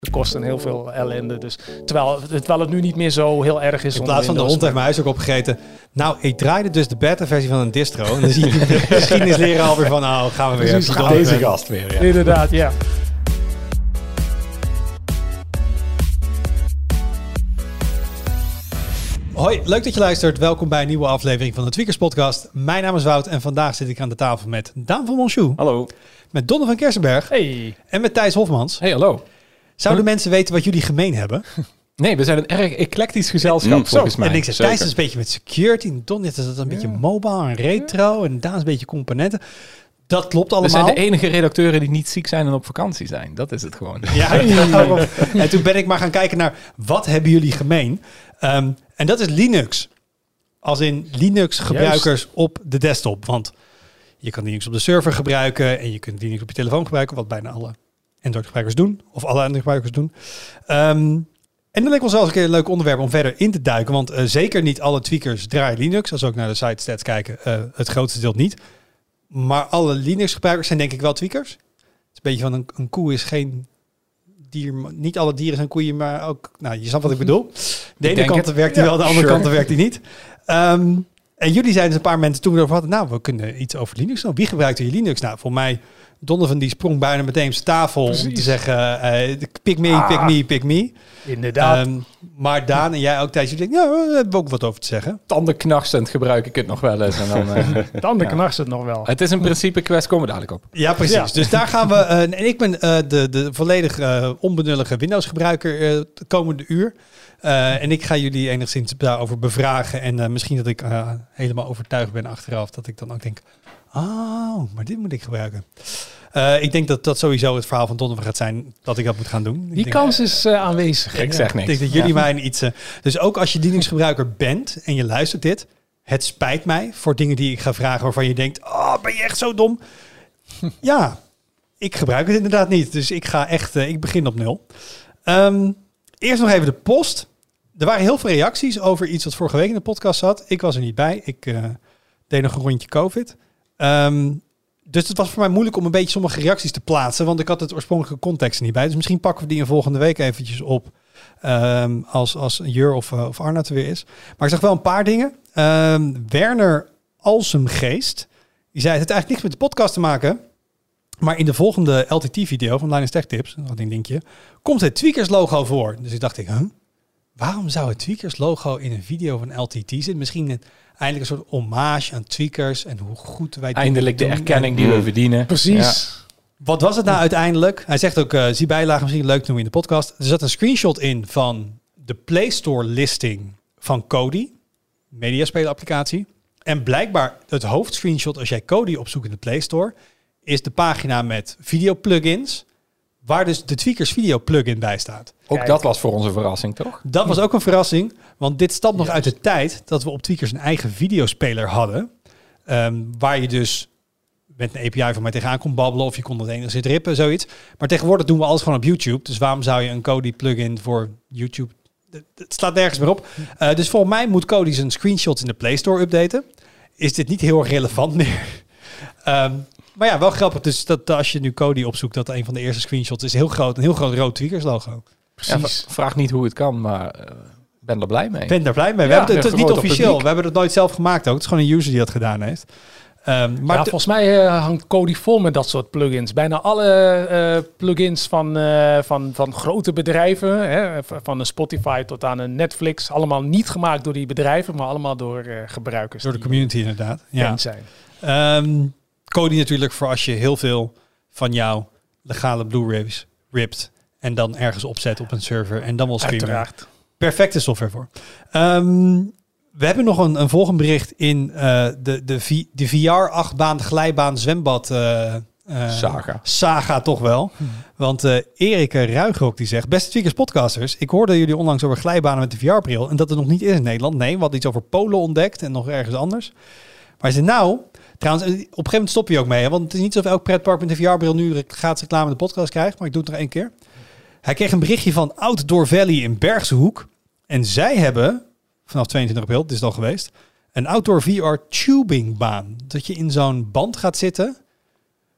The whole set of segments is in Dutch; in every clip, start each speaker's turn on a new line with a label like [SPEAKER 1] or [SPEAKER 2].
[SPEAKER 1] Het kost een heel veel ellende. Dus, terwijl, terwijl het nu niet meer zo heel erg is.
[SPEAKER 2] In plaats van de hond heeft mijn huis ook opgegeten. Nou, ik draaide dus de beta-versie van een distro. En dan zie je de geschiedenisleraar alweer van, nou gaan we weer. Even
[SPEAKER 1] gaan
[SPEAKER 2] door.
[SPEAKER 1] deze
[SPEAKER 3] gast weer. Ja.
[SPEAKER 1] Inderdaad, ja.
[SPEAKER 2] Hoi, leuk dat je luistert. Welkom bij een nieuwe aflevering van de Tweakers Podcast. Mijn naam is Wout en vandaag zit ik aan de tafel met Daan van Monchou,
[SPEAKER 3] Hallo.
[SPEAKER 2] met Donne van Kersenberg
[SPEAKER 1] Hey.
[SPEAKER 2] en met Thijs Hofmans.
[SPEAKER 3] Hey, hallo.
[SPEAKER 2] Zouden mensen weten wat jullie gemeen hebben?
[SPEAKER 3] Nee, we zijn een erg eclectisch gezelschap
[SPEAKER 2] Mm,
[SPEAKER 3] volgens mij.
[SPEAKER 2] En ik zeg. Thijs is een beetje met security. En Don is dat een beetje mobile en retro. En Daan is een beetje componenten. Dat klopt
[SPEAKER 3] We
[SPEAKER 2] allemaal.
[SPEAKER 3] zijn de enige redacteuren die niet ziek zijn en op vakantie zijn. Dat is het gewoon.
[SPEAKER 2] Ja, en toen ben ik maar gaan kijken naar wat hebben jullie gemeen. Ehm, en dat is Linux. Als in Linux gebruikers op de desktop. Want je kan Linux op de server gebruiken en je kunt Linux op je telefoon gebruiken, wat bijna alle Android gebruikers doen. Of alle Android gebruikers doen. Ehm, en dan leek ons wel eens een keer een leuk onderwerp om verder in te duiken. Want eh, zeker niet alle tweakers draaien Linux. Als we ook naar de site stats kijken, eh, het grootste deel niet. Maar alle Linux gebruikers zijn denk ik wel tweakers. Het is een beetje van een, een koe is geen dier. Niet alle dieren zijn koeien, maar ook... Nou, je snapt wat ik bedoel. De ene kant werkt hij
[SPEAKER 3] Ja,
[SPEAKER 2] wel, de andere
[SPEAKER 3] sure.
[SPEAKER 2] kant werkt hij niet. Ehm, en jullie zijn dus een paar mensen toen we erover hadden. Nou, we kunnen iets over Linux doen. Wie gebruikt hier Linux? Nou, voor mij... Donovan die sprong bijna meteen op zijn tafel om te zeggen... eh pick me, pick me, pick me.
[SPEAKER 1] Inderdaad.
[SPEAKER 2] Ehm, maar Daan en jij ook tijdens jullie denken... Ja, daar hebben we ook wat over te zeggen.
[SPEAKER 3] Tandenknarsend gebruik ik het nog wel eens. En dan, eh,
[SPEAKER 1] dan de
[SPEAKER 3] ja.
[SPEAKER 1] knarst het nog wel.
[SPEAKER 3] het is in principe kwest, komen we dadelijk op.
[SPEAKER 2] Ja, precies.
[SPEAKER 1] Ja.
[SPEAKER 2] Dus daar gaan we. eh, en ik ben eh, de, de volledig eh, onbenullige Windows-gebruiker eh, de komende uur. Eh, en ik ga jullie enigszins daarover bevragen. En eh, misschien dat ik eh, helemaal overtuigd ben achteraf. Dat ik dan ook denk: Oh, maar dit moet ik gebruiken. Eh, ik denk dat dat sowieso het verhaal van Donovan gaat zijn dat ik dat moet gaan doen. Ik
[SPEAKER 1] Die
[SPEAKER 2] denk-
[SPEAKER 1] kans is eh, aanwezig.
[SPEAKER 3] Ik zeg
[SPEAKER 2] ik
[SPEAKER 3] niks.
[SPEAKER 2] denk dat jullie
[SPEAKER 3] Ja.
[SPEAKER 2] mij een iets. eh, dus ook als je Linux-gebruiker bent en je luistert dit, het spijt mij voor dingen die ik ga vragen waarvan je denkt: Oh, ben je echt zo dom? ja, ik gebruik het inderdaad niet. Dus ik ga echt, ik begin op nul. Ehm, eerst nog even de post. Er waren heel veel reacties over iets wat vorige week in de podcast zat. Ik was er niet bij. Ik eh, deed nog een rondje COVID. Ehm, dus het was voor mij moeilijk om een beetje sommige reacties te plaatsen, want ik had het oorspronkelijke context niet bij. Dus misschien pakken we die in volgende week eventjes op ehm, als, als Jur of, eh, of Arnoud er weer is. Maar ik zag wel een paar dingen. Ehm, Werner Alsemgeest, die zei het heeft eigenlijk niks met de podcast te maken. Maar in de volgende LTT-video van Linus Tech Tips, dat een linkje, komt het Tweakers logo voor. Dus ik dacht ik, huh? waarom zou het Tweakers logo in een video van LTT zitten? Misschien een, eindelijk een soort hommage aan Tweakers en hoe goed wij
[SPEAKER 3] Eindelijk de erkenning
[SPEAKER 2] En-
[SPEAKER 3] die we verdienen.
[SPEAKER 1] Precies.
[SPEAKER 2] wat was het nou uiteindelijk? Hij zegt ook, eh zie bijlage misschien leuk doen in de podcast. Er zat een screenshot in van de Play Store listing van Kodi, mediaspeler applicatie. En blijkbaar het hoofdscreenshot als jij Kodi opzoekt in de Play Store, is de pagina met video plugins, waar dus de Tweakers video plugin bij staat.
[SPEAKER 3] Ook
[SPEAKER 1] Kijk.
[SPEAKER 3] dat was voor ons een verrassing, toch?
[SPEAKER 2] Dat was ook een verrassing, want dit stamt nog uit de tijd dat we op Tweakers een eigen videospeler hadden. Ehm, waar je dus met een API van mij tegenaan kon babbelen of je kon het enigszins rippen, zoiets. Maar tegenwoordig doen we alles gewoon op YouTube. Dus waarom zou je een Kodi plugin voor YouTube... Het- slaat nergens meer op. Eh, dus volgens mij moet Kodi zijn screenshots in de Play Store updaten. Is dit niet heel erg relevant meer? Ehm, maar ja, wel grappig. Dus dat als je nu Kodi opzoekt, dat een van de eerste screenshots is heel groot. Een heel groot rood Tweakers logo.
[SPEAKER 3] Ja,
[SPEAKER 1] Precies.
[SPEAKER 3] v- vraag niet hoe het kan, maar eh, ben er blij mee.
[SPEAKER 2] Ik ben daar blij mee. We
[SPEAKER 3] Ja,
[SPEAKER 2] hebben het, het is niet officieel. We hebben het nooit zelf gemaakt ook. Het is gewoon een user die dat gedaan heeft. Ehm, maar
[SPEAKER 1] ja, volgens mij eh, hangt Kodi vol met dat soort plugins. Bijna alle eh, plugins van, eh, van, van grote bedrijven, hè, van een Spotify tot aan een Netflix, allemaal niet gemaakt door die bedrijven, maar allemaal door eh, gebruikers.
[SPEAKER 2] door de community inderdaad. Ja.
[SPEAKER 1] zijn.
[SPEAKER 2] Ehm Kodi natuurlijk voor als je heel veel van jouw legale Blu-rays ript en dan ergens opzet op een server en dan wil streamen.
[SPEAKER 1] Uiteraard.
[SPEAKER 2] Perfecte software voor. Ehm, we hebben nog een, een volgend bericht in eh, de, de, de VR-achtbaan, glijbaan, zwembad eh, eh,
[SPEAKER 3] Saga.
[SPEAKER 2] saga toch wel. Want eh Erik Ruigrok die zegt... Beste Tweakers podcasters, ik hoorde jullie onlangs over glijbanen met de VR-bril... en dat het nog niet is in Nederland. Nee, we hadden iets over Polen ontdekt en nog ergens anders. Maar zei, nou... Trouwens, op een gegeven moment stop je ook mee. Hè? Want het is niet alsof elk pretpark met de VR-bril nu gratis reclame in de podcast krijgt. Maar ik doe het nog één keer. Hij kreeg een berichtje van Outdoor Valley in Bergse Hoek. En zij hebben, vanaf 22 april, het is al geweest... een Outdoor VR tubingbaan. Dat je in zo'n band gaat zitten...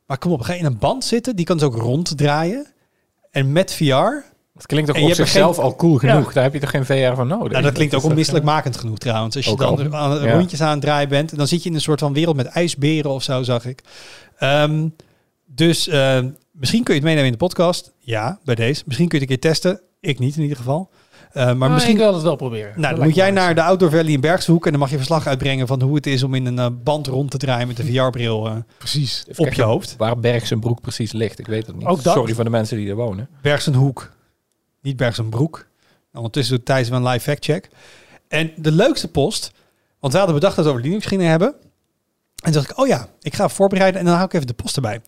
[SPEAKER 2] Maar kom op, ga je in een band zitten, die kan dus ook ronddraaien. En met VR,
[SPEAKER 3] Dat klinkt
[SPEAKER 2] je
[SPEAKER 3] op zichzelf
[SPEAKER 2] geen-
[SPEAKER 3] al cool genoeg.
[SPEAKER 1] Ja.
[SPEAKER 3] Daar heb je toch geen VR voor nodig?
[SPEAKER 2] nou, dat klinkt ook onmisselijkmakend genoeg trouwens. Als je
[SPEAKER 3] Ook
[SPEAKER 2] dan
[SPEAKER 3] al.
[SPEAKER 2] rondjes aan het draaien bent, dan zit je in een soort van wereld met ijsberen of zo, zag ik. Ehm, dus eh, misschien kun je het meenemen in de podcast. Ja, bij deze. Misschien kun je het een keer testen. Ik niet in ieder geval. Eh, maar
[SPEAKER 1] Maar
[SPEAKER 2] misschien
[SPEAKER 1] ik wil het wel proberen.
[SPEAKER 2] Nou,
[SPEAKER 1] Dat
[SPEAKER 2] dan moet jij
[SPEAKER 1] wel
[SPEAKER 2] naar de Outdoor Valley in Bergshoek en dan mag je verslag uitbrengen van hoe het is om in een eh, band rond te draaien met een VR-bril eh.
[SPEAKER 1] Precies.
[SPEAKER 2] Op je hoofd.
[SPEAKER 3] Waar Bergsenbroek precies ligt, ik weet het niet.
[SPEAKER 1] Ook dat?
[SPEAKER 3] Sorry voor de mensen die er wonen.
[SPEAKER 2] Bergsenhoek, niet Bergsenbroek. Ondertussen doet Thijs wel een live fact check. En de leukste post, want we hadden bedacht dat we het over Linux gingen hebben. En toen dacht ik, oh ja, ik ga voorbereiden en dan hou ik even de post erbij.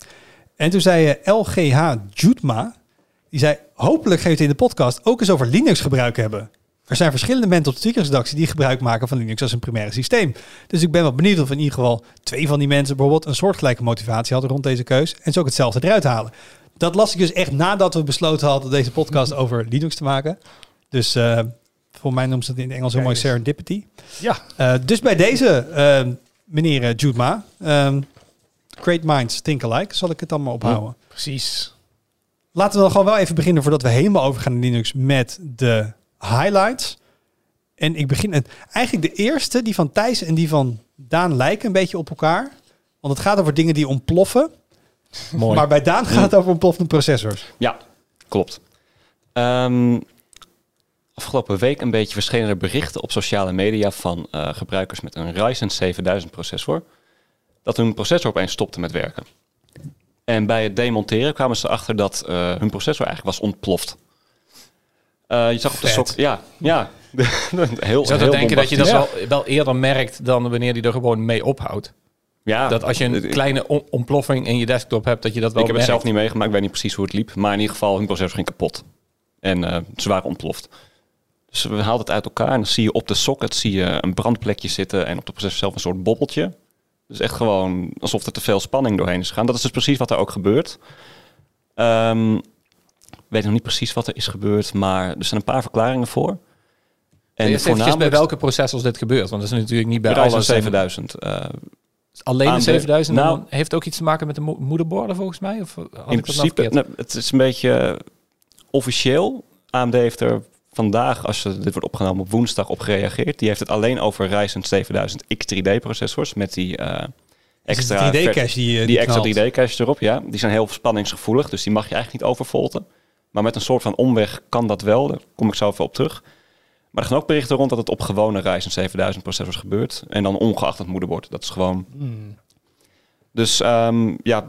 [SPEAKER 2] En toen zei eh, LGH Jutma, die zei, hopelijk geeft in de podcast ook eens over Linux gebruik hebben. Er zijn verschillende mensen op de die gebruik maken van Linux als een primaire systeem. Dus ik ben wel benieuwd of in ieder geval twee van die mensen bijvoorbeeld een soortgelijke motivatie hadden rond deze keus. En ze ook hetzelfde eruit halen. Dat las ik dus echt nadat we besloten hadden deze podcast over Linux te maken. Dus eh voor mij noemt ze het in het Engels heel mooi serendipity.
[SPEAKER 1] Ja,
[SPEAKER 2] Eh, dus bij deze, meneer eh, Jude Ma, ehm, Great Minds Think Alike, zal ik het dan maar ophouden.
[SPEAKER 1] precies.
[SPEAKER 2] Laten we dan gewoon wel even beginnen voordat we helemaal overgaan naar Linux met de highlights. En ik begin het eigenlijk de eerste, die van Thijs en die van Daan lijken een beetje op elkaar. Want het gaat over dingen die ontploffen.
[SPEAKER 3] Mooi.
[SPEAKER 2] Maar bij Daan gaat het over ontploffende processors.
[SPEAKER 4] Ja, klopt. Ehm, afgelopen week een beetje verschenen er berichten op sociale media van eh, gebruikers met een Ryzen 7000 processor. Dat hun processor opeens stopte met werken. En bij het demonteren kwamen ze erachter dat eh, hun processor eigenlijk was ontploft. Eh, je zag op de sok. Ja, ja. heel,
[SPEAKER 3] Je zou
[SPEAKER 4] heel
[SPEAKER 3] toch denken dat je dat wel, wel eerder merkt dan wanneer die er gewoon mee ophoudt.
[SPEAKER 4] Ja,
[SPEAKER 3] Dat als je een kleine on- ontploffing in je desktop hebt, dat je dat wel
[SPEAKER 4] Ik heb het zelf niet meegemaakt, ik weet niet precies hoe het liep. Maar in ieder geval, hun processor ging kapot. En eh, ze waren ontploft. Dus we haalden het uit elkaar en dan zie je op de socket zie je een brandplekje zitten en op de processor zelf een soort bobbeltje. Dus echt gewoon alsof er te veel spanning doorheen is gegaan. Dat is dus precies wat er ook gebeurt. Ehm, ik weet nog niet precies wat er is gebeurd, maar er zijn een paar verklaringen voor. En
[SPEAKER 3] Eerst eventjes bij
[SPEAKER 4] voornamelijk
[SPEAKER 3] welke processors dit gebeurt. Want dat is natuurlijk niet bij
[SPEAKER 4] bij
[SPEAKER 3] alle
[SPEAKER 4] 7000. eh,
[SPEAKER 3] Alleen de
[SPEAKER 4] AMD.
[SPEAKER 3] 7000
[SPEAKER 4] Nou-
[SPEAKER 3] heeft ook iets te maken met de mo- moederborden volgens mij? Of
[SPEAKER 4] in
[SPEAKER 3] nou
[SPEAKER 4] principe, nou, het is een beetje officieel. AMD heeft er vandaag, als je, dit wordt opgenomen op woensdag, op gereageerd. Die heeft het alleen over Ryzen 7000 X3D processors met die eh, extra,
[SPEAKER 2] Is het 3D
[SPEAKER 4] ver-
[SPEAKER 2] cache die, eh,
[SPEAKER 4] die extra
[SPEAKER 2] knalt.
[SPEAKER 4] 3D cache erop. Ja, die zijn heel spanningsgevoelig, dus die mag je eigenlijk niet overvolten. Maar met een soort van omweg kan dat wel. Daar kom ik zo even op terug. Maar er gaan ook berichten rond dat het op gewone Ryzen 7000 processors gebeurt. En dan ongeacht het moederbord. Dat is gewoon
[SPEAKER 1] Hmm.
[SPEAKER 4] dus ehm, ja,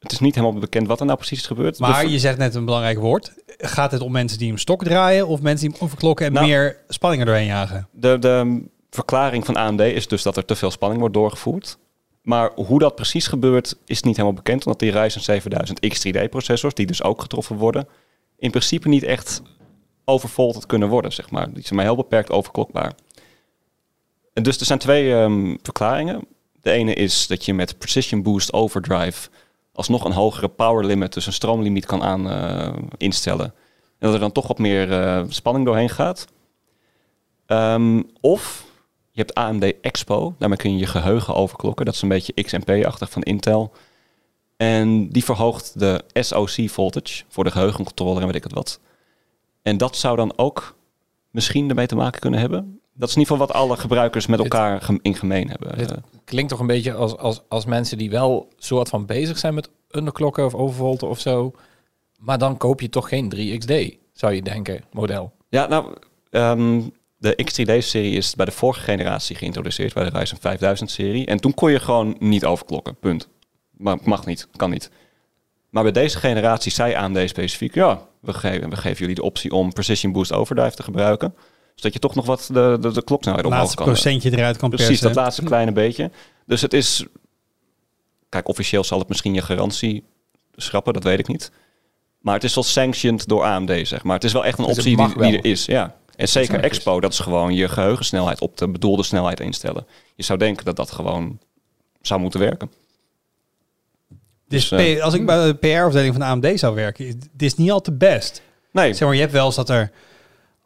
[SPEAKER 4] het is niet helemaal bekend wat er nou precies is gebeurd.
[SPEAKER 2] Maar je zegt net een belangrijk woord. Gaat het om mensen die hem stok draaien of mensen die hem overklokken en
[SPEAKER 4] Nou-
[SPEAKER 2] meer spanning er doorheen jagen?
[SPEAKER 4] de, de verklaring van AMD is dus dat er te veel spanning wordt doorgevoerd. Maar hoe dat precies gebeurt is niet helemaal bekend. Omdat die Ryzen 7000 X3D processors, die dus ook getroffen worden, in principe niet echt overvolterd kunnen worden, zeg maar. Die zijn maar heel beperkt overklokbaar. En dus er zijn twee ehm, verklaringen. De ene is dat je met Precision Boost Overdrive alsnog een hogere power limit, dus een stroomlimiet kan aan eh, instellen. En dat er dan toch wat meer eh, spanning doorheen gaat. Ehm, of je hebt AMD Expo, daarmee kun je je geheugen overklokken. Dat is een beetje XMP-achtig van Intel. En die verhoogt de SoC voltage voor de geheugencontroller en weet ik het wat. En dat zou dan ook misschien ermee te maken kunnen hebben. Dat is in ieder geval wat alle gebruikers met elkaar in gemeen hebben.
[SPEAKER 3] Dit
[SPEAKER 4] Eh,
[SPEAKER 3] klinkt toch een beetje als, als, als mensen die wel soort van bezig zijn met underklokken of overvolten of zo. Maar dan koop je toch geen 3XD, zou je denken, model.
[SPEAKER 4] Ja, nou, ehm, de X3D-serie is bij de vorige generatie geïntroduceerd, bij de Ryzen 5000-serie. En toen kon je gewoon niet overklokken, punt. Maar mag niet, kan niet. Maar bij deze generatie zei AMD specifiek, ja, we geven, we geven jullie de optie om Precision Boost Overdrive te gebruiken. Zodat je toch nog wat de, de, de kloksnelheid omhoog
[SPEAKER 2] laatste
[SPEAKER 4] kan. eh,
[SPEAKER 2] procentje eruit kan
[SPEAKER 4] Precies,
[SPEAKER 2] persen.
[SPEAKER 4] dat laatste kleine beetje. Dus het is Kijk, officieel zal het misschien je garantie schrappen, dat weet ik niet. Maar het is wel sanctioned door AMD, zeg maar. Het is wel echt een
[SPEAKER 3] Dus
[SPEAKER 4] optie die, die er is, ja. En zeker. Expo, dat is gewoon je geheugensnelheid op de bedoelde snelheid instellen. Je zou denken dat dat gewoon zou moeten werken.
[SPEAKER 2] Dus
[SPEAKER 4] Dus,
[SPEAKER 2] P- als ik bij de PR-afdeling van de AMD zou werken, is- dit is niet al te best.
[SPEAKER 4] Nee,
[SPEAKER 2] Zeg maar, je hebt wel eens dat er,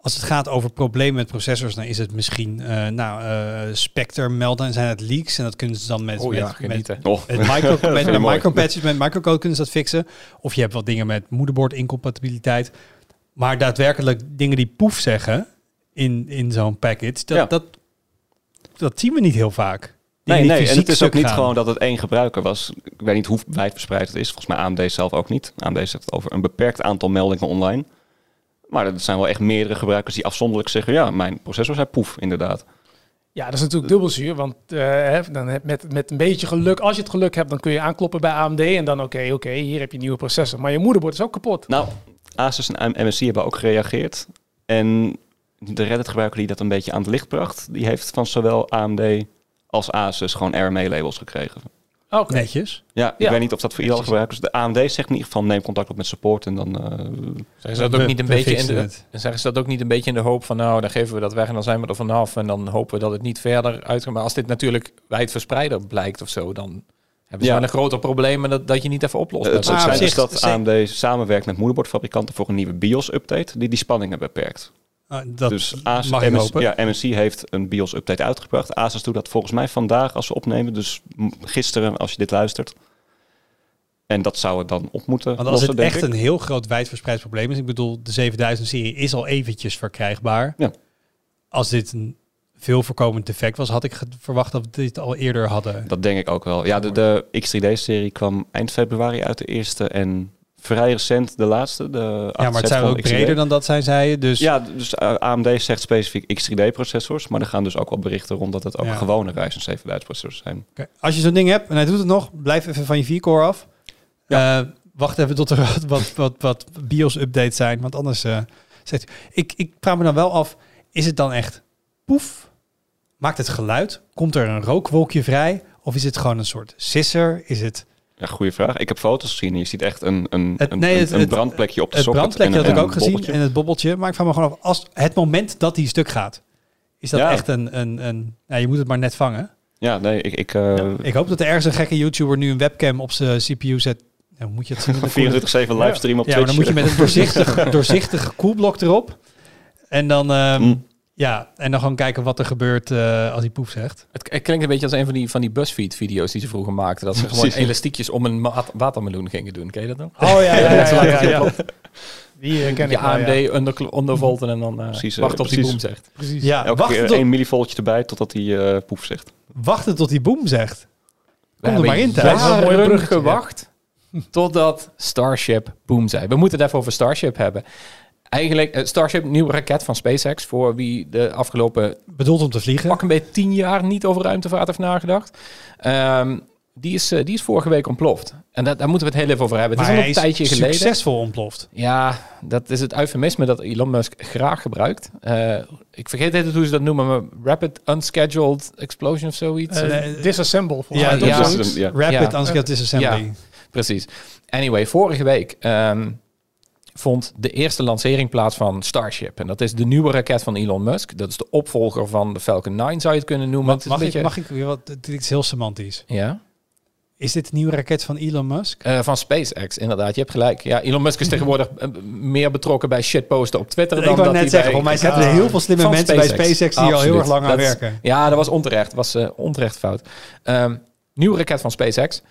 [SPEAKER 2] als het gaat over problemen met processors, dan is het misschien, eh, nou, eh Spectre melden en zijn het leaks. En dat kunnen ze dan met,
[SPEAKER 3] Oh ja,
[SPEAKER 2] met,
[SPEAKER 4] oh,
[SPEAKER 2] met, micro, met,
[SPEAKER 4] ik
[SPEAKER 2] met
[SPEAKER 4] mooi.
[SPEAKER 2] micropatches, met microcode kunnen ze dat fixen. Of je hebt wat dingen met moederbord-incompatibiliteit. Maar daadwerkelijk dingen die poef zeggen in, in zo'n package, dat,
[SPEAKER 4] Ja.
[SPEAKER 2] dat, dat zien we niet heel vaak.
[SPEAKER 4] Nee, nee, en het is ook niet
[SPEAKER 2] gaan.
[SPEAKER 4] gewoon dat het één gebruiker was. Ik weet niet hoe wijdverspreid het is. Volgens mij AMD zelf ook niet. AMD zegt het over een beperkt aantal meldingen online. Maar er zijn wel echt meerdere gebruikers die afzonderlijk zeggen... ja, mijn processor zei poef, inderdaad.
[SPEAKER 1] Ja, dat is natuurlijk dubbel zuur, want eh, dan met, met een beetje geluk, als je het geluk hebt, dan kun je aankloppen bij AMD en dan oké, oké, hier heb je een nieuwe processor. Maar je moederbord is ook kapot.
[SPEAKER 4] Nou, Asus en MSI hebben ook gereageerd. En de Reddit-gebruiker die dat een beetje aan het licht bracht... die heeft van zowel AMD als Asus gewoon RMA-labels gekregen.
[SPEAKER 1] Oké.
[SPEAKER 2] Netjes.
[SPEAKER 4] Ja, ik
[SPEAKER 1] Ja.
[SPEAKER 4] weet niet of dat voor iedere gebruiker is. De AMD zegt in ieder geval neem contact op met support en dan... eh,
[SPEAKER 3] Zeggen ze dat ook niet een
[SPEAKER 2] we
[SPEAKER 3] beetje in de,
[SPEAKER 2] het.
[SPEAKER 3] zeggen ze dat ook niet een beetje in de hoop van nou, dan geven we dat weg en dan zijn we er vanaf en dan hopen we dat het niet verder uitgaat. Maar als dit natuurlijk wijdverspreider blijkt of zo, dan hebben ze
[SPEAKER 4] Ja.
[SPEAKER 3] een groter probleem en dat, dat je niet even oplost.
[SPEAKER 4] het
[SPEAKER 3] met
[SPEAKER 4] zou
[SPEAKER 2] Ah,
[SPEAKER 4] zijn dus
[SPEAKER 2] zich-
[SPEAKER 4] dat AMD samenwerkt met moederbordfabrikanten voor een nieuwe BIOS-update die die spanningen beperkt.
[SPEAKER 2] Ah, dat
[SPEAKER 4] dus Asus,
[SPEAKER 2] mag
[SPEAKER 4] MS, ja, MSI heeft een BIOS-update uitgebracht. Asus doet dat volgens mij vandaag als we opnemen. Dus gisteren als je dit luistert. En dat zou het dan op moeten
[SPEAKER 2] Want als
[SPEAKER 4] lossen,
[SPEAKER 2] het echt
[SPEAKER 4] ik.
[SPEAKER 2] een heel groot wijdverspreid probleem is, ik bedoel, de 7000-serie is al eventjes verkrijgbaar.
[SPEAKER 4] Ja.
[SPEAKER 2] Als dit een veel voorkomend defect was, had ik verwacht dat we dit al eerder hadden.
[SPEAKER 4] Dat denk ik ook wel. Ja, de, de X3D-serie kwam eind februari uit de eerste en vrij recent de laatste. De
[SPEAKER 2] Ja, maar het zou ook breder dan dat zijn, zei je. Dus
[SPEAKER 4] Ja, dus eh, AMD zegt specifiek X3D-processors. Maar er gaan dus ook wel berichten rond dat het ook
[SPEAKER 2] Ja.
[SPEAKER 4] gewone Ryzen 7000-processors zijn.
[SPEAKER 2] Oké, als je zo'n ding hebt en hij doet het nog, blijf even van je 4-core af. Eh, wacht even tot er wat, wat, wat, wat BIOS-updates zijn, want anders eh, zegt ik, ik vraag me dan wel af, is het dan echt poef? Maakt het geluid? Komt er een rookwolkje vrij? Of is het gewoon een soort sisser? Is het
[SPEAKER 4] Ja, goede vraag. Ik heb foto's gezien en je ziet echt een, een,
[SPEAKER 2] Het-
[SPEAKER 4] een,
[SPEAKER 2] nee,
[SPEAKER 4] een-
[SPEAKER 2] het-
[SPEAKER 4] een
[SPEAKER 2] het-
[SPEAKER 4] brandplekje op de
[SPEAKER 2] het
[SPEAKER 4] socket.
[SPEAKER 2] brandplekje
[SPEAKER 4] en
[SPEAKER 2] had
[SPEAKER 4] een-
[SPEAKER 2] ik
[SPEAKER 4] en
[SPEAKER 2] ook
[SPEAKER 4] een
[SPEAKER 2] gezien
[SPEAKER 4] bobbeltje.
[SPEAKER 2] en het bobbeltje. Maar ik vraag me gewoon af, als het moment dat die stuk gaat, is dat
[SPEAKER 4] Ja.
[SPEAKER 2] echt een, een, een... Ja, je moet het maar net vangen.
[SPEAKER 4] Ja, nee, ik... ik eh,
[SPEAKER 2] Ik hoop dat er ergens een gekke YouTuber nu een webcam op zijn CPU zet. Ja, hoe moet je het zien?
[SPEAKER 4] 24-7 livestream op
[SPEAKER 2] Ja, maar
[SPEAKER 4] Twitch.
[SPEAKER 2] dan moet je met een doorzichtig, doorzichtig koelblok erop. En dan, ehm,
[SPEAKER 4] Mm.
[SPEAKER 2] Ja, en dan gewoon kijken wat er gebeurt eh, als hij poef zegt.
[SPEAKER 3] Het, het klinkt een beetje als een van die, van die BuzzFeed-video's die ze vroeger maakten. Dat ze gewoon
[SPEAKER 4] Precies.
[SPEAKER 3] elastiekjes om een watermeloen gingen doen. Ken je dat nog?
[SPEAKER 1] Oh ja, ja, ja. ja, ja, ja. Die eh, ik
[SPEAKER 3] AMD
[SPEAKER 1] ja.
[SPEAKER 3] onder, ondervolten en dan eh
[SPEAKER 4] Precies, eh,
[SPEAKER 3] wachten op die boom zegt.
[SPEAKER 1] Precies.
[SPEAKER 2] Ja,
[SPEAKER 4] Elke
[SPEAKER 2] wachten,
[SPEAKER 4] keer
[SPEAKER 2] tot,
[SPEAKER 4] één millivoltje erbij totdat hij eh poef zegt.
[SPEAKER 2] wachten tot hij boem zegt.
[SPEAKER 3] We
[SPEAKER 2] Kom er maar in,
[SPEAKER 3] hebben
[SPEAKER 2] Thijs.
[SPEAKER 1] Dat is een mooi
[SPEAKER 3] jaren
[SPEAKER 1] bruggetje,
[SPEAKER 3] gewacht totdat Starship boom zei. We moeten het even over Starship hebben. Eigenlijk, eh, Starship, nieuwe raket van SpaceX, voor wie de afgelopen
[SPEAKER 2] Bedoeld om te vliegen.
[SPEAKER 3] pak een beetje tien jaar niet over ruimtevaart heeft nagedacht. Ehm, die, is, eh, die is vorige week ontploft. En dat, daar moeten we het heel even over hebben.
[SPEAKER 2] maar
[SPEAKER 3] het is al een
[SPEAKER 2] is
[SPEAKER 3] tijdje geleden.
[SPEAKER 2] succesvol ontploft.
[SPEAKER 3] Ja, dat is het eufemisme dat Elon Musk graag gebruikt. Eh, ik vergeet even hoe ze dat noemen, maar Rapid Unscheduled Explosion of zoiets.
[SPEAKER 1] Disassemble, volgens
[SPEAKER 2] Ja,
[SPEAKER 1] mij.
[SPEAKER 3] ja.
[SPEAKER 1] toch zoiets?
[SPEAKER 4] het is een- ja.
[SPEAKER 2] Rapid
[SPEAKER 3] Ja.
[SPEAKER 2] Unscheduled Disassembly.
[SPEAKER 3] Precies. Anyway, vorige week ehm, vond de eerste lancering plaats van Starship. En dat is de nieuwe raket van Elon Musk. Dat is de opvolger van de Falcon 9, zou je het kunnen noemen.
[SPEAKER 2] Mag,
[SPEAKER 3] Het is
[SPEAKER 2] mag,
[SPEAKER 3] een
[SPEAKER 2] ik,
[SPEAKER 3] beetje-
[SPEAKER 2] mag ik weer wat? Dit is heel semantisch.
[SPEAKER 3] Ja.
[SPEAKER 2] Is dit een nieuwe raket van Elon Musk?
[SPEAKER 3] Eh, van SpaceX, inderdaad. Je hebt gelijk. Ja, Elon Musk is tegenwoordig eh, meer betrokken bij shitposten op Twitter
[SPEAKER 2] Ik
[SPEAKER 3] dan
[SPEAKER 2] wou
[SPEAKER 3] dat
[SPEAKER 2] net
[SPEAKER 3] hij
[SPEAKER 2] zeggen,
[SPEAKER 3] bij...
[SPEAKER 2] voor mij er heel veel slimme mensen bij
[SPEAKER 3] SpaceX.
[SPEAKER 2] Die al heel erg lang aan
[SPEAKER 3] Dat is-
[SPEAKER 2] werken.
[SPEAKER 3] Ja, dat was onterecht. was eh, onterecht fout. Ehm, nieuwe raket van SpaceX.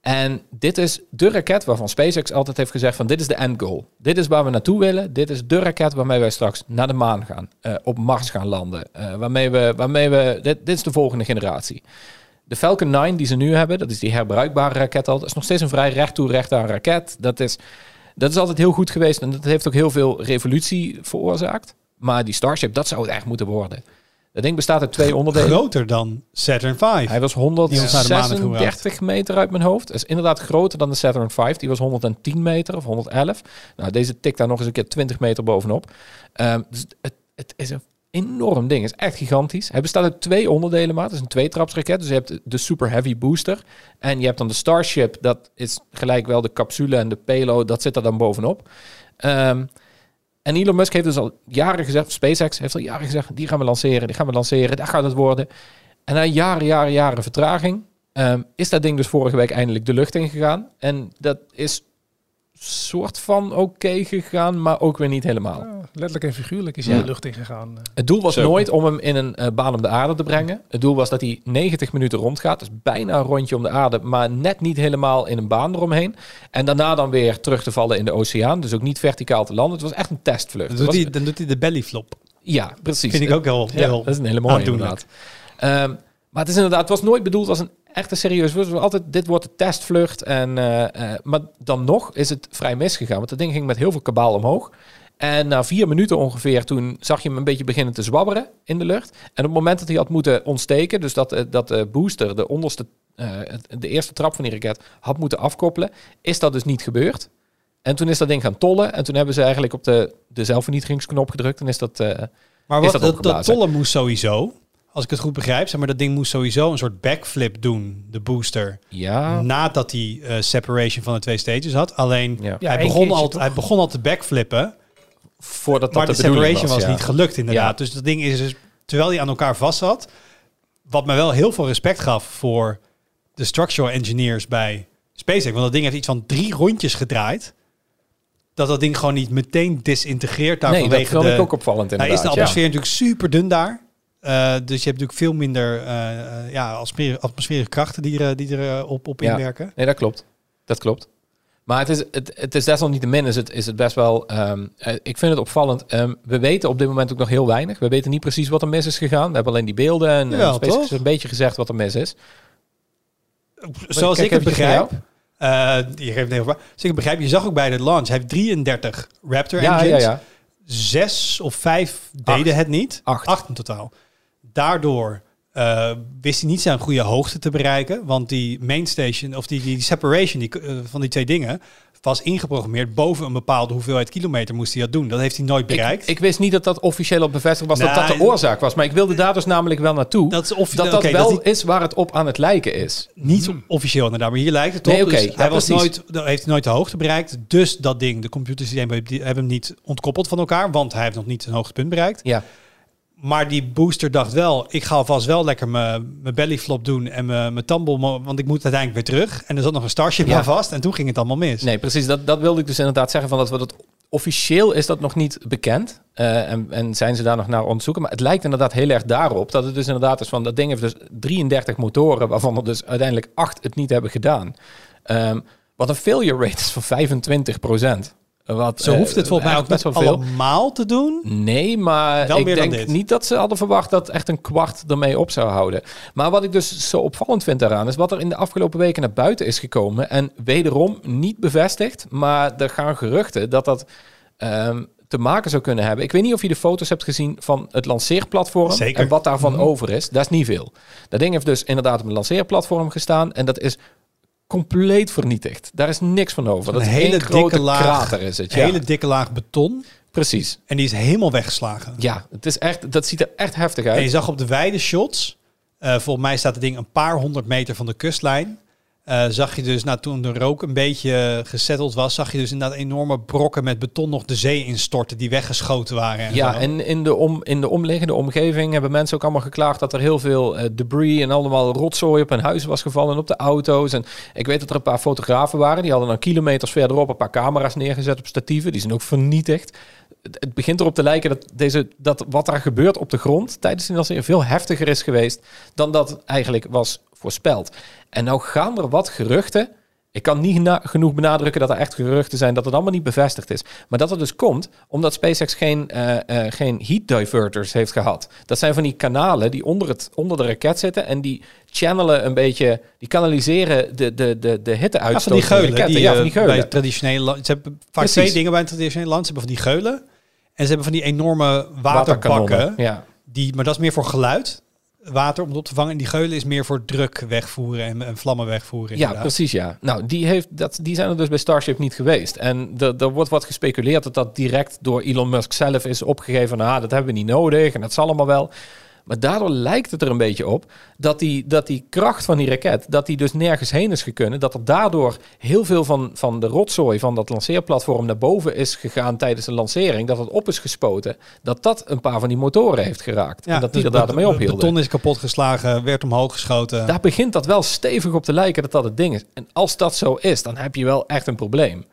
[SPEAKER 3] En dit is de raket waarvan SpaceX altijd heeft gezegd van dit is de end goal. Dit is waar we naartoe willen. Dit is de raket waarmee wij straks naar de maan gaan. eh, op Mars gaan landen. eh, waarmee we, waarmee we dit, dit is de volgende generatie. De Falcon 9 die ze nu hebben, dat is die herbruikbare raket al. Dat is nog steeds een vrij recht toe recht aan raket. Dat is, dat is altijd heel goed geweest en dat heeft ook heel veel revolutie veroorzaakt. Maar die Starship, dat zou het echt moeten worden. Dat ding bestaat uit twee onderdelen.
[SPEAKER 2] Groter dan Saturn V.
[SPEAKER 3] Hij was
[SPEAKER 2] Die ons naar de maan heeft
[SPEAKER 3] 136 meter uit mijn hoofd. Dat is inderdaad groter dan de Saturn V. Die was 110 meter of 111. Nou, deze tikt daar nog eens een keer 20 meter bovenop. Ehm, dus het, het is een enorm ding. Het is echt gigantisch. Hij bestaat uit twee onderdelen, maar het is een tweetrapsraket. Dus je hebt de Super Heavy Booster. En je hebt dan de Starship. Dat is gelijk wel de capsule en de payload. Dat zit er dan bovenop. Ehm, en Elon Musk heeft dus al jaren gezegd, SpaceX heeft al jaren gezegd, die gaan we lanceren, die gaan we lanceren, daar gaat het worden. En na jaren, jaren, jaren vertraging ehm, is dat ding dus vorige week eindelijk de lucht ingegaan. En dat is soort van oké gegaan, maar ook weer niet helemaal.
[SPEAKER 1] Ja, letterlijk en figuurlijk is hij
[SPEAKER 3] Ja.
[SPEAKER 1] de lucht ingegaan. eh.
[SPEAKER 3] Het doel was
[SPEAKER 4] Zo.
[SPEAKER 3] nooit om hem in een eh, baan om de aarde te brengen. Het doel was dat hij 90 minuten rondgaat. Dus bijna een rondje om de aarde, maar net niet helemaal in een baan eromheen. En daarna dan weer terug te vallen in de oceaan. Dus ook niet verticaal te landen. Het was echt een testvlucht.
[SPEAKER 2] Dan doet,
[SPEAKER 3] was-
[SPEAKER 2] hij, dan doet hij de bellyflop.
[SPEAKER 3] ja, precies.
[SPEAKER 2] Vind ik ook heel,
[SPEAKER 3] Ja,
[SPEAKER 2] heel
[SPEAKER 3] dat is een hele mooie inderdaad. Ehm, maar het is inderdaad, het was nooit bedoeld als een echte serieus. Het was altijd, dit wordt de testvlucht. En, eh, eh, maar dan nog is het vrij misgegaan. Want dat ding ging met heel veel kabaal omhoog. En na vier minuten ongeveer, toen zag je hem een beetje beginnen te zwabberen in de lucht. En op het moment dat hij had moeten ontsteken, dus dat, eh, dat de booster, de onderste, de eerste trap van die raket, had moeten afkoppelen, is dat dus niet gebeurd. En toen is dat ding gaan tollen. En toen hebben ze eigenlijk op de, de zelfvernietigingsknop gedrukt. En is dat...
[SPEAKER 2] Maar
[SPEAKER 3] Is
[SPEAKER 2] wat,
[SPEAKER 3] dat
[SPEAKER 2] dat, dat tollen moest sowieso, als ik het goed begrijp, zeg maar dat ding moest sowieso een soort backflip doen, de booster.
[SPEAKER 3] ja,
[SPEAKER 2] Nadat hij eh, separation van de twee stages had. Alleen
[SPEAKER 3] ja.
[SPEAKER 2] Hij, begon al, hij begon al te backflippen,
[SPEAKER 3] voordat dat
[SPEAKER 2] maar
[SPEAKER 3] de,
[SPEAKER 2] separation was,
[SPEAKER 3] ja.
[SPEAKER 2] niet gelukt inderdaad.
[SPEAKER 3] Ja.
[SPEAKER 2] Dus dat ding is dus, terwijl hij aan elkaar vast zat, wat me wel heel veel respect gaf voor de structural engineers bij SpaceX. Want dat ding heeft iets van drie rondjes gedraaid. Dat dat ding gewoon niet meteen disintegreert daar
[SPEAKER 3] Nee, dat
[SPEAKER 2] vanwege
[SPEAKER 3] vond
[SPEAKER 2] de...
[SPEAKER 3] ik ook opvallend
[SPEAKER 2] Nou
[SPEAKER 3] inderdaad.
[SPEAKER 2] is de
[SPEAKER 3] ja.
[SPEAKER 2] atmosfeer natuurlijk super dun daar. Eh, dus je hebt natuurlijk veel minder eh, eh, ja, atmosferische krachten die er, die er op, op
[SPEAKER 3] Ja.
[SPEAKER 2] inwerken.
[SPEAKER 3] Nee, dat klopt. Dat klopt. Maar het is, het, het is desalniettemin is het, is het best wel... ehm, eh, ik vind het opvallend. Ehm, we weten op dit moment ook nog heel weinig. We weten niet precies wat er mis is gegaan. We hebben alleen die beelden en
[SPEAKER 2] Ja,
[SPEAKER 3] ja, een beetje gezegd wat er mis is.
[SPEAKER 2] Zoals
[SPEAKER 3] Kijk
[SPEAKER 2] ik het begrijp. je geeft ik het begrijp, je zag ook bij de launch, hij heeft 33 Raptor
[SPEAKER 3] Ja, ja,
[SPEAKER 2] engines.
[SPEAKER 3] ja.
[SPEAKER 2] Zes of vijf deden
[SPEAKER 3] Acht.
[SPEAKER 2] het niet.
[SPEAKER 3] Acht.
[SPEAKER 2] in totaal. Daardoor eh, wist hij niet zijn goede hoogte te bereiken. Want die main station, of die, die separation die, eh, van die twee dingen, was ingeprogrammeerd boven een bepaalde hoeveelheid kilometer moest hij dat doen. Dat heeft hij nooit bereikt.
[SPEAKER 3] Ik, ik wist niet dat dat officieel op bevestigd was, dat dat de oorzaak was. Maar ik wilde daar dus namelijk wel naartoe.
[SPEAKER 2] dat is of,
[SPEAKER 3] dat dat
[SPEAKER 2] oké,
[SPEAKER 3] wel
[SPEAKER 2] dat
[SPEAKER 3] is waar het op aan het lijken is.
[SPEAKER 2] Niet officieel inderdaad, maar hier lijkt het op.
[SPEAKER 3] Nee, oké,
[SPEAKER 2] Dus
[SPEAKER 3] ja,
[SPEAKER 2] hij was
[SPEAKER 3] precies.
[SPEAKER 2] nooit, heeft nooit de hoogte bereikt. Dus dat ding, de computersystemen die hebben hem niet ontkoppeld van elkaar, want hij heeft nog niet zijn hoogtepunt bereikt.
[SPEAKER 3] Ja,
[SPEAKER 2] Maar die booster dacht wel, ik ga alvast wel lekker mijn bellyflop doen en mijn tumble, want ik moet uiteindelijk weer terug. En er zat nog een Starship
[SPEAKER 3] Ja.
[SPEAKER 2] aan vast en toen ging het allemaal mis.
[SPEAKER 3] nee, precies. Dat, dat wilde ik dus inderdaad zeggen. Van dat we dat officieel is dat nog niet bekend. Eh, en, en zijn ze daar nog naar onderzoeken. Maar het lijkt inderdaad heel erg daarop. Dat het dus inderdaad is van dat ding heeft dus 33 motoren. Waarvan er dus uiteindelijk 8 het niet hebben gedaan. Ehm, wat een failure rate is van 25 Wat,
[SPEAKER 2] Zo
[SPEAKER 3] eh,
[SPEAKER 2] hoeft het volgens mij ook
[SPEAKER 3] best
[SPEAKER 2] best
[SPEAKER 3] wel veel.
[SPEAKER 2] allemaal te doen.
[SPEAKER 3] Nee, maar
[SPEAKER 2] Wel
[SPEAKER 3] ik denk niet dat ze hadden verwacht dat echt een kwart ermee op zou houden. Maar wat ik dus zo opvallend vind daaraan is wat er in de afgelopen weken naar buiten is gekomen. En wederom niet bevestigd, maar er gaan geruchten dat dat ehm, te maken zou kunnen hebben. Ik weet niet of je de foto's hebt gezien van het lanceerplatform
[SPEAKER 2] Zeker.
[SPEAKER 3] en wat daarvan
[SPEAKER 2] Mhm.
[SPEAKER 3] over is. Dat is niet veel. Dat ding heeft dus inderdaad op een lanceerplatform gestaan en dat is compleet vernietigd. Daar is niks van over. Dat
[SPEAKER 2] Een hele
[SPEAKER 3] grote
[SPEAKER 2] dikke laag-
[SPEAKER 3] krater is het. Ja,
[SPEAKER 2] Hele dikke laag beton
[SPEAKER 3] precies.
[SPEAKER 2] en die is helemaal weggeslagen.
[SPEAKER 3] Ja, het is echt, dat ziet er echt heftig
[SPEAKER 2] En je
[SPEAKER 3] uit.
[SPEAKER 2] zag op de wijde shots, eh, volgens mij staat het ding een paar honderd meter van de kustlijn. Eh, zag je dus, nou, toen de rook een beetje gesetteld was, zag je dus inderdaad enorme brokken met beton nog de zee instorten die weggeschoten waren. En
[SPEAKER 3] Ja,
[SPEAKER 2] zo.
[SPEAKER 3] en in de, om, in de omliggende omgeving hebben mensen ook allemaal geklaagd dat er heel veel eh, debris en allemaal rotzooi op hun huis was gevallen en op de auto's. En ik weet dat er een paar fotografen waren, die hadden dan kilometers verderop een paar camera's neergezet op statieven. Die zijn ook vernietigd. Het, het begint erop te lijken dat, deze, dat wat er gebeurt op de grond tijdens de lancering veel heftiger is geweest dan dat eigenlijk was voorspeld. En nou gaan er wat geruchten. Ik kan niet genoeg benadrukken dat er echt geruchten zijn dat het allemaal niet bevestigd is. Maar dat het dus komt omdat SpaceX geen, eh, eh, geen heat diverters heeft gehad. Dat zijn van die kanalen die onder, het, onder de raket zitten en die channelen een beetje, die kanaliseren de, de, de, de
[SPEAKER 2] Ja,
[SPEAKER 3] hitteuitstoot
[SPEAKER 2] van die
[SPEAKER 3] van de
[SPEAKER 2] geulen. Die,
[SPEAKER 3] ja,
[SPEAKER 2] eh,
[SPEAKER 3] van die geulen.
[SPEAKER 2] Bij traditionele. Ze hebben vaak
[SPEAKER 3] Precies.
[SPEAKER 2] twee dingen bij een traditionele land. Ze hebben van die geulen. En ze hebben van die enorme waterbakken.
[SPEAKER 3] Ja.
[SPEAKER 2] Die, maar dat is meer voor geluid. Water om het op te vangen. En die geulen is meer voor druk wegvoeren en, en vlammen wegvoeren.
[SPEAKER 3] Ja, precies ja. Nou, die, heeft, dat, die zijn er dus bij Starship niet geweest. En er- er wordt wat gespeculeerd dat dat direct door Elon Musk zelf is opgegeven. Nou, dat hebben we niet nodig en dat zal allemaal wel. Maar daardoor lijkt het er een beetje op dat die, dat die kracht van die raket, dat die dus nergens heen is gekunnen. Dat er daardoor heel veel van, van de rotzooi van dat lanceerplatform naar boven is gegaan tijdens de lancering. Dat het op is gespoten. Dat dat een paar van die motoren heeft geraakt. en dat die
[SPEAKER 2] dus
[SPEAKER 3] er daarmee ophielden.
[SPEAKER 2] beton is kapot geslagen, werd omhoog geschoten.
[SPEAKER 3] Daar begint dat wel stevig op te lijken dat dat het ding is. En als dat zo is, dan heb je wel echt een probleem.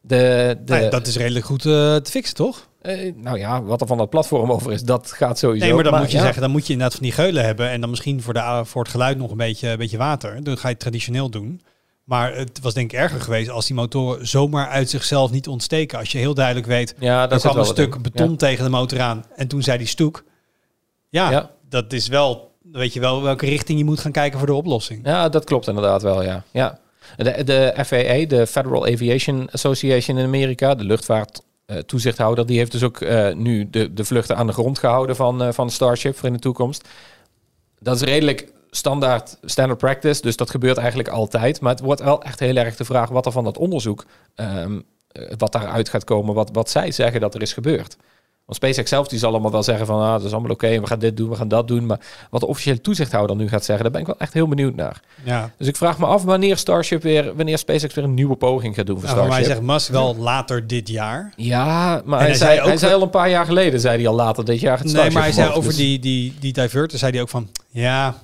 [SPEAKER 3] De, de,
[SPEAKER 2] Nou ja, dat is redelijk goed eh, te fixen, toch?
[SPEAKER 3] Eh, nou ja, wat er van dat platform over is, dat gaat sowieso.
[SPEAKER 2] Nee, maar dan moet je
[SPEAKER 3] ja,
[SPEAKER 2] zeggen, dan moet je inderdaad van die geulen hebben. En dan misschien voor, de, voor het geluid nog een beetje, een beetje water. Dan ga je het traditioneel doen. Maar het was denk ik erger geweest als die motoren zomaar uit zichzelf niet ontsteken. Als je heel duidelijk weet,
[SPEAKER 3] Ja,
[SPEAKER 2] er kwam een stuk beton tegen de motor aan. En toen zei die stoek. Ja,
[SPEAKER 3] Ja.
[SPEAKER 2] dat is wel, dan weet je wel welke richting je moet gaan kijken voor de oplossing.
[SPEAKER 3] Ja, dat klopt inderdaad wel, ja. ja. De, de FAA, de Federal Aviation Association in Amerika, de luchtvaart eh, toezichthouder, die heeft dus ook eh, nu de, de vluchten aan de grond gehouden van, eh, van Starship voor in de toekomst. Dat is redelijk standaard, standard practice, dus dat gebeurt eigenlijk altijd. Maar het wordt wel echt heel erg de vraag wat er van dat onderzoek, eh, wat daaruit gaat komen, wat, wat zij zeggen dat er is gebeurd. Want SpaceX zelf die zal allemaal wel zeggen van ah, dat is allemaal oké, we gaan dit doen, we gaan dat doen. Maar wat de officiële toezichthouder nu gaat zeggen, daar ben ik wel echt heel benieuwd naar.
[SPEAKER 2] Ja.
[SPEAKER 3] Dus ik vraag me af wanneer Starship weer, wanneer SpaceX weer een nieuwe poging gaat doen voor
[SPEAKER 2] Nou,
[SPEAKER 3] Starship.
[SPEAKER 2] mij zegt Musk wel later dit jaar.
[SPEAKER 3] Ja, maar
[SPEAKER 2] hij
[SPEAKER 3] hij,
[SPEAKER 2] zei ook
[SPEAKER 3] hij zei al een paar jaar geleden, zei hij al later dit jaar het
[SPEAKER 2] Nee, maar hij zei over
[SPEAKER 3] Dus-
[SPEAKER 2] die, die, die diverter, zei hij ook van, ja,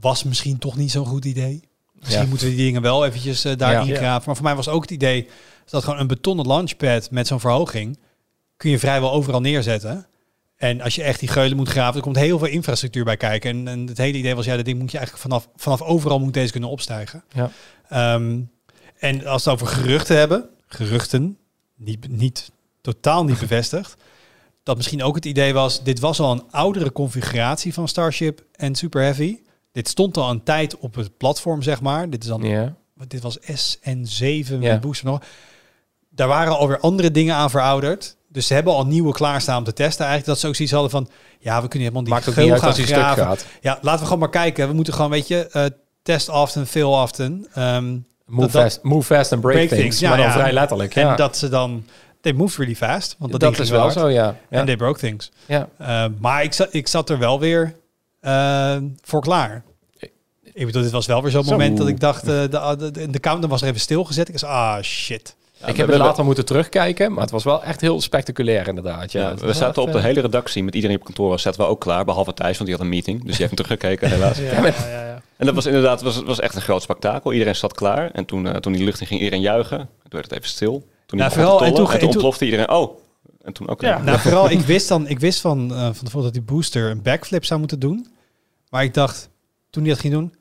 [SPEAKER 2] was misschien toch niet zo'n goed idee. Misschien
[SPEAKER 3] Ja.
[SPEAKER 2] moeten we die dingen wel eventjes eh, daar
[SPEAKER 3] Ja.
[SPEAKER 2] ingraven. Maar voor mij was ook het idee dat gewoon een betonnen launchpad met zo'n verhoging kun je vrijwel overal neerzetten. En als je echt die geulen moet graven, er komt heel veel infrastructuur bij kijken. En, en het hele idee was, ja, dat ding moet je eigenlijk vanaf, vanaf overal moet deze kunnen opstijgen.
[SPEAKER 3] Ja.
[SPEAKER 2] Ehm, en als we het over geruchten hebben, geruchten, niet, niet totaal niet bevestigd, dat misschien ook het idee was, dit was al een oudere configuratie van Starship en Super Heavy. Dit stond al een tijd op het platform, zeg maar. Dit is dan wat dit was SN7
[SPEAKER 3] Ja.
[SPEAKER 2] met booster nog. Daar waren alweer andere dingen aan verouderd. Dus ze hebben al nieuwe klaarstaan om te testen. Eigenlijk dat ze ook zoiets hadden van... Ja, we kunnen helemaal die
[SPEAKER 3] maakt ook niet uit
[SPEAKER 2] gaan
[SPEAKER 3] als hij stuk
[SPEAKER 2] graven.
[SPEAKER 3] gaat.
[SPEAKER 2] Ja, laten we gewoon maar kijken. We moeten gewoon, weet je, eh, test often, fail often. Ehm,
[SPEAKER 3] Move,
[SPEAKER 2] dat-
[SPEAKER 3] fast, move fast and break,
[SPEAKER 2] break
[SPEAKER 3] things.
[SPEAKER 2] things, ja,
[SPEAKER 3] maar dan
[SPEAKER 2] ja.
[SPEAKER 3] vrij letterlijk. Ja.
[SPEAKER 2] En dat ze dan... They moved really fast. Want dat,
[SPEAKER 3] dat, is wel
[SPEAKER 2] hard.
[SPEAKER 3] zo, ja.
[SPEAKER 2] En they broke things.
[SPEAKER 3] ja.
[SPEAKER 2] Eh, maar ik zat, ik zat er wel weer eh, voor klaar. Ik bedoel, dit was wel weer zo'n
[SPEAKER 4] Zo.
[SPEAKER 2] moment dat ik dacht, de, de, de countdown was er even stilgezet. Ik was, ah shit.
[SPEAKER 3] Ik heb het later moeten terugkijken, maar het was wel echt heel spectaculair inderdaad. Ja,
[SPEAKER 4] we zaten
[SPEAKER 3] echt,
[SPEAKER 4] op de hele redactie met iedereen op kantoor. Zaten we ook klaar, behalve Thijs, want die had een meeting. Dus die heeft hem teruggekeken, helaas.
[SPEAKER 1] Ja, ja, ja, ja.
[SPEAKER 4] En dat was inderdaad was, was echt een groot spektakel. Iedereen zat klaar. En toen, eh, toen die lucht in ging, iedereen juichen. Toen werd het even stil. Toen
[SPEAKER 2] Ja,
[SPEAKER 4] ja, begon
[SPEAKER 2] vooral-
[SPEAKER 4] te
[SPEAKER 2] en
[SPEAKER 4] tollen,
[SPEAKER 2] toen-
[SPEAKER 4] en toen
[SPEAKER 2] en toen-
[SPEAKER 4] ontplofte iedereen. Oh, en toen ook.
[SPEAKER 1] Ja.
[SPEAKER 2] Nou, vooral, ik wist dan, ik wist van, eh, van tevoren dat die booster een backflip zou moeten doen. Maar ik dacht, toen hij dat ging doen,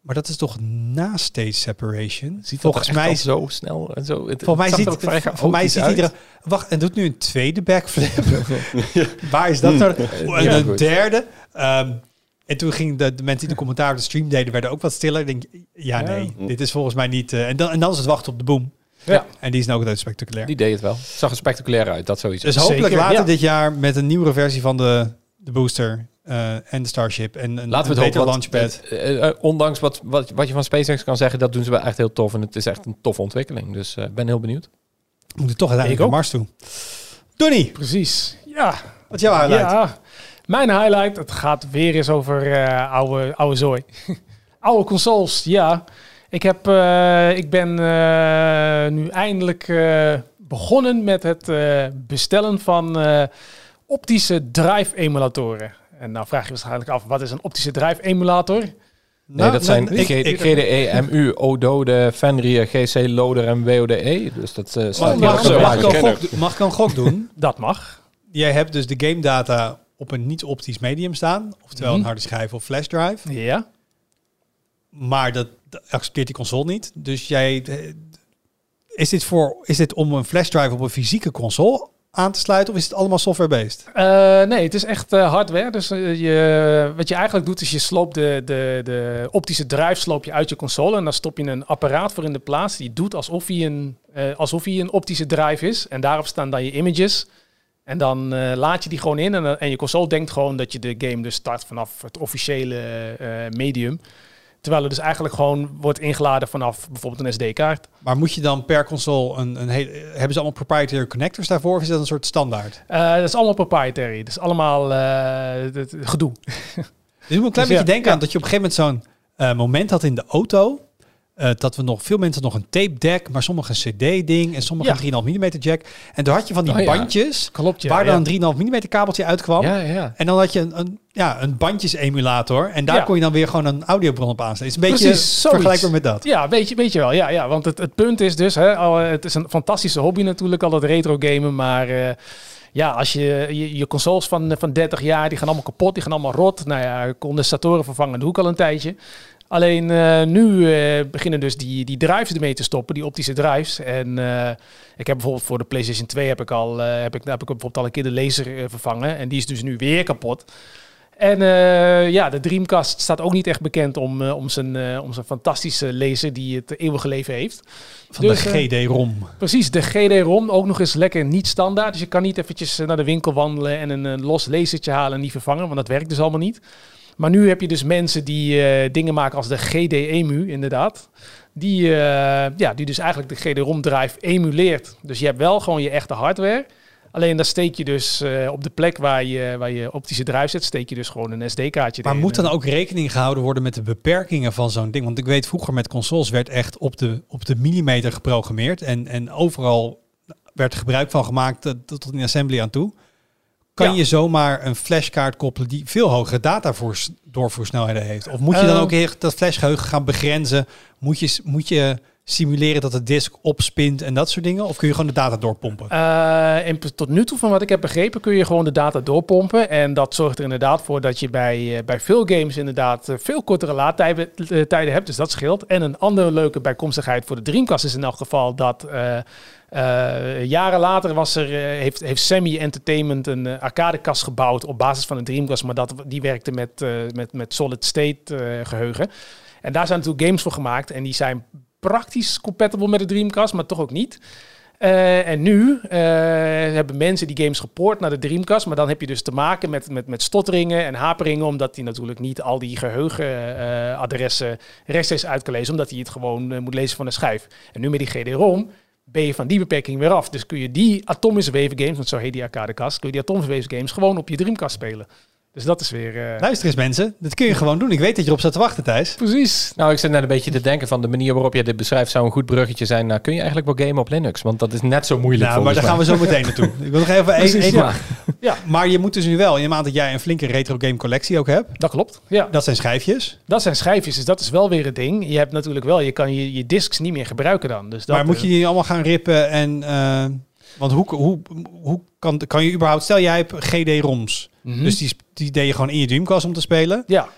[SPEAKER 2] maar dat is toch na stage separation?
[SPEAKER 3] Ziet
[SPEAKER 2] volgens mij,
[SPEAKER 3] zo snel en zo. Het,
[SPEAKER 2] volgens mij ziet,
[SPEAKER 3] vrij
[SPEAKER 2] voor mij ziet er... Wacht, en doet nu een tweede backflip. Waar is dat nou? En
[SPEAKER 3] Ja,
[SPEAKER 2] een
[SPEAKER 3] goed.
[SPEAKER 2] derde. Ehm, en toen gingen de, de mensen die de commentaar op de stream deden, werden ook wat stiller. Ik denk, ja,
[SPEAKER 3] Ja.
[SPEAKER 2] nee, dit is volgens mij niet... eh, en, dan, en dan is het wachten op de boom.
[SPEAKER 3] Ja.
[SPEAKER 2] En die is nou ook spectaculair.
[SPEAKER 3] Die deed het wel. Zag er spectaculair uit, dat sowieso.
[SPEAKER 2] Dus hopelijk
[SPEAKER 1] Zeker,
[SPEAKER 2] later dit jaar met een nieuwere versie van de, de booster eh, en de Starship en een,
[SPEAKER 3] Laten we
[SPEAKER 2] een
[SPEAKER 3] het want,
[SPEAKER 2] launchpad.
[SPEAKER 3] eh, eh, ondanks wat, wat, wat je van SpaceX kan zeggen, dat doen ze wel echt heel tof. En het is echt een toffe ontwikkeling. Dus eh, ik ben heel benieuwd.
[SPEAKER 2] We moeten toch uiteindelijk naar Mars toe. Donnie,
[SPEAKER 1] Precies. Ja,
[SPEAKER 2] wat is jouw highlight?
[SPEAKER 1] Ja, mijn highlight, het gaat weer eens over eh, oude, oude zooi. oude consoles, ja. Ik, heb, eh, ik ben eh, nu eindelijk eh, begonnen met het eh, bestellen van eh, optische drive-emulatoren. En nou vraag je waarschijnlijk af, wat is een optische drive-emulator?
[SPEAKER 3] Nee,
[SPEAKER 2] Nou,
[SPEAKER 3] dat zijn
[SPEAKER 2] ik-
[SPEAKER 3] G- GDE, MU, ODODE, Fenrir, GC, Loader en WODE. Dus dat eh, staat hier
[SPEAKER 2] Mag, mag,
[SPEAKER 3] zo
[SPEAKER 2] mag,
[SPEAKER 3] uit.
[SPEAKER 2] ik een gok, mag ik een gok doen?
[SPEAKER 1] Dat mag.
[SPEAKER 2] Jij hebt dus de game data op een niet-optisch medium staan, oftewel
[SPEAKER 1] Mhm.
[SPEAKER 2] een harde schijf of flash drive.
[SPEAKER 1] Ja.
[SPEAKER 2] Maar dat, dat accepteert die console niet. Dus jij, eh, is dit, voor, is dit om een flash drive op een fysieke console aan te sluiten of is het allemaal software-based?
[SPEAKER 1] Eh, nee, het is echt eh, hardware. Dus eh, je, wat je eigenlijk doet, is je sloopt de, de, de optische drive sloop je uit je console. En dan stop je een apparaat voor in de plaats. Die doet alsof hij een, alsof hij een optische drive is. En daarop staan dan je images. En dan laat je die gewoon in en, en je console denkt gewoon dat je de game dus start vanaf het officiële medium. Terwijl het dus eigenlijk gewoon wordt ingeladen vanaf bijvoorbeeld een SD-kaart.
[SPEAKER 2] Maar moet je dan per console een, een hele... Hebben ze allemaal proprietary connectors daarvoor of is dat een soort standaard?
[SPEAKER 1] Eh, dat is allemaal proprietary. Dat is allemaal eh, gedoe.
[SPEAKER 2] Dus ik moet een klein
[SPEAKER 1] Dus
[SPEAKER 2] beetje
[SPEAKER 1] ja,
[SPEAKER 2] denken
[SPEAKER 1] ja.
[SPEAKER 2] aan dat je op een gegeven moment zo'n eh, moment had in de auto. Eh, dat we nog veel mensen nog een tape deck, maar sommigen een CD-ding en sommigen
[SPEAKER 1] Ja.
[SPEAKER 2] een 3,5 mm jack. En toen had je van die
[SPEAKER 3] Oh ja.
[SPEAKER 2] bandjes
[SPEAKER 1] Klopt, ja.
[SPEAKER 2] waar dan een 3,5 mm kabeltje uitkwam. En dan had je een, een, ja, een bandjes-emulator. En daar kon je dan weer gewoon een audiobron op aansluiten. Is een beetje vergelijkbaar met dat.
[SPEAKER 1] Ja, weet je, weet je wel. Ja, ja, want het, het punt is dus, hè, al, het is een fantastische hobby natuurlijk, al dat retro gamen, maar eh, ja, als je, je je consoles van, van 30 jaar, die gaan allemaal kapot, die gaan allemaal rot. Nou ja, condensatoren vervangen doe ik al een tijdje. Alleen eh, nu eh, beginnen dus die, die drives ermee te stoppen, die optische drives. En eh, ik heb bijvoorbeeld voor de PlayStation 2 heb ik al, heb ik, heb ik bijvoorbeeld al een keer de laser vervangen. En die is dus nu weer kapot. En ja, de Dreamcast staat ook niet echt bekend om, om, zijn, om zijn fantastische laser die het eeuwige leven heeft.
[SPEAKER 2] Van
[SPEAKER 1] Dus,
[SPEAKER 2] de
[SPEAKER 1] eh,
[SPEAKER 2] GD-ROM.
[SPEAKER 1] Precies, de GD-ROM ook nog eens lekker niet standaard. Dus je kan niet eventjes naar de winkel wandelen en een, los lasertje halen en die vervangen, want dat werkt dus allemaal niet. Maar nu heb je dus mensen die eh, dingen maken als de GD-EMU, inderdaad. Die, eh, ja, die dus eigenlijk de GD-ROM-drive emuleert. Dus je hebt wel gewoon je echte hardware. Alleen dan steek je dus eh, op de plek waar je, waar je optische drive zet, steek je dus gewoon een SD-kaartje
[SPEAKER 2] Maar
[SPEAKER 1] erin.
[SPEAKER 2] moet dan ook rekening gehouden worden met de beperkingen van zo'n ding? Want ik weet vroeger met consoles werd echt op de, op de millimeter geprogrammeerd. En, en overal werd gebruik van gemaakt tot tot in assembly aan toe. Kan
[SPEAKER 1] Ja.
[SPEAKER 2] je zomaar een flashkaart koppelen die veel hogere datadoorvoersnelheden heeft? Of moet je dan
[SPEAKER 1] Eh,
[SPEAKER 2] ook echt dat flashgeheugen gaan begrenzen? Moet je, moet je simuleren dat de disk opspint en dat soort dingen? Of kun je gewoon de data doorpompen?
[SPEAKER 1] En p- tot nu toe, van wat ik heb begrepen, kun je gewoon de data doorpompen. En dat zorgt er inderdaad voor dat je bij, eh, bij veel games inderdaad eh, veel kortere laadtijden tijden hebt. Dus dat scheelt. En een andere leuke bijkomstigheid voor de Dreamcast is in elk geval dat... eh, jaren later was er, eh, heeft, heeft Sammy Entertainment een eh, arcadekast gebouwd op basis van een Dreamcast. Maar dat, die werkte met, met, met solid state eh, geheugen. En daar zijn natuurlijk games voor gemaakt. En die zijn praktisch compatible met de Dreamcast, maar toch ook niet. En nu hebben mensen die games gepoord naar de Dreamcast. Maar dan heb je dus te maken met, met, met stotteringen en haperingen. Omdat hij natuurlijk niet al die geheugenadressen rechtstreeks uit kan lezen. Omdat hij het gewoon moet lezen van een schijf. En nu met die GD-ROM ben je van die beperking weer af. Dus kun je die atomische weven games, want zo heet die arcadekast, kun je die atomische weven games gewoon op je Dreamcast spelen. Dus dat is weer... eh,
[SPEAKER 2] Luister eens mensen, dat kun je gewoon doen. Ik weet dat je erop staat te wachten Thijs.
[SPEAKER 1] Precies.
[SPEAKER 3] Nou, ik zit net een beetje te denken van de manier waarop je dit beschrijft zou een goed bruggetje zijn. Nou, kun je eigenlijk wel gamen op Linux? Want dat is net zo moeilijk
[SPEAKER 2] Nou, maar daar gaan we zo meteen naartoe. Ik wil nog even één...
[SPEAKER 1] Precies,
[SPEAKER 2] één-
[SPEAKER 1] ja. Ja.
[SPEAKER 2] Maar je moet dus nu wel, in de maand dat jij een flinke retro game collectie ook hebt.
[SPEAKER 1] Dat klopt. Ja.
[SPEAKER 2] Dat zijn schijfjes.
[SPEAKER 1] Dat zijn schijfjes, dus dat is wel weer het ding. Je hebt natuurlijk wel, je kan je, je discs niet meer gebruiken dan. Dus dat,
[SPEAKER 2] maar moet je
[SPEAKER 1] eh,
[SPEAKER 2] die allemaal gaan rippen en... eh, want hoe, hoe, hoe kan, kan je überhaupt... Stel, jij hebt GD-ROMs.
[SPEAKER 1] mhm.
[SPEAKER 2] Dus die, die deed je gewoon in je Dreamcast om te spelen.
[SPEAKER 1] Ja.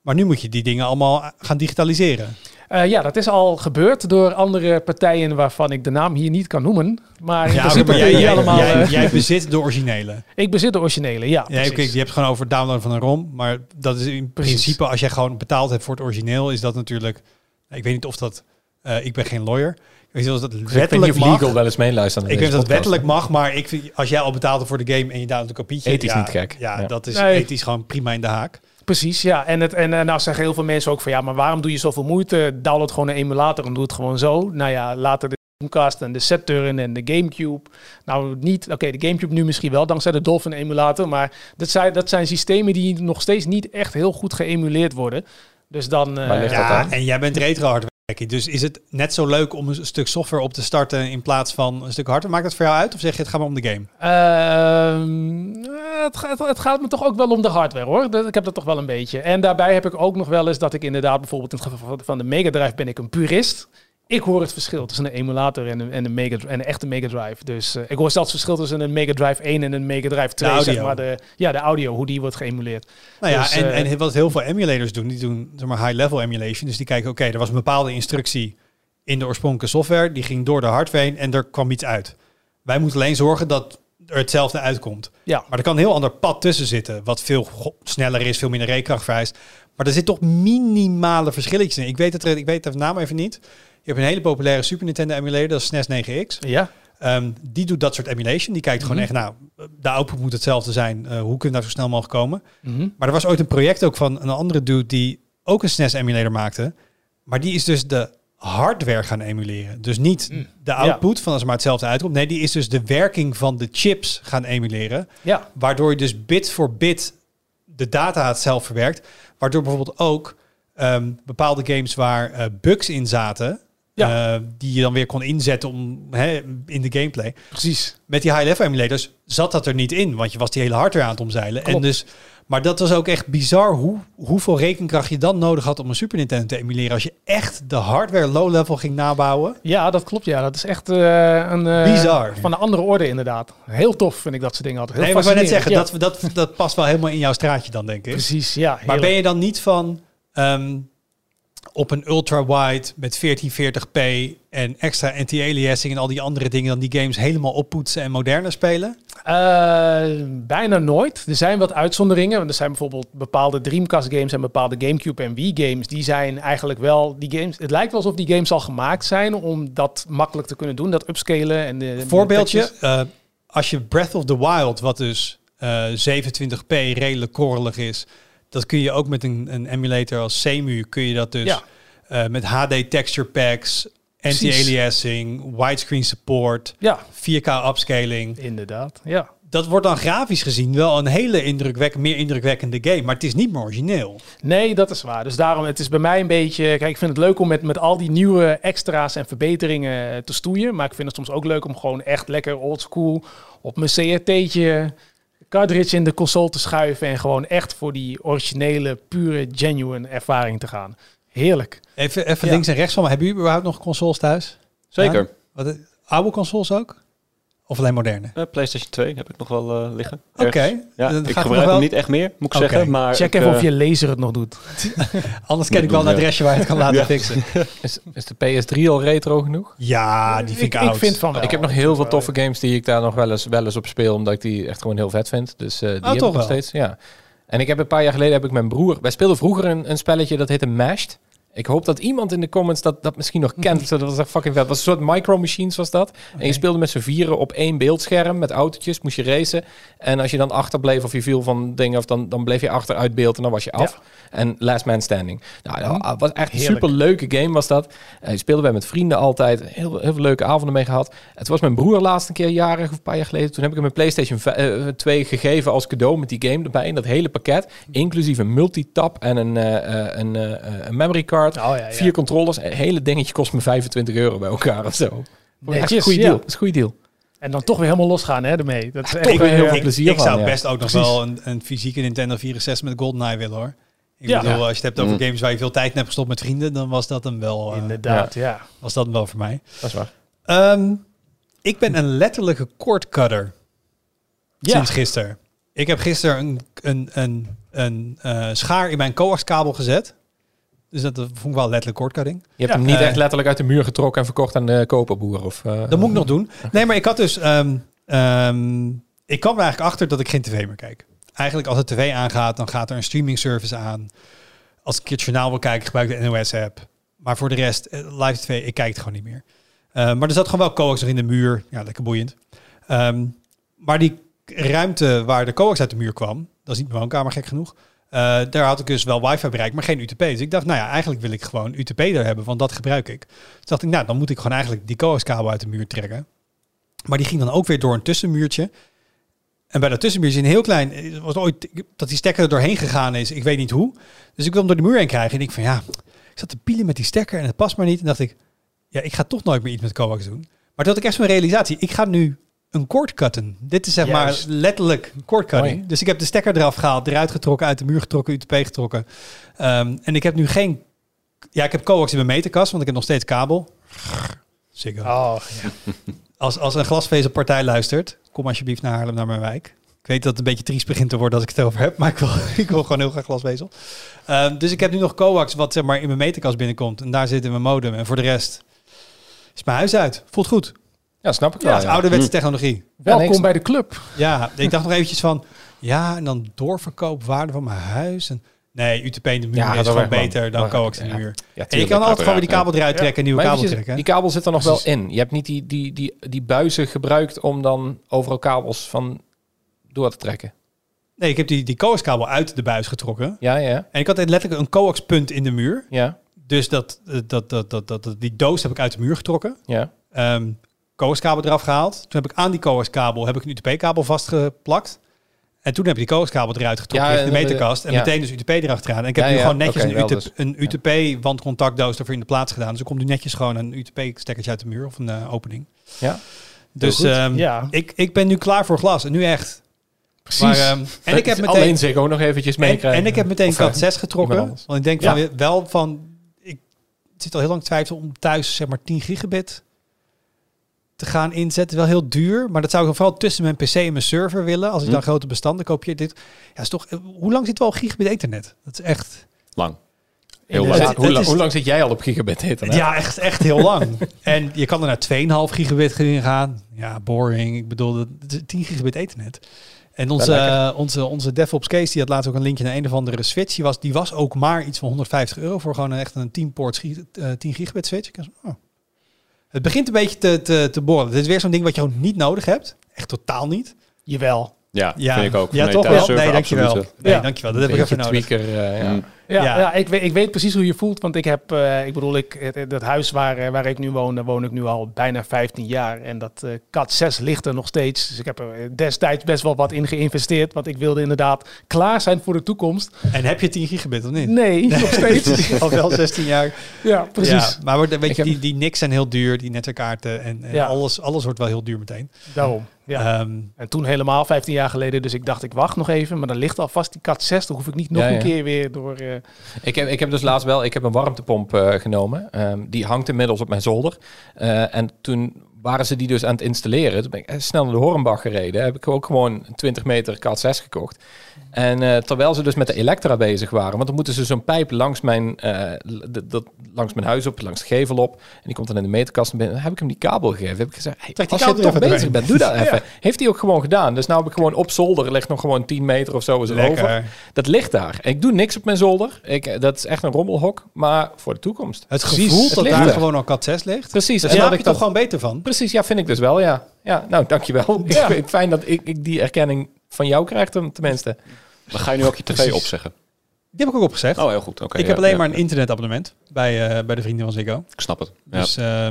[SPEAKER 2] Maar nu moet je die dingen allemaal gaan digitaliseren.
[SPEAKER 1] Eh, ja, dat is al gebeurd door andere partijen waarvan ik de naam hier niet kan noemen. Maar in
[SPEAKER 2] Ja,
[SPEAKER 1] principe
[SPEAKER 2] maar jij, jij,
[SPEAKER 1] allemaal...
[SPEAKER 2] jij,
[SPEAKER 1] eh,
[SPEAKER 2] jij bezit de originele.
[SPEAKER 1] ik bezit de originele, ja.
[SPEAKER 2] Ja, oké, je hebt het gewoon over downloaden van een ROM. Maar dat is in
[SPEAKER 1] Precies.
[SPEAKER 2] principe, als jij gewoon betaald hebt voor het origineel, is dat natuurlijk... Ik weet niet of dat... eh, ik ben geen lawyer. Ik weet dat
[SPEAKER 3] Dus
[SPEAKER 2] wettelijk mag.
[SPEAKER 3] legal wel eens meeluisteren.
[SPEAKER 2] Ik weet dat wettelijk mag, maar ik vind, als jij al betaalde voor de game en je downloadt een kopietje...
[SPEAKER 3] Ethisch
[SPEAKER 2] ja,
[SPEAKER 3] niet gek.
[SPEAKER 2] Ja,
[SPEAKER 3] Ja.
[SPEAKER 2] dat is
[SPEAKER 1] Nee.
[SPEAKER 2] ethisch gewoon prima in de haak.
[SPEAKER 1] Precies, ja. En, het, en nou zeggen heel veel mensen ook van ja, maar waarom doe je zoveel moeite? Download gewoon een emulator en doe het gewoon zo. Nou ja, later de Dreamcast en de Saturn en de Gamecube. Nou, niet, oké, de Gamecube nu misschien wel dankzij de Dolphin emulator, maar dat zijn, dat zijn systemen die nog steeds niet echt heel goed geëmuleerd worden. Dus dan. eh,
[SPEAKER 3] dat
[SPEAKER 2] Ja, en jij bent retro Dus is het net zo leuk om een stuk software op te starten in plaats van een stuk hardware? Maakt dat voor jou uit? Of zeg je het gaat maar om de game?
[SPEAKER 1] Ehm, het, gaat, het gaat me toch ook wel om de hardware hoor. Ik heb dat toch wel een beetje. En daarbij heb ik ook nog wel eens dat ik inderdaad bijvoorbeeld in het geval van de Mega Drive ben ik een purist. Ik hoor het verschil tussen een emulator en een, en een, Mega, en een echte Mega Drive. Dus eh, ik hoor zelfs het verschil tussen een Mega Drive 1 en een Mega Drive 2.
[SPEAKER 2] audio.
[SPEAKER 1] zeg maar de, ja, de audio, hoe die wordt geëmuleerd.
[SPEAKER 2] Nou ja,
[SPEAKER 1] Dus,
[SPEAKER 2] en,
[SPEAKER 1] eh,
[SPEAKER 2] en wat heel veel emulators doen, die doen zeg maar high-level emulation. Dus die kijken, oké, er was een bepaalde instructie in de oorspronkelijke software. Die ging door de hardware heen en er kwam iets uit. Wij moeten alleen zorgen dat er hetzelfde uitkomt.
[SPEAKER 1] Ja.
[SPEAKER 2] Maar er kan een heel ander pad tussen zitten, wat veel sneller is, veel minder rekenkracht vereist. Maar er zit toch minimale verschilletjes in. Ik weet het, ik weet het naam even niet. Je hebt een hele populaire Super Nintendo emulator, dat is SNES 9X.
[SPEAKER 1] Ja,
[SPEAKER 2] Ehm, die doet dat soort emulation. Die kijkt gewoon
[SPEAKER 1] Mhm.
[SPEAKER 2] echt, nou, de output moet hetzelfde zijn. Eh, hoe kunnen we daar zo snel mogelijk komen?
[SPEAKER 1] Mhm.
[SPEAKER 2] Maar er was ooit een project ook van een andere dude die ook een SNES emulator maakte. Maar die is dus de hardware gaan emuleren. Dus niet
[SPEAKER 1] Mm.
[SPEAKER 2] de output van als maar hetzelfde uitkomt. Nee, die is dus de werking van de chips gaan emuleren.
[SPEAKER 1] Ja,
[SPEAKER 2] Waardoor je dus bit voor bit de data het zelf verwerkt. Waardoor bijvoorbeeld ook ehm, bepaalde games waar eh, bugs in zaten...
[SPEAKER 1] Ja.
[SPEAKER 2] eh, die je dan weer kon inzetten om, hè, in de gameplay.
[SPEAKER 1] precies.
[SPEAKER 2] Met die high-level emulators zat dat er niet in. Want je was die hele hardware aan het omzeilen. En dus, maar dat was ook echt bizar hoe, hoeveel rekenkracht je dan nodig had om een Super Nintendo te emuleren. Als je echt de hardware low-level ging nabouwen.
[SPEAKER 1] Ja, dat klopt. Ja, dat is echt eh, een eh,
[SPEAKER 2] Bizar.
[SPEAKER 1] van een andere orde inderdaad. Heel tof vind ik dat soort dingen altijd. Heel
[SPEAKER 2] nee, maar ik net zeggen, dat, dat, dat past wel helemaal in jouw straatje dan, denk ik.
[SPEAKER 1] Precies, ja.
[SPEAKER 2] Maar ben je dan niet van ehm, op een ultra-wide met 1440p en extra anti-aliasing en al die andere dingen dan die games helemaal oppoetsen en moderner spelen?
[SPEAKER 1] Eh, bijna nooit. Er zijn wat uitzonderingen. Want er zijn bijvoorbeeld bepaalde Dreamcast games en bepaalde GameCube en Wii games. Die zijn eigenlijk wel die games. Het lijkt wel alsof die games al gemaakt zijn om dat makkelijk te kunnen doen. Dat upscalen en de
[SPEAKER 2] Voorbeeldje, eh, als je Breath of the Wild, wat dus eh, 27p redelijk korrelig is, dat kun je ook met een, een emulator als CEMU, kun je dat dus
[SPEAKER 1] Ja.
[SPEAKER 2] eh, met HD texture packs, anti-aliasing, widescreen support,
[SPEAKER 1] Ja,
[SPEAKER 2] 4K upscaling.
[SPEAKER 1] inderdaad. Ja.
[SPEAKER 2] Dat wordt dan grafisch gezien wel een hele indrukwekkende, meer indrukwekkende game, maar het is niet meer origineel.
[SPEAKER 1] Nee, dat is waar. Dus daarom, het is bij mij een beetje... Kijk, ik vind het leuk om met, met al die nieuwe extra's en verbeteringen te stoeien. Maar ik vind het soms ook leuk om gewoon echt lekker oldschool op mijn CRT'tje... cartridge in de console te schuiven... en gewoon echt voor die originele, pure, genuine ervaring te gaan. Heerlijk.
[SPEAKER 2] Even, even
[SPEAKER 1] Ja.
[SPEAKER 2] links en rechts van me, hebben jullie überhaupt nog consoles thuis?
[SPEAKER 4] Zeker.
[SPEAKER 2] Wat, oude consoles ook? Of alleen moderne?
[SPEAKER 4] Eh, PlayStation 2 heb ik nog wel eh, liggen.
[SPEAKER 2] Oké.
[SPEAKER 4] Ja, ik gebruik
[SPEAKER 2] nog wel-
[SPEAKER 4] hem niet echt meer, moet ik zeggen. Maar
[SPEAKER 1] Check
[SPEAKER 4] ik,
[SPEAKER 1] even
[SPEAKER 4] eh,
[SPEAKER 1] of je laser het nog doet.
[SPEAKER 2] Anders ken ik wel een adresje waar je het kan laten
[SPEAKER 4] Ja.
[SPEAKER 2] fixen.
[SPEAKER 3] Is, is de PS3 al retro genoeg?
[SPEAKER 2] Ja, die vind ik,
[SPEAKER 1] ik,
[SPEAKER 2] oud.
[SPEAKER 1] vind van wel.
[SPEAKER 3] ik heb nog heel veel toffe games die ik daar nog wel eens, wel eens op speel, omdat ik die echt gewoon heel vet vind. Dus eh, die heb
[SPEAKER 2] toch
[SPEAKER 3] ik nog
[SPEAKER 2] wel?
[SPEAKER 3] steeds. Ja. En ik heb een paar jaar geleden heb ik mijn broer. Wij speelden vroeger een, een spelletje dat heette Mashed. Ik hoop dat iemand in de comments dat, dat misschien nog kent. dat was echt fucking vet. Dat was een soort micro machines was dat. En je speelde met z'n vieren op één beeldscherm met autootjes. Moest je racen. En als je dan achterbleef of je viel van dingen, of dan, dan bleef je achter uit beeld en dan was je af. En last man standing. Nou, dat was echt een super leuke game was dat. Uh, speelden wij met vrienden altijd. Heel, heel veel leuke avonden mee gehad. Het was mijn broer laatst een keer jarig of een paar jaar geleden. Toen heb ik hem een PlayStation v- eh, 2 gegeven als cadeau met die game erbij. In dat hele pakket. Inclusief een multitap en een, eh, eh, een, eh, een memory card.
[SPEAKER 1] Oh, ja, ja.
[SPEAKER 3] Vier controllers. Het hele dingetje kost me 25 euro bij elkaar of zo. Echt een
[SPEAKER 1] Netjes,
[SPEAKER 3] goede
[SPEAKER 1] ja.
[SPEAKER 3] deal. Dat is een goede deal.
[SPEAKER 1] En dan toch weer helemaal losgaan hè, ermee. Dat is echt
[SPEAKER 3] toch weer heel
[SPEAKER 1] eh,
[SPEAKER 3] veel
[SPEAKER 2] ik,
[SPEAKER 3] plezier
[SPEAKER 2] ik
[SPEAKER 3] van,
[SPEAKER 2] zou
[SPEAKER 3] ja.
[SPEAKER 2] best ook nog wel een, een fysieke Nintendo 64 met GoldenEye willen hoor. Ik
[SPEAKER 1] Ja.
[SPEAKER 2] bedoel, als je het hebt over
[SPEAKER 4] Mm.
[SPEAKER 2] games waar je veel tijd in hebt gestopt met vrienden, dan was dat hem wel, eh,
[SPEAKER 1] Inderdaad, ja.
[SPEAKER 2] was dat hem wel voor mij.
[SPEAKER 3] Dat is waar.
[SPEAKER 2] Ehm, ik ben een letterlijke cordcutter
[SPEAKER 1] Ja.
[SPEAKER 2] sinds gisteren. Ik heb gisteren een, een, een, een eh, schaar in mijn coaxkabel gezet. Dus dat, vond ik wel letterlijk cordcutting.
[SPEAKER 3] Je hebt
[SPEAKER 1] Ja,
[SPEAKER 3] hem niet
[SPEAKER 2] eh,
[SPEAKER 3] echt letterlijk uit de muur getrokken en verkocht aan de koperboer. Of, eh,
[SPEAKER 2] Dat moet ik nog doen. Nee, maar ik had dus... ehm, ehm, ik kwam er eigenlijk achter dat ik geen tv meer kijk. Eigenlijk als de tv aangaat, dan gaat er een streaming service aan. Als ik het journaal wil kijken, gebruik ik de NOS-app. Maar voor de rest, eh, live tv, ik kijk het gewoon niet meer. Eh, maar er zat gewoon wel coax nog in de muur. Ja, lekker boeiend. Ehm, maar die ruimte waar de coax uit de muur kwam, dat is niet mijn woonkamer gek genoeg. Eh, daar had ik dus wel wifi bereik, maar geen UTP. Dus ik dacht, nou ja, eigenlijk wil ik gewoon UTP er hebben, want dat gebruik ik. Dus dacht ik, nou, dan moet ik gewoon eigenlijk die coaxkabel uit de muur trekken. Maar die ging dan ook weer door een tussenmuurtje. En bij dat tussenmuurtje een heel klein, eh, was ooit dat die stekker er doorheen gegaan is. Ik weet niet hoe. Dus ik wil hem door de muur heen krijgen. En ik van ja, ik zat te pielen met die stekker en het past maar niet. En dacht ik, ja, ik ga toch nooit meer iets met coax doen. Maar toen had ik echt zo'n realisatie. Ik ga nu een cord cutten. Dit is zeg
[SPEAKER 1] Juist.
[SPEAKER 2] maar letterlijk cord cutting.
[SPEAKER 3] Mooi.
[SPEAKER 2] Dus ik heb de stekker eraf gehaald, eruit getrokken, uit de muur getrokken, UTP getrokken. Ehm, en ik heb nu geen... Ja, ik heb coax in mijn meterkast, want ik heb nog steeds kabel. Ziggo.
[SPEAKER 1] Oh, ja.
[SPEAKER 2] Als, als een glasvezelpartij luistert, kom alsjeblieft naar Haarlem, naar mijn wijk. Ik weet dat het een beetje triest begint te worden als ik het over heb, maar ik wil, ik wil gewoon heel graag glasvezel. Ehm, dus ik heb nu nog coax wat zeg maar in mijn meterkast binnenkomt. En daar zit in mijn modem. En voor de rest is mijn huis uit. Voelt goed.
[SPEAKER 3] Ja, snap ik
[SPEAKER 2] Ja,
[SPEAKER 3] wel.
[SPEAKER 2] het is
[SPEAKER 3] ja.
[SPEAKER 2] ouderwetse
[SPEAKER 4] Hm.
[SPEAKER 2] technologie.
[SPEAKER 1] Welkom
[SPEAKER 3] niks.
[SPEAKER 1] bij de club.
[SPEAKER 2] Ja, ik dacht nog eventjes van, ja, en dan doorverkoopwaarde van mijn huis. En Nee, UTP in de muur
[SPEAKER 3] Ja,
[SPEAKER 2] is gewoon beter dan coax in de
[SPEAKER 3] ja.
[SPEAKER 2] muur.
[SPEAKER 3] Ja,
[SPEAKER 2] En je kan altijd gewoon weer die kabel eruit trekken en nieuwe
[SPEAKER 3] Maar
[SPEAKER 2] kabel
[SPEAKER 3] eventjes,
[SPEAKER 2] trekken.
[SPEAKER 3] die kabel zit er nog wel in. Je hebt niet die, die, die, die buizen gebruikt om dan overal kabels van door te trekken.
[SPEAKER 2] Nee, ik heb die, die coax kabel uit de buis getrokken.
[SPEAKER 3] Ja, ja,
[SPEAKER 2] En ik had letterlijk een coax punt in de muur.
[SPEAKER 3] ja,
[SPEAKER 2] Dus dat, dat, dat, dat, dat, dat- die doos heb ik uit de muur getrokken.
[SPEAKER 3] ja.
[SPEAKER 2] Ehm coax-kabel eraf gehaald. Toen heb ik aan die coax-kabel heb ik een UTP-kabel vastgeplakt. En toen heb ik die coax-kabel eruit getrokken
[SPEAKER 3] Ja,
[SPEAKER 2] tegen de
[SPEAKER 3] en, eh,
[SPEAKER 2] meterkast. En
[SPEAKER 3] ja.
[SPEAKER 2] meteen dus UTP erachteraan. En ik heb
[SPEAKER 3] Ja,
[SPEAKER 2] nu
[SPEAKER 3] ja,
[SPEAKER 2] gewoon netjes een,
[SPEAKER 3] dus.
[SPEAKER 2] UTP, een UTP-wandcontactdoos ervoor in de plaats gedaan. Dus ik kom nu netjes gewoon een UTP-stekkertje uit de muur of een eh, opening.
[SPEAKER 3] Ja.
[SPEAKER 2] Dus ehm,
[SPEAKER 1] Ja.
[SPEAKER 2] ik, ik ben nu klaar voor glas. En nu echt.
[SPEAKER 1] Precies.
[SPEAKER 2] Maar, ehm, en ik heb meteen...
[SPEAKER 3] Alleen zich ook nog eventjes
[SPEAKER 2] En,
[SPEAKER 3] meekrijgen.
[SPEAKER 2] en ik heb meteen
[SPEAKER 3] eh,
[SPEAKER 2] kat 6 getrokken. Want ik denk
[SPEAKER 1] Ja.
[SPEAKER 2] van, wel van... Ik zit al heel lang twijfel om thuis zeg maar 10 gigabit te gaan inzetten. Wel heel duur, maar dat zou ik vooral tussen mijn PC en mijn server willen. Als ik
[SPEAKER 4] Hm.
[SPEAKER 2] dan grote bestanden kopieer. Dit, ja, is toch, hoe lang zit wel gigabit ethernet? Dat is echt...
[SPEAKER 4] Lang. Heel lang.
[SPEAKER 3] hoe, lang-
[SPEAKER 2] is-
[SPEAKER 3] hoe lang zit jij al op gigabit internet?
[SPEAKER 2] Ja, echt, echt heel lang. en je kan er naar 2,5 gigabit in gaan. Ja, boring. Ik bedoel, dat het is 10 gigabit ethernet. En onze, eh, onze, onze DevOps case, die had laatst ook een linkje naar een of andere switch. Die was, die was ook maar iets van 150 euro voor gewoon een, echt een 10 port gi- eh, 10 gigabit switch. Ik dacht, oh. Het begint een beetje te, te, te borrelen. Dit is weer zo'n ding wat je gewoon niet nodig hebt. Echt totaal niet.
[SPEAKER 1] Jawel.
[SPEAKER 4] Ja,
[SPEAKER 2] Ja,
[SPEAKER 4] vind ik ook.
[SPEAKER 2] Ja,
[SPEAKER 4] Nee,
[SPEAKER 2] toch wel? Nee, dankjewel. Nee, dankjewel. Dat heb ik even
[SPEAKER 3] Beetje
[SPEAKER 2] nodig.
[SPEAKER 3] tweaker, eh, ja.
[SPEAKER 1] Ja,
[SPEAKER 2] Ja.
[SPEAKER 1] ja. ik, weet, ik weet precies hoe je voelt. Want ik heb, eh, ik bedoel, ik, het huis waar, eh, waar ik nu woon, daar woon ik nu al bijna 15 jaar. En dat eh kat 6 ligt er nog steeds. Dus ik heb er eh, destijds best wel wat in geïnvesteerd. Want ik wilde inderdaad klaar zijn voor de toekomst.
[SPEAKER 2] En heb je 10 gigabit of niet?
[SPEAKER 1] Nee, nog steeds.
[SPEAKER 2] Al wel 16 jaar.
[SPEAKER 1] ja, precies.
[SPEAKER 2] Ja, maar weet
[SPEAKER 3] Ik
[SPEAKER 2] je,
[SPEAKER 3] heb-
[SPEAKER 2] die, die niks zijn heel duur, die netwerkkaarten en, en alles, alles wordt wel heel duur meteen.
[SPEAKER 1] Daarom. Ja.
[SPEAKER 2] Ehm,
[SPEAKER 1] En toen helemaal 15 jaar geleden. Dus ik dacht, ik wacht nog even. Maar dan ligt alvast die kat 6. Dan hoef ik niet nog
[SPEAKER 3] Ja,
[SPEAKER 1] een keer weer door. eh,
[SPEAKER 3] Ik heb, ik heb dus laatst wel, ik heb een warmtepomp eh, genomen. Ehm, die hangt inmiddels op mijn zolder. Eh, en toen waren ze die dus aan het installeren. Toen ben ik eh, snel naar de Hornbach gereden. Heb ik ook gewoon een 20 meter Cat 6 gekocht. En eh, terwijl ze dus met de Elektra bezig waren, want dan moeten ze zo'n pijp langs mijn, eh, dat, langs mijn huis op, langs de gevel op. En die komt dan in de meterkast. En ben- heb ik hem die kabel gegeven. Heb ik gezegd, hey, als je toch bezig bent, doe dat even. Heeft hij ook gewoon gedaan. Dus nou heb ik gewoon op zolder, ligt nog gewoon 10 meter of zo is
[SPEAKER 2] lekker.
[SPEAKER 3] Dat ligt daar. Ik doe niks op mijn zolder. Ik, dat is echt een rommelhok, maar voor de toekomst.
[SPEAKER 2] Het gevoel
[SPEAKER 3] het
[SPEAKER 2] dat daar
[SPEAKER 3] er.
[SPEAKER 2] gewoon al kat 6 ligt.
[SPEAKER 3] Precies.
[SPEAKER 2] Daar
[SPEAKER 3] en dat
[SPEAKER 2] je
[SPEAKER 3] ik
[SPEAKER 2] toch gewoon beter van?
[SPEAKER 3] Precies, ja, vind ik dus wel, ja. Ja, nou, dankjewel.
[SPEAKER 1] Ja.
[SPEAKER 3] Ik fijn dat ik, ik die erkenning van jou krijg, ten- tenminste.
[SPEAKER 4] Dan ga je nu ook je tv
[SPEAKER 2] Precies.
[SPEAKER 4] opzeggen.
[SPEAKER 2] Die heb ik ook opgezegd.
[SPEAKER 4] Oh, heel goed. Oké.
[SPEAKER 2] ik
[SPEAKER 4] ja,
[SPEAKER 2] heb alleen
[SPEAKER 4] ja,
[SPEAKER 2] maar een
[SPEAKER 4] ja.
[SPEAKER 2] internetabonnement bij, eh, bij de vrienden van Ziggo.
[SPEAKER 4] Ik snap het. Ja.
[SPEAKER 2] Dus eh,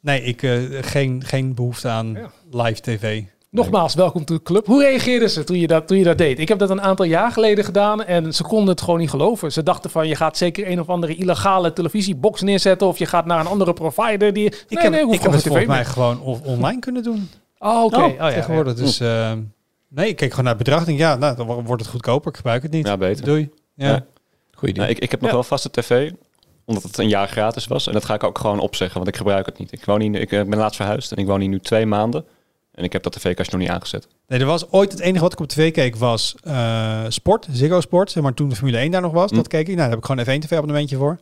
[SPEAKER 2] nee, ik, eh, geen, geen behoefte aan
[SPEAKER 1] Ja.
[SPEAKER 2] live tv.
[SPEAKER 1] Nogmaals, welkom to de club. Hoe reageerden ze toen je, dat, toen je dat deed? Ik heb dat een aantal jaar geleden gedaan en ze konden het gewoon niet geloven. Ze dachten van, je gaat zeker een of andere illegale televisiebox neerzetten of je gaat naar een andere provider. Die...
[SPEAKER 2] Ik
[SPEAKER 1] nee,
[SPEAKER 2] heb,
[SPEAKER 1] nee,
[SPEAKER 2] ik heb
[SPEAKER 1] gewoon
[SPEAKER 2] het volgens mij gewoon on- online kunnen doen.
[SPEAKER 1] Oh, oké.
[SPEAKER 2] Oh,
[SPEAKER 1] Oh, ja,
[SPEAKER 2] tegenwoordig.
[SPEAKER 1] ja.
[SPEAKER 2] Dus eh, nee, ik keek gewoon naar het bedrag. Denk, ja, nou, dan wo- wordt het goedkoper. Ik gebruik het niet.
[SPEAKER 4] Ja, beter.
[SPEAKER 2] Doei. Ja.
[SPEAKER 4] Ja.
[SPEAKER 3] Goeie
[SPEAKER 4] Nou, ik, ik heb nog
[SPEAKER 1] Ja.
[SPEAKER 4] wel vaste tv, omdat het een jaar gratis was. En dat ga ik ook gewoon opzeggen, want ik gebruik het niet. Ik, woon hier, ik eh, ben laatst verhuisd en ik woon hier nu twee maanden. En ik heb dat tv-kastje nog niet aangezet.
[SPEAKER 2] Nee, er was ooit het enige wat ik op tv keek was eh, sport, Ziggo Sport. Zeg maar toen de Formule 1 daar nog was,
[SPEAKER 4] Hm.
[SPEAKER 2] dat keek ik. Nou, daar heb ik gewoon even één tv-abonnementje voor.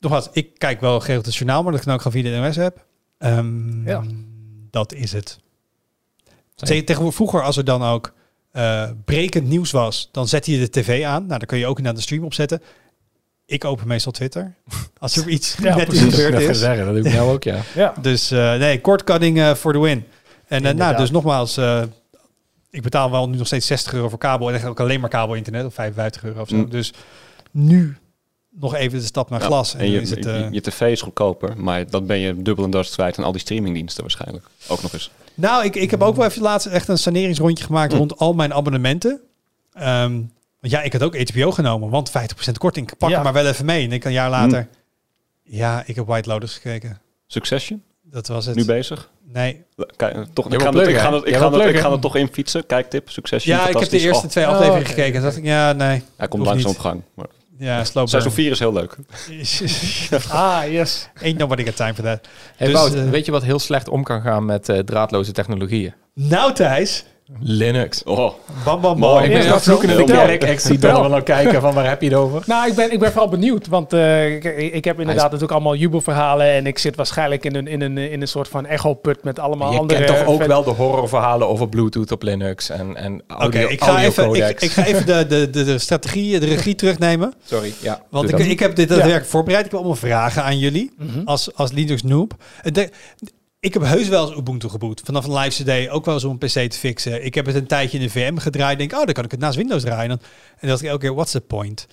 [SPEAKER 2] Nogmaals, ik kijk wel geregeld het journaal, maar dat kan ook gewoon via de NOS heb. Ehm,
[SPEAKER 1] Ja.
[SPEAKER 2] Dat is het. Tegenwoordig vroeger, als er dan ook eh, brekend nieuws was, dan zette je de tv aan. Nou, dan kun je ook naar de stream opzetten. Ik open meestal Twitter. Als er iets
[SPEAKER 1] Ja,
[SPEAKER 2] net
[SPEAKER 1] precies.
[SPEAKER 2] gebeurd
[SPEAKER 3] dat
[SPEAKER 2] is.
[SPEAKER 3] zeggen, dat doe ik nou ook, ja.
[SPEAKER 1] Ja.
[SPEAKER 2] Dus eh, nee, kortcutting voor de win. En eh, nou, dus nogmaals, eh, ik betaal wel nu nog steeds 60 euro voor kabel. En heb ik alleen maar kabel internet, of 55 euro of zo.
[SPEAKER 4] Mm.
[SPEAKER 2] Dus nu nog even de stap naar
[SPEAKER 4] Ja,
[SPEAKER 2] glas. En,
[SPEAKER 4] je,
[SPEAKER 2] is het, eh,
[SPEAKER 4] je, je tv is goedkoper, maar dan ben je dubbel en dwars kwijt aan al die streamingdiensten waarschijnlijk. Ook nog eens.
[SPEAKER 2] nou, ik, ik heb ook wel even laatst echt een saneringsrondje gemaakt
[SPEAKER 4] Mm.
[SPEAKER 2] rond al mijn abonnementen. Ehm, want ja, ik had ook HBO genomen, want 50% korting. Ik pak
[SPEAKER 1] Ja.
[SPEAKER 2] maar wel even mee. En ik een jaar later, ja, ik heb White Lotus gekeken.
[SPEAKER 4] Succession,
[SPEAKER 2] Dat was het.
[SPEAKER 4] nu bezig.
[SPEAKER 2] Nee.
[SPEAKER 4] Kijk, eh, toch, ik ga, het, ik ga, het, ik
[SPEAKER 3] Je
[SPEAKER 4] ga,
[SPEAKER 3] wil
[SPEAKER 4] het, ik
[SPEAKER 3] pluggen.
[SPEAKER 4] ga er toch in fietsen. Kijktip, Succession.
[SPEAKER 2] Ja, ik heb de eerste
[SPEAKER 4] Oh,
[SPEAKER 2] twee
[SPEAKER 1] Oh,
[SPEAKER 2] afleveringen gekeken. En dacht ik, ja, nee.
[SPEAKER 4] hij komt langzaam
[SPEAKER 2] niet.
[SPEAKER 4] op gang. Maar
[SPEAKER 2] Ja, slow
[SPEAKER 4] seizoen
[SPEAKER 2] burn.
[SPEAKER 4] 4 is heel leuk.
[SPEAKER 1] Ah, yes.
[SPEAKER 2] Ain't nobody got time for that.
[SPEAKER 3] Hey,
[SPEAKER 2] Dus,
[SPEAKER 3] Wout,
[SPEAKER 2] eh,
[SPEAKER 3] weet je wat heel slecht om kan gaan met eh, draadloze technologieën?
[SPEAKER 2] Nou, Thijs.
[SPEAKER 3] Linux.
[SPEAKER 4] Oh,
[SPEAKER 2] Bam, bam, bam.
[SPEAKER 4] Mooi.
[SPEAKER 3] Ik ben
[SPEAKER 1] dat
[SPEAKER 3] nog vloeken in de kerk. Ik zie Donald al kijken van waar heb je het over?
[SPEAKER 1] Nou, ik ben, ik ben vooral benieuwd, want eh, ik, ik heb inderdaad natuurlijk allemaal jubelverhalen en ik zit waarschijnlijk in een, in een, in een soort van echo-put met allemaal
[SPEAKER 3] Je
[SPEAKER 1] andere...
[SPEAKER 3] kent toch ook
[SPEAKER 1] vet-
[SPEAKER 3] wel de horrorverhalen over Bluetooth op Linux en, en
[SPEAKER 2] Oké,
[SPEAKER 3] audio,
[SPEAKER 2] ik, ga even, ik, ga even de, de, de, de strategie, de regie terugnemen.
[SPEAKER 3] Sorry, ja.
[SPEAKER 2] Want ik, ik heb dit
[SPEAKER 1] Ja.
[SPEAKER 2] werk voorbereid. Ik heb allemaal vragen aan jullie
[SPEAKER 1] Mhm.
[SPEAKER 2] als, als Linux noob. De- ik heb heus wel eens Ubuntu geboot. Vanaf een live CD ook wel eens om een PC te fixen. Ik heb het een tijdje in de VM gedraaid. Denk, oh, dan kan ik het naast Windows draaien. En dan, en dan dacht ik elke keer, what's the point?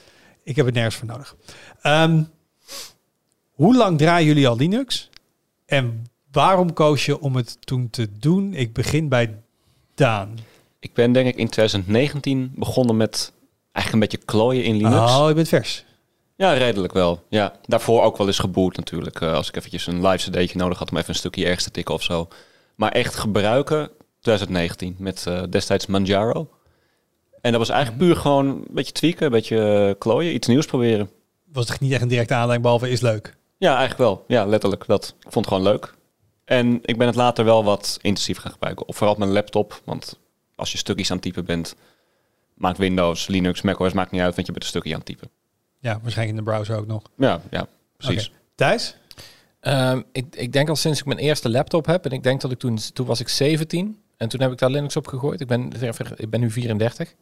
[SPEAKER 2] Ik heb het nergens voor nodig. Ehm, hoe lang draaien jullie al Linux? En waarom koos je om het toen te doen? Ik begin bij Daan.
[SPEAKER 4] ik ben denk ik in 2019 begonnen met eigenlijk een beetje klooien in Linux.
[SPEAKER 2] Oh, je bent vers.
[SPEAKER 4] Ja, redelijk wel. Ja, daarvoor ook wel eens geboot natuurlijk. eh, als ik eventjes een live cd'tje nodig had om even een stukje ergens te tikken of zo. Maar echt gebruiken 2019 met eh, destijds Manjaro. En dat was eigenlijk puur gewoon een beetje tweaken, een beetje eh, klooien, iets nieuws proberen.
[SPEAKER 2] Was het niet echt een directe aanleiding, behalve is leuk.
[SPEAKER 4] Ja, eigenlijk wel. Ja, letterlijk dat. Ik vond het gewoon leuk. En ik ben het later wel wat intensief gaan gebruiken. Of vooral op mijn laptop. Want als je stukjes aan het typen bent, maakt Windows, Linux, macOS, maakt niet uit, want je bent een stukje aan het typen.
[SPEAKER 2] Ja, waarschijnlijk in de browser ook nog.
[SPEAKER 4] Ja, ja, precies.
[SPEAKER 2] Thijs?
[SPEAKER 3] Ehm, ik, ik denk al sinds ik mijn eerste laptop heb. En ik denk dat ik toen, toen was ik 17. En toen heb ik daar Linux op gegooid. Ik ben, ik ben nu 34.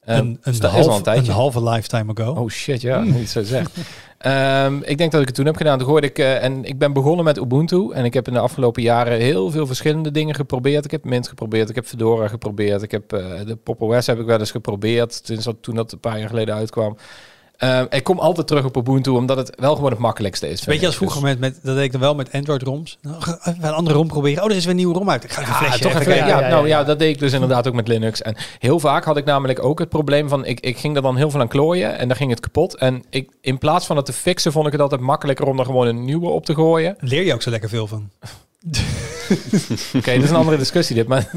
[SPEAKER 3] Ehm,
[SPEAKER 2] een,
[SPEAKER 3] dus
[SPEAKER 2] een,
[SPEAKER 3] dat is al een
[SPEAKER 2] half,
[SPEAKER 3] tijdje.
[SPEAKER 2] een halve lifetime ago.
[SPEAKER 3] Oh shit, ja, niet zo zeg. Ehm, ik denk dat ik het toen heb gedaan. Toen gooide ik, eh, en ik ben begonnen met Ubuntu. En ik heb in de afgelopen jaren heel veel verschillende dingen geprobeerd. Ik heb Mint geprobeerd, ik heb Fedora geprobeerd. Ik heb eh, de Pop OS heb ik wel eens geprobeerd. Sinds dat, toen dat een paar jaar geleden uitkwam. Ehm, ik kom altijd terug op Ubuntu, omdat het wel gewoon het makkelijkste is.
[SPEAKER 2] Weet je, als vroeger met, met, dat deed ik dan wel met Android-ROMs. Nou, even een andere ROM proberen. Oh, er is weer een nieuwe ROM uit. Ik ga even een
[SPEAKER 3] Ja,
[SPEAKER 2] flesje
[SPEAKER 3] toch
[SPEAKER 2] even
[SPEAKER 3] ja,
[SPEAKER 1] Ja, ja,
[SPEAKER 3] nou
[SPEAKER 1] ja.
[SPEAKER 3] ja, dat deed ik dus inderdaad ook met Linux. En heel vaak had ik namelijk ook het probleem van, ik, ik ging er dan heel veel aan klooien en dan ging het kapot. En ik, in plaats van het te fixen, vond ik het altijd makkelijker om er gewoon een nieuwe op te gooien.
[SPEAKER 2] Leer je ook zo lekker veel van.
[SPEAKER 3] Oké, dat is een andere discussie dit, maar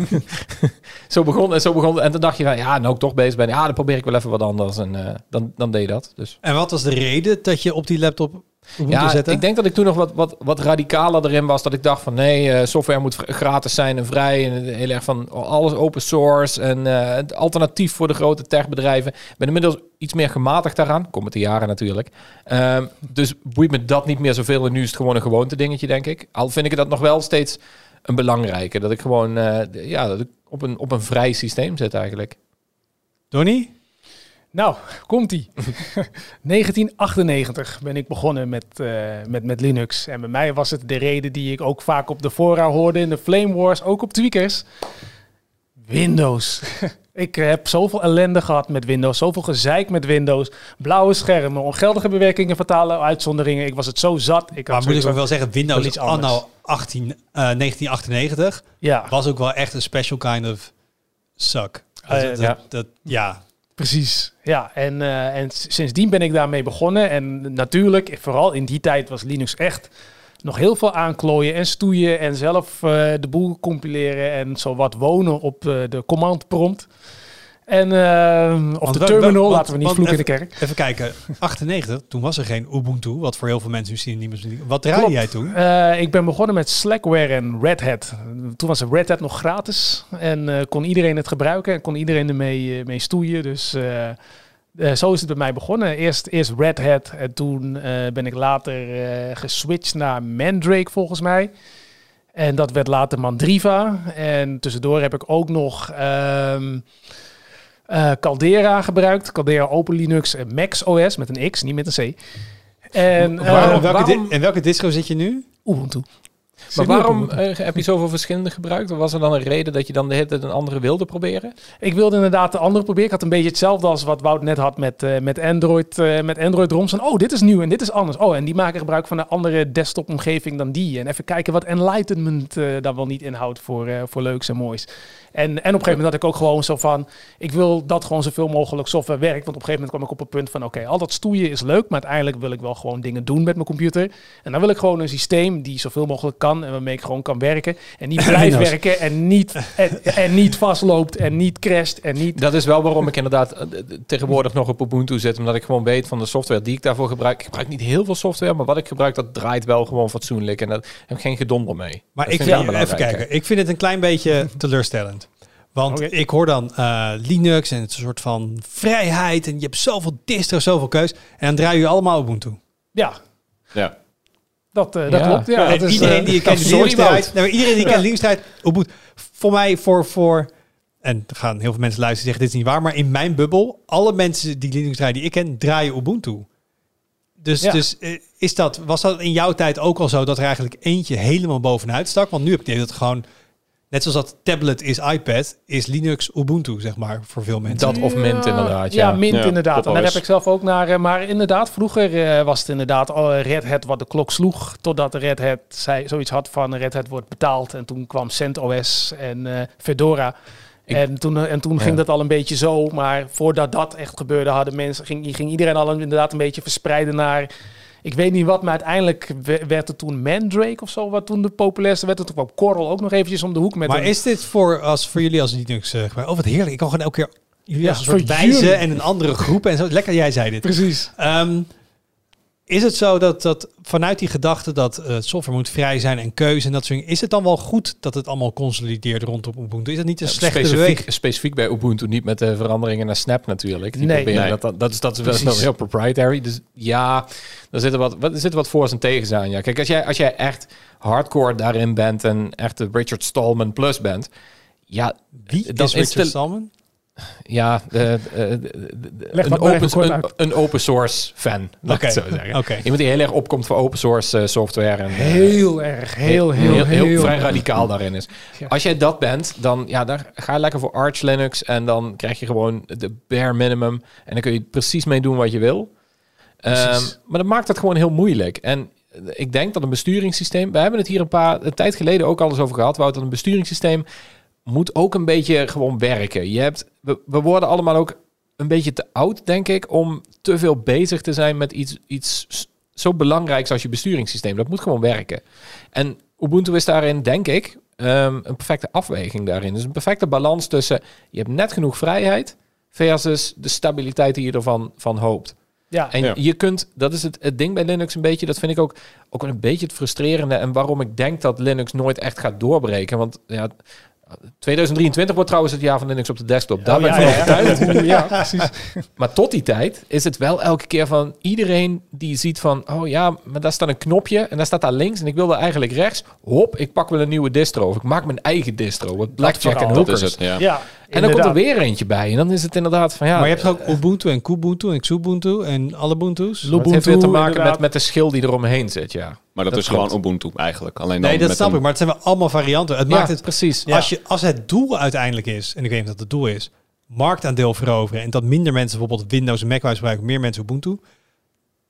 [SPEAKER 3] zo begon en zo begon En toen dacht je van, ja, nou ik toch bezig ben, ja, dan probeer ik wel even wat anders. En eh, dan, dan deed je dat. Dus.
[SPEAKER 2] En wat was de reden dat je op die laptop
[SPEAKER 3] Ja, ik denk dat ik toen nog wat, wat, wat radicaler erin was. Dat ik dacht van nee, eh, software moet gratis zijn en vrij. En heel erg van alles open source. En eh, het alternatief voor de grote techbedrijven. Ik ben inmiddels iets meer gematigd daaraan. Kom met de jaren natuurlijk. Ehm, dus boeit me dat niet meer zoveel. En nu is het gewoon een gewoonte dingetje, denk ik. Al vind ik dat nog wel steeds een belangrijke. Dat ik gewoon eh, ja, dat ik op, een, op een vrij systeem zit eigenlijk.
[SPEAKER 2] Donnie?
[SPEAKER 1] Nou, komt-ie. 1998 ben ik begonnen met, eh, met, met Linux. En bij mij was het de reden die ik ook vaak op de fora hoorde in de Flame Wars, ook op tweakers. Windows. ik heb zoveel ellende gehad met Windows, zoveel gezeik met Windows. Blauwe schermen, ongeldige bewerkingen, fatale uitzonderingen. Ik was het zo zat. Ik had
[SPEAKER 2] Maar moet ik ook wel zeggen, Windows
[SPEAKER 1] iets
[SPEAKER 2] anno 18, eh, 1998
[SPEAKER 1] Ja,
[SPEAKER 2] was ook wel echt een special kind of suck. Dat-
[SPEAKER 1] Eh,
[SPEAKER 2] dat-
[SPEAKER 3] ja.
[SPEAKER 2] dat- ja.
[SPEAKER 1] Precies, ja. En, eh, en sindsdien ben ik daarmee begonnen. En natuurlijk, vooral in die tijd was Linux echt nog heel veel aanklooien en stoeien en zelf eh, de boel compileren en zo wat wonen op eh, de command prompt. En, eh, of de terminal,
[SPEAKER 2] want-
[SPEAKER 1] laten we niet vloeken in de kerk.
[SPEAKER 2] Even kijken, 98, toen was er geen Ubuntu, wat voor heel veel mensen misschien niet meer... Wat draaide
[SPEAKER 1] Klopt.
[SPEAKER 2] jij toen?
[SPEAKER 1] Eh, ik ben begonnen met Slackware en Red Hat. Toen was Red Hat nog gratis en eh, kon iedereen het gebruiken en kon iedereen ermee mee stoeien. Dus zo is het bij mij begonnen. Eerst, eerst Red Hat en toen ben ik later geswitcht naar Mandrake volgens mij. En dat werd later Mandriva. En tussendoor heb ik ook nog ehm, eh, Caldera gebruikt. Caldera Open Linux en Max OS met een X, niet met een C. En eh,
[SPEAKER 2] Waarom, welke
[SPEAKER 3] waarom-
[SPEAKER 2] di- in welke disco zit je nu?
[SPEAKER 1] Ubuntu.
[SPEAKER 3] Maar waarom eh, heb je zoveel verschillende gebruikt? Of was er dan een reden dat je dan de hele tijd een andere wilde proberen?
[SPEAKER 1] Ik wilde inderdaad de andere proberen. Ik had een beetje hetzelfde als wat Wout net had met, eh, met Android, eh, met Android ROMs. En oh, dit is nieuw en dit is anders. Oh, en die maken gebruik van een andere desktop omgeving dan die. En even kijken wat Enlightenment eh dan wel niet inhoudt voor, eh, voor leuks en moois. En, en op een gegeven moment had ik ook gewoon zo van... Ik wil dat gewoon zoveel mogelijk software werkt. Want op een gegeven moment kwam ik op een punt van... Oké, al dat stoeien is leuk. Maar uiteindelijk wil ik wel gewoon dingen doen met mijn computer. En dan wil ik gewoon een systeem die zoveel mogelijk kan. En waarmee ik gewoon kan werken. En die blijft
[SPEAKER 2] Windows.
[SPEAKER 1] werken. En niet, en, en niet vastloopt. En niet crasht. En niet
[SPEAKER 3] Dat is wel waarom ik inderdaad eh, tegenwoordig nog op Ubuntu zit. Omdat ik gewoon weet van de software die ik daarvoor gebruik. Ik gebruik niet heel veel software, maar wat ik gebruik, dat draait wel gewoon fatsoenlijk. En daar heb ik geen gedonder mee.
[SPEAKER 2] Maar
[SPEAKER 3] Dat
[SPEAKER 2] ik
[SPEAKER 3] vind
[SPEAKER 2] even kijken, ik vind het een klein beetje teleurstellend. Want ik hoor dan eh, Linux en het is een soort van vrijheid en je hebt zoveel distro, zoveel keus. En dan draaien jullie allemaal Ubuntu.
[SPEAKER 1] Ja,
[SPEAKER 4] Ja.
[SPEAKER 1] dat, eh, dat
[SPEAKER 3] Ja.
[SPEAKER 1] klopt. Ja, dat is,
[SPEAKER 2] iedereen die ik ken die
[SPEAKER 3] sorry,
[SPEAKER 2] Linux draait, nou, iedereen die ik
[SPEAKER 1] Ja.
[SPEAKER 2] ken Linux draait, Ubuntu. Voor mij, voor, voor, en er gaan heel veel mensen luisteren en zeggen dit is niet waar, maar in mijn bubbel, alle mensen die Linux draaien die ik ken, draaien Ubuntu. Dus,
[SPEAKER 1] Ja.
[SPEAKER 2] dus eh, is dat, was dat in jouw tijd ook al zo dat er eigenlijk eentje helemaal bovenuit stak? Want nu heb je dat gewoon, net zoals dat tablet is iPad, is Linux Ubuntu, zeg maar, voor veel mensen.
[SPEAKER 3] Dat of Mint inderdaad,
[SPEAKER 1] Ja,
[SPEAKER 3] ja.
[SPEAKER 1] Mint
[SPEAKER 4] Ja,
[SPEAKER 1] inderdaad. En daar heb ik zelf ook naar. eh, Maar inderdaad, vroeger eh, was het inderdaad al Red Hat wat de klok sloeg. Totdat Red Hat zei, zoiets had van Red Hat wordt betaald. En toen kwam CentOS en eh, Fedora.
[SPEAKER 3] Ik-
[SPEAKER 1] en toen, eh, en toen
[SPEAKER 3] Ja.
[SPEAKER 1] ging dat al een beetje zo. Maar voordat dat echt gebeurde, hadden mensen, ging, ging iedereen al inderdaad een beetje verspreiden naar... Ik weet niet wat, maar uiteindelijk we- werd het toen Mandrake of zo, wat toen de populairste werd. Toen kwam Coral ook nog eventjes om de hoek met
[SPEAKER 2] maar
[SPEAKER 1] een...
[SPEAKER 2] is dit voor, als, voor jullie als Linux uh, Oh, wat heerlijk. Ik kan gewoon elke keer jullie
[SPEAKER 1] Ja,
[SPEAKER 2] als een soort wijzen en een andere groep en zo. Lekker, jij zei dit.
[SPEAKER 1] Precies.
[SPEAKER 2] Ehm, is het zo dat, dat vanuit die gedachte dat eh, software moet vrij zijn en keuze en dat soort dingen, is het dan wel goed dat het allemaal consolideert rondom Ubuntu? Is dat niet een slechte
[SPEAKER 3] specifiek, specifiek bij Ubuntu, niet met de veranderingen naar Snap natuurlijk. Die
[SPEAKER 1] Nee.
[SPEAKER 3] Dat, dat, dat is, dat is wel, heel proprietary. Dus ja, er zitten wat, wat, er zitten wat voor's en tegens aan. Ja. Kijk, als jij, als jij echt hardcore daarin bent en echt de Richard Stallman plus bent, ja,
[SPEAKER 2] Wie
[SPEAKER 3] dan
[SPEAKER 2] is Richard Stallman?
[SPEAKER 3] Ja, de, de- de- de-
[SPEAKER 1] Leg
[SPEAKER 3] een,
[SPEAKER 1] dat
[SPEAKER 3] open, een, open source fan, laat
[SPEAKER 2] Oké,
[SPEAKER 3] ik zo zeggen.
[SPEAKER 2] oké.
[SPEAKER 3] Iemand die heel erg opkomt voor open source eh, software. En, eh,
[SPEAKER 1] Heel erg, heel, heel, heel,
[SPEAKER 3] vrij radicaal daarin is.
[SPEAKER 1] Ja.
[SPEAKER 3] Als jij dat bent, dan ja, dan ga je lekker voor Arch Linux en dan krijg je gewoon de bare minimum en dan kun je precies mee doen wat je wil. Ehm, maar dat maakt het gewoon heel moeilijk. En eh, ik denk dat een besturingssysteem, we hebben het hier een paar een tijd geleden ook al eens over gehad, Wout, dat een besturingssysteem moet ook een beetje gewoon werken. Je hebt, we, we worden allemaal ook een beetje te oud, denk ik, om te veel bezig te zijn met iets, iets zo belangrijks als je besturingssysteem. Dat moet gewoon werken. En Ubuntu is daarin, denk ik, ehm, een perfecte afweging daarin. Dus een perfecte balans tussen je hebt net genoeg vrijheid versus de stabiliteit die je ervan van hoopt.
[SPEAKER 1] Ja,
[SPEAKER 3] En
[SPEAKER 4] Ja.
[SPEAKER 3] je kunt, dat is het, het ding bij Linux een beetje, dat vind ik ook, ook een beetje het frustrerende en waarom ik denk dat Linux nooit echt gaat doorbreken. Want ja, 2023 wordt trouwens het jaar van Linux op de desktop. Daar
[SPEAKER 1] Oh,
[SPEAKER 3] ben ik
[SPEAKER 1] ja,
[SPEAKER 3] van
[SPEAKER 1] ja,
[SPEAKER 3] overtuigd.
[SPEAKER 1] ja. ja, precies.
[SPEAKER 3] Maar tot die tijd is het wel elke keer van iedereen die ziet van, oh ja, maar daar staat een knopje en daar staat daar links en ik wil daar eigenlijk rechts. Hop, ik pak wel een nieuwe distro of ik maak mijn eigen distro. Wat Blackjack en hookers.
[SPEAKER 4] is het, ja.
[SPEAKER 1] Ja,
[SPEAKER 3] En dan komt er weer eentje bij. En dan is het inderdaad van ja.
[SPEAKER 2] maar je hebt ook Ubuntu en Kubuntu en Xubuntu en alle Ubuntu's.
[SPEAKER 3] Het heeft weer te maken met, met de schil die eromheen zit, ja.
[SPEAKER 4] Maar dat,
[SPEAKER 3] Dat
[SPEAKER 4] is
[SPEAKER 3] klopt.
[SPEAKER 4] gewoon Ubuntu eigenlijk. Alleen dan
[SPEAKER 2] Nee, dat
[SPEAKER 4] met
[SPEAKER 2] snap
[SPEAKER 4] een-
[SPEAKER 2] ik, maar het zijn wel allemaal varianten. Het
[SPEAKER 3] Ja,
[SPEAKER 2] maakt het
[SPEAKER 3] precies.
[SPEAKER 2] Als, je, als het doel uiteindelijk is, en ik weet niet dat het doel is, marktaandeel veroveren en dat minder mensen bijvoorbeeld Windows en macOS gebruiken, meer mensen Ubuntu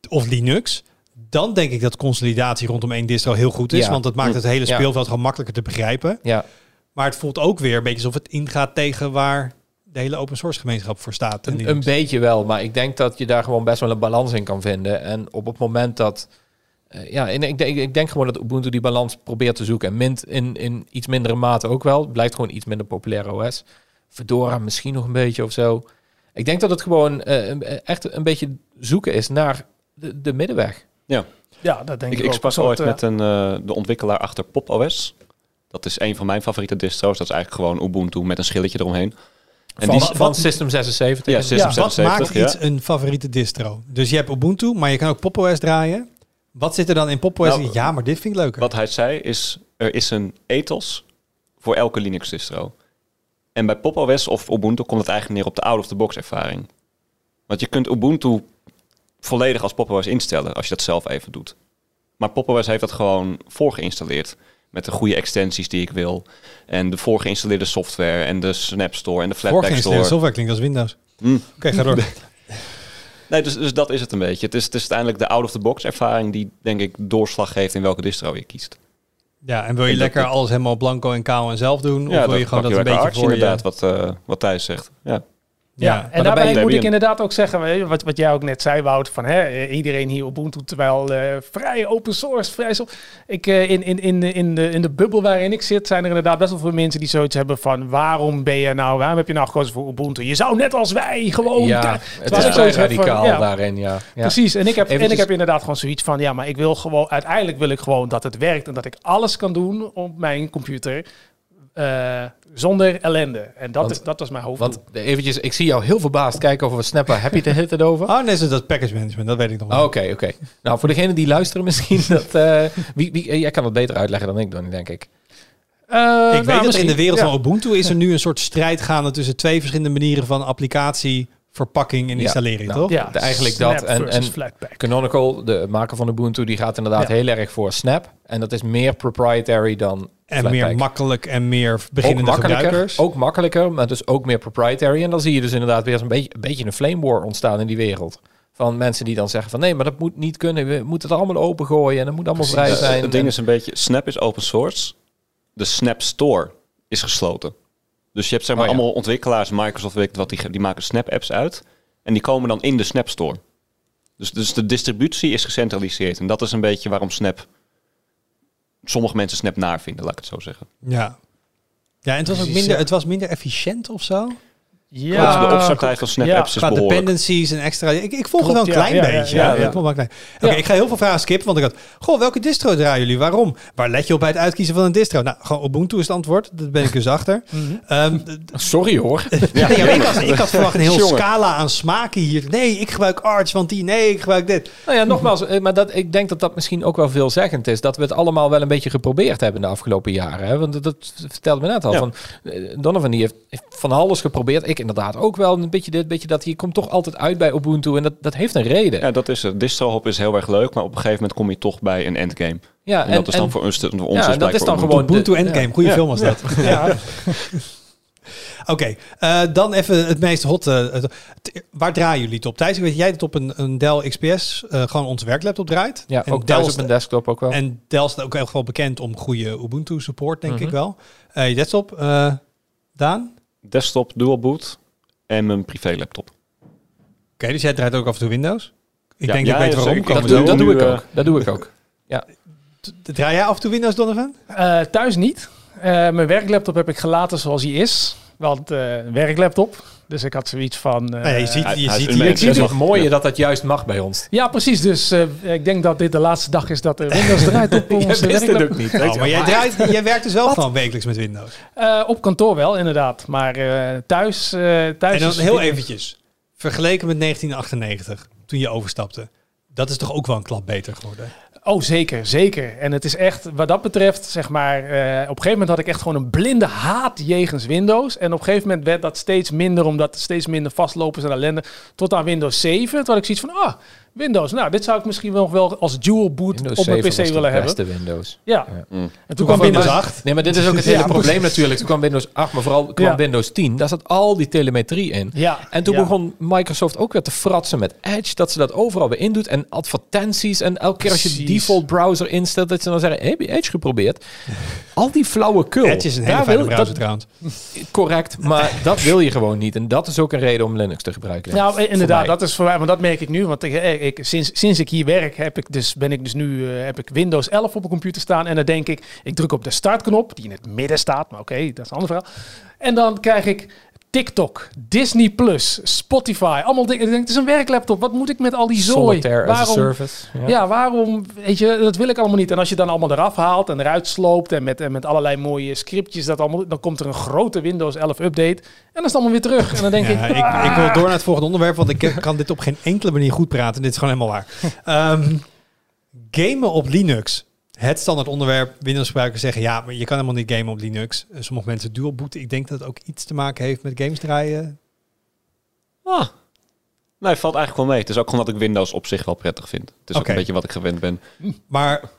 [SPEAKER 2] of Linux, dan denk ik dat consolidatie rondom één distro heel goed is,
[SPEAKER 3] Ja.
[SPEAKER 2] want dat maakt het hele
[SPEAKER 3] Ja.
[SPEAKER 2] speelveld gewoon makkelijker te begrijpen.
[SPEAKER 3] Ja,
[SPEAKER 2] Maar het voelt ook weer een beetje alsof het ingaat tegen waar de hele open source gemeenschap voor staat.
[SPEAKER 3] een beetje wel. Maar ik denk dat je daar gewoon best wel een balans in kan vinden. En op het moment dat... eh, ja, en ik, denk, ik denk gewoon dat Ubuntu die balans probeert te zoeken. En Mint in, in iets mindere mate ook wel. Het blijft gewoon iets minder populair OS. Fedora misschien nog een beetje of zo. Ik denk dat het gewoon eh, een- echt een beetje zoeken is naar de, de middenweg.
[SPEAKER 1] Ja, dat denk
[SPEAKER 4] Ik,
[SPEAKER 1] ik,
[SPEAKER 4] ik
[SPEAKER 1] ook.
[SPEAKER 4] sprak
[SPEAKER 1] Een soort,
[SPEAKER 4] ooit
[SPEAKER 1] eh,
[SPEAKER 4] met een, eh, de ontwikkelaar achter PopOS. Dat is een van mijn favoriete distro's. Dat is eigenlijk gewoon Ubuntu met een schilletje eromheen. En
[SPEAKER 3] van,
[SPEAKER 4] die,
[SPEAKER 3] van System 76.
[SPEAKER 4] ja, System
[SPEAKER 1] Ja,
[SPEAKER 2] Wat
[SPEAKER 4] 76,
[SPEAKER 2] maakt
[SPEAKER 4] ja.
[SPEAKER 2] iets een favoriete distro? Dus je hebt Ubuntu, maar je kan ook PopOS draaien. Wat zit er dan in PopOS?
[SPEAKER 4] Nou,
[SPEAKER 2] ja, maar dit vind ik leuker.
[SPEAKER 4] Wat hij zei is, er is een ethos voor elke Linux distro. En bij PopOS of Ubuntu komt het eigenlijk neer op de out-of-the-box ervaring. Want je kunt Ubuntu volledig als PopOS instellen als je dat zelf even doet. Maar PopOS heeft dat gewoon voorgeïnstalleerd. Met de goede extensies die ik wil. En de voorgeïnstalleerde software en de Snap Store en de Flatpak
[SPEAKER 2] Voorgeïnstalleerde
[SPEAKER 4] Store.
[SPEAKER 2] software klinkt als Windows.
[SPEAKER 4] Hm.
[SPEAKER 2] Oké, ga door.
[SPEAKER 4] Nee, dus, dus dat is het een beetje. Het is, het is uiteindelijk de out-of-the-box ervaring die, denk ik, doorslag geeft in welke distro je kiest.
[SPEAKER 2] Ja, en wil je
[SPEAKER 4] En dat-
[SPEAKER 2] lekker alles helemaal blanco en kaal en zelf doen?
[SPEAKER 4] Ja,
[SPEAKER 2] of wil je
[SPEAKER 4] dat
[SPEAKER 2] gewoon dat een beetje voor je...
[SPEAKER 4] inderdaad, wat, eh, wat Thijs zegt. Ja.
[SPEAKER 1] Ja,
[SPEAKER 2] Ja,
[SPEAKER 1] en daarbij moet ik inderdaad ook zeggen, wat, wat jij ook net zei, Wout, van hè, iedereen hier Ubuntu, terwijl eh, vrij open source, vrij zo. Ik, eh, in, in, in, de, in, de, in de bubbel waarin ik zit, zijn er inderdaad best wel veel mensen die zoiets hebben van, waarom ben je nou, waarom heb je nou gekozen voor Ubuntu? Je zou net als wij gewoon...
[SPEAKER 3] Ja, het is
[SPEAKER 1] zoiets van,
[SPEAKER 3] radicaal
[SPEAKER 1] ja,
[SPEAKER 3] daarin, ja. ja.
[SPEAKER 1] Precies, en ik, heb, en ik heb inderdaad gewoon zoiets van, ja, maar ik wil gewoon, uiteindelijk wil ik gewoon dat het werkt en dat ik alles kan doen op mijn computer eh, zonder ellende. En dat,
[SPEAKER 3] Want-
[SPEAKER 1] is, dat was mijn hoofddoel.
[SPEAKER 3] Want eventjes, ik zie jou heel verbaasd kijken over Snapper. Heb je het er het over?
[SPEAKER 2] Oh, nee, dat is package management. Dat weet ik nog wel.
[SPEAKER 3] Oh, Oké, oké. Nou, voor degenen die luisteren misschien, dat, eh, wie, wie, eh, jij kan het beter uitleggen dan ik dan, denk ik.
[SPEAKER 1] Eh,
[SPEAKER 2] ik
[SPEAKER 1] nou,
[SPEAKER 2] weet dat er in de wereld
[SPEAKER 1] ja.
[SPEAKER 2] van Ubuntu is er nu een soort strijd gaande tussen twee verschillende manieren van applicatie, verpakking en
[SPEAKER 3] Ja,
[SPEAKER 2] installering,
[SPEAKER 3] nou,
[SPEAKER 2] toch?
[SPEAKER 1] Ja,
[SPEAKER 3] Eigenlijk
[SPEAKER 1] Snap
[SPEAKER 3] dat en- en-
[SPEAKER 1] Flatpak.
[SPEAKER 3] Canonical, de maker van Ubuntu, die gaat inderdaad
[SPEAKER 1] Ja.
[SPEAKER 3] heel erg voor Snap. En dat is meer proprietary dan
[SPEAKER 2] En
[SPEAKER 3] Flatpak.
[SPEAKER 2] meer makkelijk en meer
[SPEAKER 3] ook
[SPEAKER 2] beginnende
[SPEAKER 3] makkelijker,
[SPEAKER 2] gebruikers.
[SPEAKER 3] ook makkelijker, maar dus ook meer proprietary. En dan zie je dus inderdaad weer een beetje, een beetje een flame war ontstaan in die wereld. Van mensen die dan zeggen van nee, maar dat moet niet kunnen. We moeten het allemaal opengooien en dat moet allemaal vrij zijn.
[SPEAKER 4] het ding
[SPEAKER 3] En-
[SPEAKER 4] is een beetje, Snap is open source. De Snap Store is gesloten. Dus je hebt zeg maar
[SPEAKER 3] Oh, ja.
[SPEAKER 4] allemaal ontwikkelaars, Microsoft weet wat, die, die maken Snap apps uit. En die komen dan in de Snap Store. Dus, dus de distributie is gecentraliseerd. En dat is een beetje waarom Snap... Sommige mensen Snap naar vinden, laat ik het zo zeggen.
[SPEAKER 2] Ja. Ja, en het was ook minder,
[SPEAKER 1] ja.
[SPEAKER 2] het was minder efficiënt of zo.
[SPEAKER 1] Ja,
[SPEAKER 4] de opstarttijd van Snap
[SPEAKER 1] ja,
[SPEAKER 4] apps is
[SPEAKER 2] Qua
[SPEAKER 4] behoorlijk.
[SPEAKER 2] dependencies en extra. Ik, ik volg
[SPEAKER 1] Klopt,
[SPEAKER 2] het wel een
[SPEAKER 1] ja,
[SPEAKER 2] klein
[SPEAKER 1] ja,
[SPEAKER 2] beetje.
[SPEAKER 1] ja,
[SPEAKER 2] Ja,
[SPEAKER 1] ja.
[SPEAKER 2] ik volg wel klein. Oké, ik ga heel veel vragen skippen, want ik had. Goh, welke distro draaien jullie? Waarom? Waar let je op bij het uitkiezen van een distro? Nou, gewoon Ubuntu is het antwoord. Dat ben ik dus achter.
[SPEAKER 1] Mhm.
[SPEAKER 2] Ehm,
[SPEAKER 3] Sorry hoor.
[SPEAKER 4] Ja,
[SPEAKER 2] nee, ik, had, ik had verwacht een heel scala aan smaken hier. Nee, ik gebruik Arch, want die. Nee, ik gebruik dit.
[SPEAKER 3] Nou ja, nogmaals, eh, maar dat, ik denk dat dat misschien ook wel veelzeggend is. Dat we het allemaal wel een beetje geprobeerd hebben de afgelopen jaren. Hè? Want dat, dat vertelde me net al.
[SPEAKER 4] Ja.
[SPEAKER 3] Van, eh, Donovan die heeft, heeft van alles geprobeerd. Ik inderdaad ook wel. Een beetje dit, een beetje dat. Je komt toch altijd uit bij Ubuntu. En dat, dat heeft een reden.
[SPEAKER 4] Ja, dat is het. Distro-hop is heel erg leuk, maar op een gegeven moment kom je toch bij een endgame.
[SPEAKER 3] Ja,
[SPEAKER 4] En, dat is dan voor ons, voor ons
[SPEAKER 3] ja,
[SPEAKER 4] dus
[SPEAKER 3] dat is dan gewoon
[SPEAKER 2] Ubuntu
[SPEAKER 3] de-
[SPEAKER 2] Endgame.
[SPEAKER 3] ja.
[SPEAKER 2] Goede
[SPEAKER 4] Ja.
[SPEAKER 2] film was dat.
[SPEAKER 1] Ja.
[SPEAKER 2] Oké, eh, dan even het meest hot. eh, waar draaien jullie het op? Thijs, ik weet dat jij het op een, een Dell XPS, eh, gewoon onze werklaptop draait.
[SPEAKER 3] Ja,
[SPEAKER 2] en
[SPEAKER 3] ook
[SPEAKER 2] Dell
[SPEAKER 3] op mijn desktop ook wel.
[SPEAKER 2] En Dell staat ook echt wel bekend om goede Ubuntu support, denk
[SPEAKER 3] Mhm.
[SPEAKER 2] ik wel. Eh je desktop, eh, Daan?
[SPEAKER 4] Desktop, dual boot en mijn privé laptop.
[SPEAKER 2] Oké, dus jij draait ook af en toe Windows? Ik
[SPEAKER 4] Ja,
[SPEAKER 2] denk
[SPEAKER 4] ja,
[SPEAKER 2] dat ik weet
[SPEAKER 4] ja,
[SPEAKER 2] waarom.
[SPEAKER 4] zeker.
[SPEAKER 3] Dat, doe,
[SPEAKER 2] zo.
[SPEAKER 3] dat doe ik
[SPEAKER 4] eh,
[SPEAKER 3] ook. Dat doe ik ook.
[SPEAKER 2] D- Draai jij af en toe Windows, Donovan?
[SPEAKER 1] Eh, thuis niet. Eh, mijn werklaptop heb ik gelaten zoals hij is. Want eh, een werklaptop. Dus ik had zoiets van... eh,
[SPEAKER 2] Nou je ziet,
[SPEAKER 4] hij-
[SPEAKER 2] je ziet
[SPEAKER 4] mens,
[SPEAKER 3] Het mooier dat dat juist mag bij ons.
[SPEAKER 1] Ja, precies. Dus eh, ik denk dat dit de laatste dag is dat er Windows draait op
[SPEAKER 3] Jij
[SPEAKER 1] onze
[SPEAKER 3] wist het ook niet.
[SPEAKER 2] Oh, maar jij, draait, jij werkt dus wel gewoon wekelijks met Windows.
[SPEAKER 1] Eh, op kantoor wel, inderdaad. Maar eh, thuis, eh thuis
[SPEAKER 2] En dan
[SPEAKER 1] is
[SPEAKER 2] heel
[SPEAKER 1] Windows-
[SPEAKER 2] eventjes, vergeleken met 1998, toen je overstapte. Dat is toch ook wel een klap beter geworden?
[SPEAKER 1] Oh, zeker, zeker. En het is echt, wat dat betreft, zeg maar, eh, op een gegeven moment had ik echt gewoon een blinde haat jegens Windows. En op een gegeven moment werd dat steeds minder, omdat steeds minder vastlopers en ellende. Tot aan Windows 7, toen had ik zoiets van, ah, Windows, nou, dit zou ik misschien wel, wel als dual boot
[SPEAKER 3] Windows
[SPEAKER 1] op mijn
[SPEAKER 3] 7
[SPEAKER 1] PC
[SPEAKER 3] was de
[SPEAKER 1] willen hebben.
[SPEAKER 3] beste Windows.
[SPEAKER 1] Ja.
[SPEAKER 3] Ja.
[SPEAKER 4] Mm.
[SPEAKER 1] En toen
[SPEAKER 2] Toen
[SPEAKER 1] kwam
[SPEAKER 2] Windows
[SPEAKER 1] Windows
[SPEAKER 2] 8.
[SPEAKER 3] Nee, maar dit is ook het hele
[SPEAKER 1] Ja,
[SPEAKER 3] probleem natuurlijk. Toen kwam Windows 8, maar vooral kwam
[SPEAKER 1] Ja.
[SPEAKER 3] Windows 10. Daar zat al die telemetrie in.
[SPEAKER 1] Ja.
[SPEAKER 3] En toen
[SPEAKER 1] ja.
[SPEAKER 3] begon Microsoft ook weer te fratsen met Edge, dat ze dat overal weer indoet. En advertenties. En elke keer als je de default browser instelt, dat ze dan zeggen, heb je Edge geprobeerd? Al die flauwe kul.
[SPEAKER 2] Edge is een hele fijne
[SPEAKER 3] wil-
[SPEAKER 2] browser
[SPEAKER 3] dat-
[SPEAKER 2] trouwens.
[SPEAKER 3] Correct, maar dat wil je gewoon niet. En dat is ook een reden om Linux te gebruiken.
[SPEAKER 1] Nou, inderdaad, dat is voor mij, want dat merk ik nu. Want ik, eh, ik, sinds, sinds ik hier werk, heb ik dus, ben ik dus nu eh, heb ik Windows 11 op mijn computer staan. En dan denk ik, ik druk op de startknop, die in het midden staat. Maar oké, dat is een ander verhaal. En dan krijg ik TikTok, Disney Plus, Spotify, allemaal dingen. Ik denk, het is een werklaptop. Wat moet ik met al die zooi?
[SPEAKER 3] Solitaire as a service. Ja.
[SPEAKER 1] Ja, waarom? Weet je, dat wil ik allemaal niet. En als je dan allemaal eraf haalt en eruit sloopt en met, en met allerlei mooie scriptjes, dat allemaal, dan komt er een grote Windows 11 update. En dan is het allemaal weer terug. En dan denk
[SPEAKER 2] Ja,
[SPEAKER 1] ik,
[SPEAKER 2] ik, ik wil door naar het volgende onderwerp, want ik kan dit op geen enkele manier goed praten. Dit is gewoon helemaal waar. Ehm, gamen op Linux. Het standaard onderwerp. Windows-gebruikers zeggen ja, maar je kan helemaal niet gamen op Linux. Eh, Sommige mensen dual booten. Ik denk dat het ook iets te maken heeft met games draaien.
[SPEAKER 4] Ah. Nee, valt eigenlijk wel mee. Het is ook gewoon dat ik Windows op zich wel prettig vind. Het is ook een beetje wat ik gewend ben.
[SPEAKER 2] Maar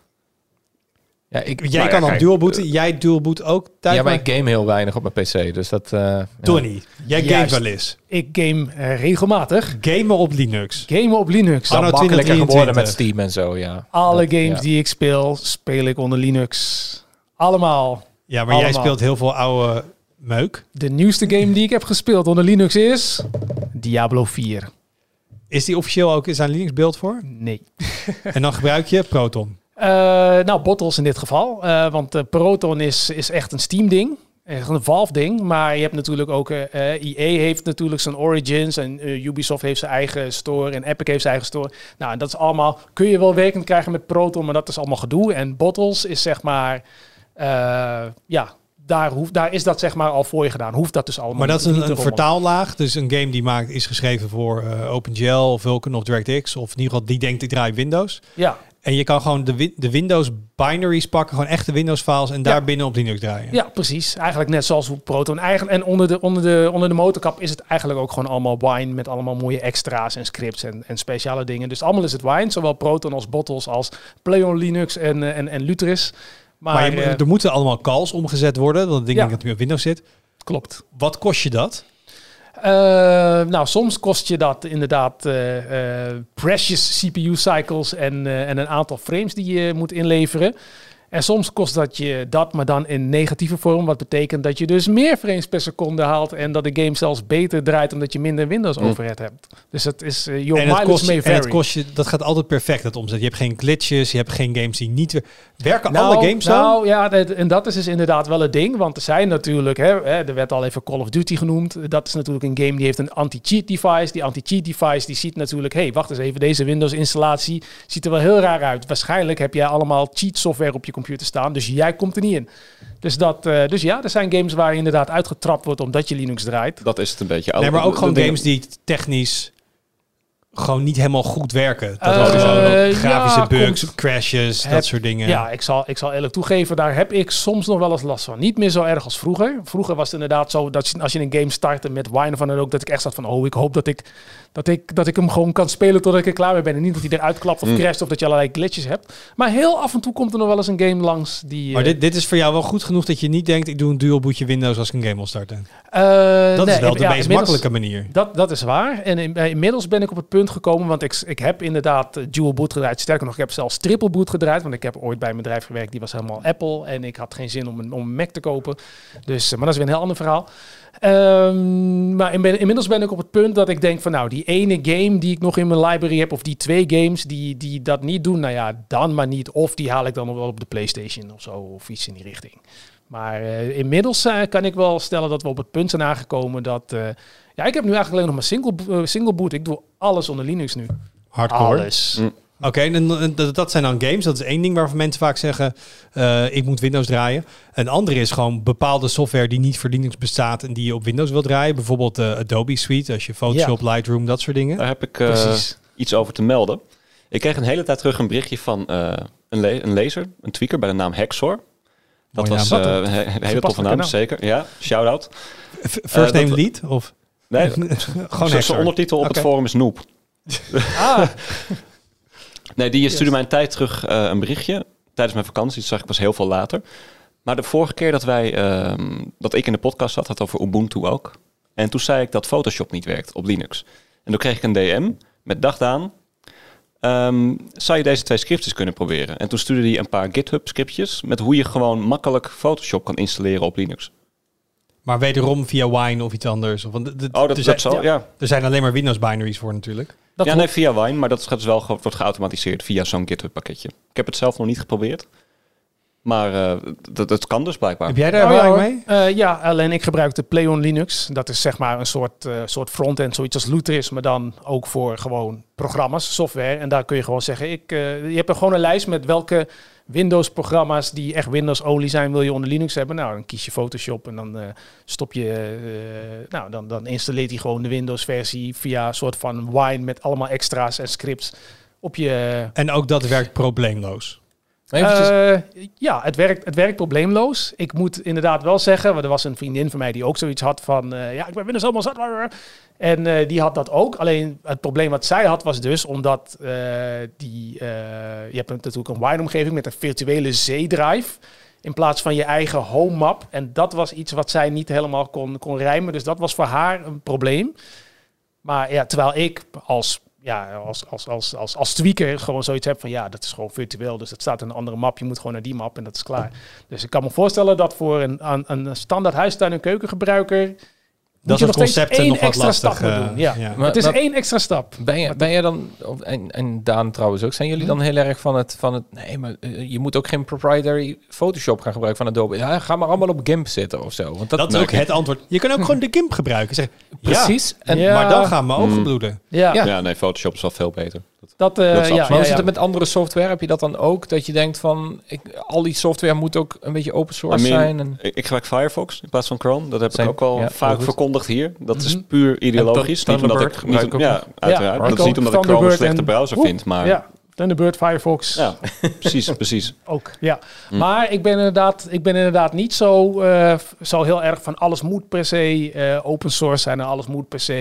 [SPEAKER 3] Ja, ik,
[SPEAKER 2] jij
[SPEAKER 4] Nou ja,
[SPEAKER 2] kan dan dual booten. Jij dual boot ook thuis.
[SPEAKER 3] ja, maar ik game heel weinig op mijn PC. Dus dat... eh, ja.
[SPEAKER 2] Tony, jij
[SPEAKER 1] Juist.
[SPEAKER 2] wel eens.
[SPEAKER 1] ik game eh, regelmatig.
[SPEAKER 2] Gamen op Linux.
[SPEAKER 1] Gamen op Linux.
[SPEAKER 2] Anno
[SPEAKER 3] makkelijker
[SPEAKER 2] 2023.
[SPEAKER 3] geworden met Steam en zo, ja.
[SPEAKER 1] Alle
[SPEAKER 3] Dat-
[SPEAKER 1] games
[SPEAKER 3] ja.
[SPEAKER 1] die ik speel, speel ik onder Linux. Allemaal.
[SPEAKER 2] Ja, maar jij speelt heel veel oude meuk.
[SPEAKER 1] De nieuwste game die ik heb gespeeld onder Linux is Diablo 4.
[SPEAKER 2] Is die officieel ook is daar een Linux beeld voor?
[SPEAKER 1] Nee.
[SPEAKER 2] En dan gebruik je Proton.
[SPEAKER 1] Eh, nou, Bottles in dit geval. Eh, want eh, Proton is, is echt een Steam-ding. Echt een Valve-ding. Maar je hebt natuurlijk ook... EA heeft natuurlijk zijn Origins. En Ubisoft heeft zijn eigen store. En Epic heeft zijn eigen store. Nou, en dat is allemaal... Kun je wel werkend krijgen met Proton. Maar dat is allemaal gedoe. En Bottles is zeg maar... ja, daar, hoeft, daar is dat zeg maar al voor je gedaan. Hoeft dat dus allemaal
[SPEAKER 2] Maar dat is een, een vertaallaag. Dus een game die maakt, is geschreven voor eh, OpenGL of Vulkan of DirectX. Of in ieder geval die denkt ik draai Windows.
[SPEAKER 1] Ja,
[SPEAKER 2] En je kan gewoon de, wi- de Windows binaries pakken. Gewoon echte Windows files. En daar
[SPEAKER 1] Ja.
[SPEAKER 2] binnen op Linux draaien.
[SPEAKER 1] ja, precies. Eigenlijk net zoals Proton eigenlijk. En onder de, onder, de, onder de motorkap is het eigenlijk ook gewoon allemaal wine. Met allemaal mooie extra's en scripts en, en speciale dingen. Dus allemaal is het wine. Zowel Proton als Bottles als Pleon Linux en, eh, en, en Lutris. Maar,
[SPEAKER 2] Maar, je-
[SPEAKER 1] eh,
[SPEAKER 2] er moeten allemaal calls omgezet worden. Dat ding
[SPEAKER 1] Ja.
[SPEAKER 2] denk dat nu op Windows zit.
[SPEAKER 1] klopt.
[SPEAKER 2] Wat kost je dat?
[SPEAKER 1] Eh, nou, soms kost je dat inderdaad eh, eh, precious CPU cycles en, en een aantal frames die je moet inleveren. En soms kost dat je dat, maar dan in negatieve vorm. Wat betekent dat je dus meer frames per seconde haalt. En dat de game zelfs beter draait omdat je minder Windows
[SPEAKER 4] Hm.
[SPEAKER 1] overhead hebt. Dus het is uh, your
[SPEAKER 2] en
[SPEAKER 1] mileage
[SPEAKER 2] kost,
[SPEAKER 1] may
[SPEAKER 2] je- en het
[SPEAKER 1] vary.
[SPEAKER 2] kost je, dat gaat altijd perfect, dat omzet. Je hebt geen glitches, je hebt geen games die niet... wer- Werken
[SPEAKER 1] Nou,
[SPEAKER 2] alle games zo?
[SPEAKER 1] nou ja, dat- en dat is dus inderdaad wel het ding. Want er zijn natuurlijk, hè, hè, er werd al even Call of Duty genoemd. Dat is natuurlijk een game die heeft een anti-cheat device. Die anti-cheat device die ziet natuurlijk, hé, hey, wacht eens even, deze Windows installatie ziet er wel heel raar uit. Waarschijnlijk heb jij allemaal cheat software op je computer staan, dus jij komt er niet in. Dus, dat, eh, dus ja, er zijn games waar je inderdaad uitgetrapt wordt omdat je Linux draait.
[SPEAKER 4] Dat is het een beetje.
[SPEAKER 2] nee, maar ook gewoon games die technisch gewoon niet helemaal goed werken. Dat is zo,
[SPEAKER 1] ja,
[SPEAKER 2] grafische bugs,
[SPEAKER 1] komt-
[SPEAKER 2] crashes, dat soort dingen.
[SPEAKER 1] Ja, ik zal, ik zal eerlijk toegeven, daar heb ik soms nog wel eens last van. Niet meer zo erg als vroeger. Vroeger was het inderdaad zo dat als je een game startte met wine van dan ook, dat ik echt zat van, oh, ik hoop dat ik, dat, ik, dat ik hem gewoon kan spelen totdat ik er klaar mee ben. En niet dat hij eruit klapt of
[SPEAKER 4] Mm.
[SPEAKER 1] crasht of dat je allerlei glitches hebt. Maar heel af en toe komt er nog wel eens een game langs die...
[SPEAKER 2] Maar
[SPEAKER 1] eh,
[SPEAKER 2] dit, dit is voor jou wel goed genoeg dat je niet denkt... ik doe een dual bootje Windows als ik een game wil starten.
[SPEAKER 1] eh,
[SPEAKER 2] Dat
[SPEAKER 1] nee,
[SPEAKER 2] is wel de
[SPEAKER 1] ja,
[SPEAKER 2] meest makkelijke manier.
[SPEAKER 1] Dat, dat is waar. En in- inmiddels ben ik op het punt gekomen, want ik, ik heb inderdaad eh, dual boot gedraaid. Sterker nog, ik heb zelfs triple boot gedraaid, want ik heb ooit bij een bedrijf gewerkt, die was helemaal Apple. En ik had geen zin om een, om Mac te kopen. Dus, eh, maar dat is weer een heel ander verhaal. Ehm, maar in- inmiddels ben ik op het punt dat ik denk van nou, die ene game die ik nog in mijn library heb, of die twee games die, die dat niet doen, nou ja, dan maar niet. Of die haal ik dan wel op de PlayStation of zo, of iets in die richting. Maar eh, inmiddels kan ik wel stellen dat we op het punt zijn aangekomen dat... ja, ik heb nu eigenlijk alleen nog maar single, eh, single boot. Ik doe alles onder Linux nu.
[SPEAKER 2] Hardcore.
[SPEAKER 1] Alles.
[SPEAKER 4] Mm.
[SPEAKER 2] Oké, en, en dat, dat zijn dan games. Dat is één ding waarvan mensen vaak zeggen... eh, ik moet Windows draaien. Een andere is gewoon bepaalde software die niet voor Linux bestaat... en die je op Windows wil draaien. Bijvoorbeeld de Adobe Suite, als je Photoshop, Lightroom, dat soort dingen.
[SPEAKER 4] Daar heb ik eh, iets over te melden. Ik kreeg een hele tijd terug een berichtje van eh, een, le- een lezer, een tweaker bij de naam Hexor. Dat
[SPEAKER 2] Mooie
[SPEAKER 4] was
[SPEAKER 2] naam.
[SPEAKER 4] eh, een he- hele toffe naam, zeker. Ja, shout-out.
[SPEAKER 2] First
[SPEAKER 4] Eh,
[SPEAKER 2] name
[SPEAKER 4] dat-
[SPEAKER 2] lead? Of
[SPEAKER 4] Nee,
[SPEAKER 2] gewoon
[SPEAKER 4] zijn ondertitel op het forum is Noep.
[SPEAKER 1] Ah,
[SPEAKER 4] Nee, die stuurde mij een tijd terug eh, een berichtje tijdens mijn vakantie. Dat zag ik pas heel veel later. Maar de vorige keer dat wij, ehm, dat ik in de podcast zat, had het over Ubuntu ook. En toen zei ik dat Photoshop niet werkt op Linux. En toen kreeg ik een DM met dag aan. ehm, zou je deze twee scriptjes kunnen proberen? En toen stuurde hij een paar GitHub scriptjes met hoe je gewoon makkelijk Photoshop kan installeren op Linux.
[SPEAKER 2] Maar wederom via Wine of iets anders. Of, want
[SPEAKER 4] Oh, dat,
[SPEAKER 2] er,
[SPEAKER 4] dat
[SPEAKER 2] zijn,
[SPEAKER 4] zal, ja.
[SPEAKER 2] er zijn alleen maar Windows binaries voor natuurlijk.
[SPEAKER 1] dat
[SPEAKER 4] ja, nee, via Wine, maar dat gaat dus wel ge- wordt geautomatiseerd via zo'n GitHub pakketje. Ik heb het zelf nog niet geprobeerd. Maar eh, dat, dat kan dus blijkbaar.
[SPEAKER 2] Heb jij daar
[SPEAKER 1] Oh, ja,
[SPEAKER 2] ervaring
[SPEAKER 1] hoor.
[SPEAKER 2] mee?
[SPEAKER 1] Eh, ja, alleen ik gebruik de Pleon Linux. Dat is zeg maar een soort, eh, soort frontend, zoiets als Luther is, maar dan ook voor gewoon programma's, software. En daar kun je gewoon zeggen, ik, eh, je hebt er gewoon een lijst met welke Windows-programma's die echt Windows-only zijn, wil je onder Linux hebben. Nou, dan kies je Photoshop en dan eh, stop je, eh, nou, dan, dan installeert hij gewoon de Windows-versie via een soort van Wine met allemaal extra's en scripts op je
[SPEAKER 2] En ook dat werkt probleemloos.
[SPEAKER 1] Eh, ja, het werkt, het werkt probleemloos. Ik moet inderdaad wel zeggen, want er was een vriendin van mij die ook zoiets had van, eh, ja, ik ben Windows allemaal zat. En eh, die had dat ook. Alleen het probleem wat zij had was dus omdat die, je hebt natuurlijk een Wine-omgeving met een virtuele Z-drive in plaats van je eigen home map. En dat was iets wat zij niet helemaal kon, kon rijmen. Dus dat was voor haar een probleem. Maar ja, terwijl ik als, ja, als, als, als, als, als tweaker gewoon zoiets heb van ja, dat is gewoon virtueel. Dus dat staat in een andere map. Je moet gewoon naar die map en dat is klaar. Dus ik kan me voorstellen dat voor een, een, een standaard huistuin- en keukengebruiker. Moet je
[SPEAKER 2] soort
[SPEAKER 1] nog steeds
[SPEAKER 2] concepten
[SPEAKER 1] één
[SPEAKER 2] nog wat
[SPEAKER 1] extra
[SPEAKER 2] lastig,
[SPEAKER 1] stap
[SPEAKER 2] eh,
[SPEAKER 1] doen. Ja.
[SPEAKER 2] ja.
[SPEAKER 3] Maar-
[SPEAKER 1] het is
[SPEAKER 3] maar-
[SPEAKER 1] één extra stap.
[SPEAKER 3] Ben je, ben je dan, of- en, en Daan trouwens ook, zijn jullie dan heel erg van het, van het nee, maar eh, je moet ook geen proprietary Photoshop gaan gebruiken van Adobe. Ja, ga maar allemaal op GIMP zitten of zo. Want dat,
[SPEAKER 2] Dat is ook het antwoord. Je kan ook gewoon de GIMP gebruiken. Zeg,
[SPEAKER 3] precies. En,
[SPEAKER 1] Ja.
[SPEAKER 2] maar dan gaan mijn ogen
[SPEAKER 4] Mm.
[SPEAKER 2] bloeden.
[SPEAKER 1] Ja.
[SPEAKER 3] Ja.
[SPEAKER 4] Ja, nee, Photoshop is wel veel beter.
[SPEAKER 1] Dat, eh,
[SPEAKER 4] Dat is
[SPEAKER 1] ja.
[SPEAKER 3] Maar
[SPEAKER 1] ja,
[SPEAKER 3] zit
[SPEAKER 1] ja.
[SPEAKER 3] met andere software? Heb je dat dan ook? Dat je denkt van, ik, al die software moet ook een beetje open source
[SPEAKER 4] I mean,
[SPEAKER 3] zijn. En,
[SPEAKER 4] Ik ik gebruik Firefox in plaats van Chrome. Dat heb
[SPEAKER 3] Same.
[SPEAKER 4] ik ook al vaak verkondigd hier. Dat is
[SPEAKER 1] Mhm.
[SPEAKER 4] puur ideologisch. Niet omdat ik, niet, ja, uiteraard. Dat is niet omdat ik Chrome een slechte browser
[SPEAKER 1] Oeh,
[SPEAKER 4] vind. Maar
[SPEAKER 1] Ja, Thunderbird, Firefox
[SPEAKER 4] ja, precies, precies.
[SPEAKER 1] ook. Ja.
[SPEAKER 4] Hm.
[SPEAKER 1] Maar ik ben, inderdaad, ik ben inderdaad niet zo, eh, zo heel erg van alles moet per se eh, open source zijn en alles moet per se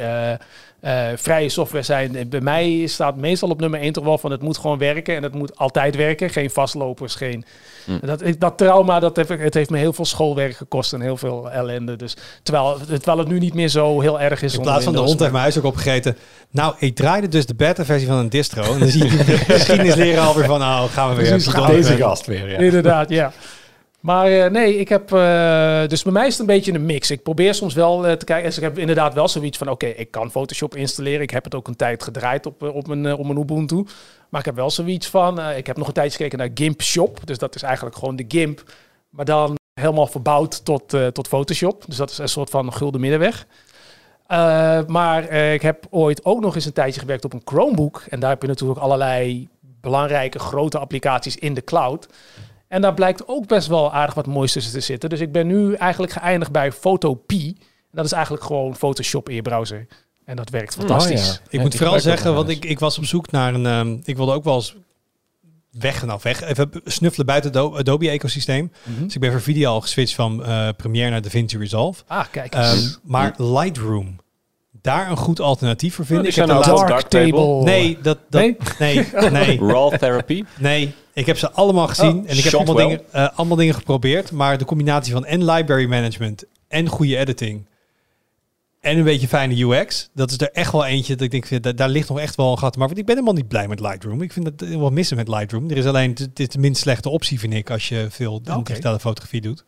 [SPEAKER 1] eh, eh, vrije software zijn. Bij mij staat meestal op nummer 1 toch wel van het moet gewoon werken en het moet altijd werken. Geen vastlopers, geen...
[SPEAKER 4] Hm.
[SPEAKER 1] Dat, ik- dat trauma, dat heb ik, het heeft me heel veel schoolwerk gekost en heel veel ellende. Dus, terwijl, terwijl het nu niet meer zo heel erg is.
[SPEAKER 2] In plaats van de hond heeft mijn huis ook opgegeten. Nou, ik draaide dus de beta-versie van een distro. En dan zie je geschiedenisleraar weer van, nou, gaan we weer.
[SPEAKER 1] Precies, deze
[SPEAKER 3] gast weer, ja.
[SPEAKER 1] Inderdaad, ja. Maar eh, nee, ik heb. eh, dus bij mij is het een beetje een mix. Ik probeer soms wel eh, te kijken. Dus ik heb inderdaad wel zoiets van: oké, ik kan Photoshop installeren. Ik heb het ook een tijd gedraaid op, op, mijn, op mijn Ubuntu. Maar ik heb wel zoiets van: eh, ik heb nog een tijdje gekeken naar GIMP Shop. Dus dat is eigenlijk gewoon de GIMP, maar dan helemaal verbouwd tot, eh, tot Photoshop. Dus dat is een soort van gulden middenweg. Eh, maar eh, ik heb ooit ook nog eens een tijdje gewerkt op een Chromebook. En daar heb je natuurlijk allerlei belangrijke grote applicaties in de cloud. En daar blijkt ook best wel aardig wat moois tussen te zitten. Dus ik ben nu eigenlijk geëindigd bij Photopea. En dat is eigenlijk gewoon Photoshop in je browser. En dat werkt fantastisch.
[SPEAKER 3] Oh, ja.
[SPEAKER 2] Ik moet vooral zeggen, want ik, ik was op zoek naar een... ehm, ik wilde ook wel eens weg, nou weg, even snuffelen buiten het Ado- Adobe-ecosysteem.
[SPEAKER 1] Mhm.
[SPEAKER 2] Dus ik ben voor video al geswitcht van eh, Premiere naar DaVinci Resolve.
[SPEAKER 1] Ah, kijk
[SPEAKER 2] Ehm, maar Lightroom, daar een goed alternatief voor vinden.
[SPEAKER 4] die
[SPEAKER 2] ik heb laatste-
[SPEAKER 1] Dark
[SPEAKER 4] Dark Table.
[SPEAKER 1] Table.
[SPEAKER 2] Nee, dat, dat,
[SPEAKER 1] Nee?
[SPEAKER 2] nee, nee,
[SPEAKER 4] Raw therapy.
[SPEAKER 2] nee. Ik heb ze allemaal gezien
[SPEAKER 1] Oh,
[SPEAKER 2] en ik heb allemaal dingen, eh, allemaal dingen geprobeerd. Maar de combinatie van en library management en goede editing en een beetje fijne UX, dat is er echt wel eentje dat ik denk, daar, daar ligt nog echt wel een gat. Maar ik ben helemaal niet blij met Lightroom. Ik vind het wel missen met Lightroom. Er is alleen, het is de minst slechte optie, vind ik, als je veel digitale fotografie doet.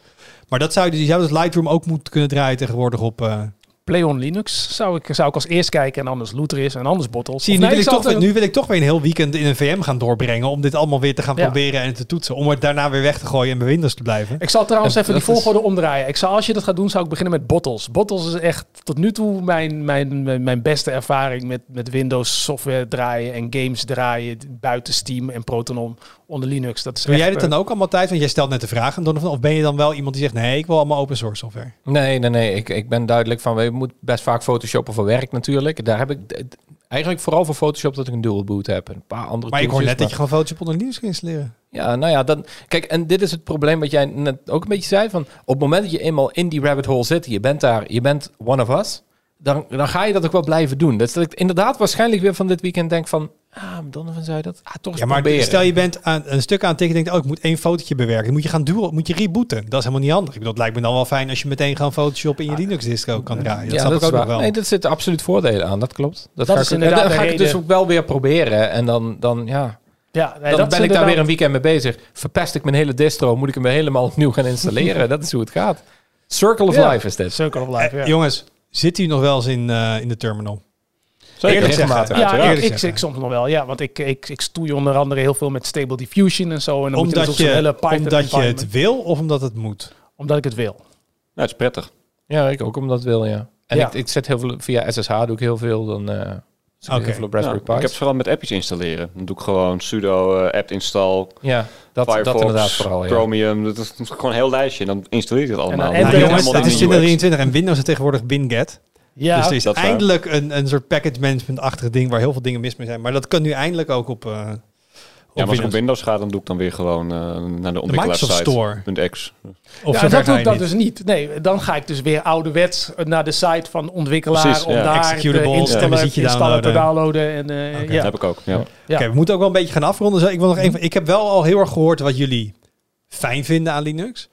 [SPEAKER 2] Maar dat zou je, die zou dus Lightroom ook moeten kunnen draaien tegenwoordig op... eh,
[SPEAKER 1] Play on Linux zou ik, zou ik als eerst kijken. En anders Lutris en anders Bottles.
[SPEAKER 2] Zie nu,
[SPEAKER 1] nee,
[SPEAKER 2] wil ik toch, weer- nu wil ik toch weer een heel weekend in een VM gaan doorbrengen. Om dit allemaal weer te gaan
[SPEAKER 1] Ja.
[SPEAKER 2] proberen en te toetsen. Om het daarna weer weg te gooien en bij Windows te blijven.
[SPEAKER 1] Ik zal trouwens
[SPEAKER 3] En
[SPEAKER 1] even die
[SPEAKER 3] is-
[SPEAKER 1] volgorde omdraaien. Ik zou, als je dat gaat doen, zou ik beginnen met Bottles. Bottles is echt tot nu toe mijn, mijn, mijn, mijn beste ervaring met, met Windows software draaien en games draaien buiten Steam en Proton onder Linux. Dat is
[SPEAKER 2] Doe
[SPEAKER 1] echt,
[SPEAKER 2] jij dit
[SPEAKER 1] eh,
[SPEAKER 2] dan ook allemaal tijd? Want jij stelt net de vraag aan Donovan. Of ben je dan wel iemand die zegt, nee, ik wil allemaal open source software?
[SPEAKER 3] Nee, nee, nee. Ik, ik ben duidelijk van, we moeten best vaak photoshoppen voor werk natuurlijk. Daar heb ik eigenlijk vooral voor Photoshop dat ik een dual boot heb. Een paar andere
[SPEAKER 2] Maar ik hoor net dat je gewoon Photoshop onder Linux kan installeren.
[SPEAKER 3] Ja, nou ja, dan, kijk, en dit is het probleem wat jij net ook een beetje zei. Van, op het moment dat je eenmaal in die rabbit hole zit, je bent daar, je bent one of us, dan, dan ga je dat ook wel blijven doen. Dus dat ik inderdaad waarschijnlijk weer van dit weekend denk van, ah, Donovan zei dat, ah, toch eens
[SPEAKER 2] Ja, maar
[SPEAKER 3] proberen.
[SPEAKER 2] stel je bent aan, een stuk aan het tekenen en denkt, oh, ik moet één fotootje bewerken. Dan moet je gaan dual, moet je rebooten. Dat is helemaal niet handig. Ik bedoel, het lijkt me dan wel fijn als je meteen gewoon Photoshop in je Linux distro kan draaien. Dat
[SPEAKER 3] ja,
[SPEAKER 2] snap
[SPEAKER 3] dat
[SPEAKER 2] ik ook nog wel.
[SPEAKER 3] Nee, dat zitten absoluut voordelen aan, dat klopt. Dat,
[SPEAKER 1] Dat
[SPEAKER 3] ga
[SPEAKER 1] is
[SPEAKER 3] ik,
[SPEAKER 1] inderdaad
[SPEAKER 3] dan
[SPEAKER 1] de
[SPEAKER 3] ga ik dus ook wel weer proberen. En dan, dan ja,
[SPEAKER 1] Ja, nee,
[SPEAKER 3] dan
[SPEAKER 1] dat
[SPEAKER 3] ben ik daar weer een weekend mee bezig. Verpest ik mijn hele distro, moet ik hem helemaal opnieuw gaan installeren. dat is hoe het gaat. Circle of
[SPEAKER 1] Ja.
[SPEAKER 3] life is dit.
[SPEAKER 1] Circle of Life,
[SPEAKER 2] Eh. Jongens, zit u nog wel eens in, eh, in de terminal?
[SPEAKER 4] Zeker.
[SPEAKER 2] Eerlijk zeggen.
[SPEAKER 3] regelmatig.
[SPEAKER 1] Ja,
[SPEAKER 2] Uiteraard.
[SPEAKER 1] ik, ik, soms nog wel. Ja, want ik, ik, ik stoei onder andere heel veel met Stable Diffusion en zo. En dan moet je dus
[SPEAKER 2] Omdat
[SPEAKER 1] hele
[SPEAKER 2] je,
[SPEAKER 1] Python
[SPEAKER 2] omdat je
[SPEAKER 1] environment.
[SPEAKER 2] het wil of omdat het moet?
[SPEAKER 1] Omdat ik het wil.
[SPEAKER 4] Nou, het is prettig.
[SPEAKER 3] Ja, ik ook omdat wil, ja. En
[SPEAKER 1] Ja.
[SPEAKER 3] ik, ik zet heel veel via SSH doe ik heel veel. Dan eh zet ik
[SPEAKER 2] Oké.
[SPEAKER 3] heel veel op
[SPEAKER 4] Ja,
[SPEAKER 3] Raspberry
[SPEAKER 4] ik heb het vooral met appjes installeren. Dan doe ik gewoon sudo eh, apt install,
[SPEAKER 3] Ja, dat,
[SPEAKER 4] Firefox,
[SPEAKER 3] dat inderdaad vooral. Ja.
[SPEAKER 4] Chromium. Dat is gewoon een heel lijstje. En dan installeer je het allemaal.
[SPEAKER 1] En
[SPEAKER 4] je
[SPEAKER 2] jongens, het is
[SPEAKER 4] niet in UX.
[SPEAKER 2] 2023 en Windows heeft tegenwoordig Binget.
[SPEAKER 1] Ja,
[SPEAKER 2] dus is
[SPEAKER 4] dat waar.
[SPEAKER 2] eindelijk een, een soort package management-achtige ding waar heel veel dingen mis mee zijn. Maar dat kan nu eindelijk ook op, eh op
[SPEAKER 4] Ja, maar als ik op
[SPEAKER 2] Windows.
[SPEAKER 4] Windows ga, dan doe ik dan weer gewoon eh, naar de. .x.
[SPEAKER 2] Of
[SPEAKER 1] ja, dat doe
[SPEAKER 2] je
[SPEAKER 1] ik dan
[SPEAKER 2] niet.
[SPEAKER 1] dus niet. Nee, dan ga ik dus weer ouderwets naar de site van ontwikkelaar
[SPEAKER 4] Precies,
[SPEAKER 1] om
[SPEAKER 4] ja.
[SPEAKER 1] daar de installer,
[SPEAKER 2] MSI'tje
[SPEAKER 1] installer te
[SPEAKER 2] downloaden.
[SPEAKER 1] En, eh,
[SPEAKER 2] Oké.
[SPEAKER 1] ja.
[SPEAKER 4] Dat heb ik ook. Ja.
[SPEAKER 1] Ja.
[SPEAKER 2] Oké, we moeten ook wel een beetje gaan afronden. Zo, ik, wil nog even, ik heb wel al heel erg gehoord wat jullie fijn vinden aan Linux.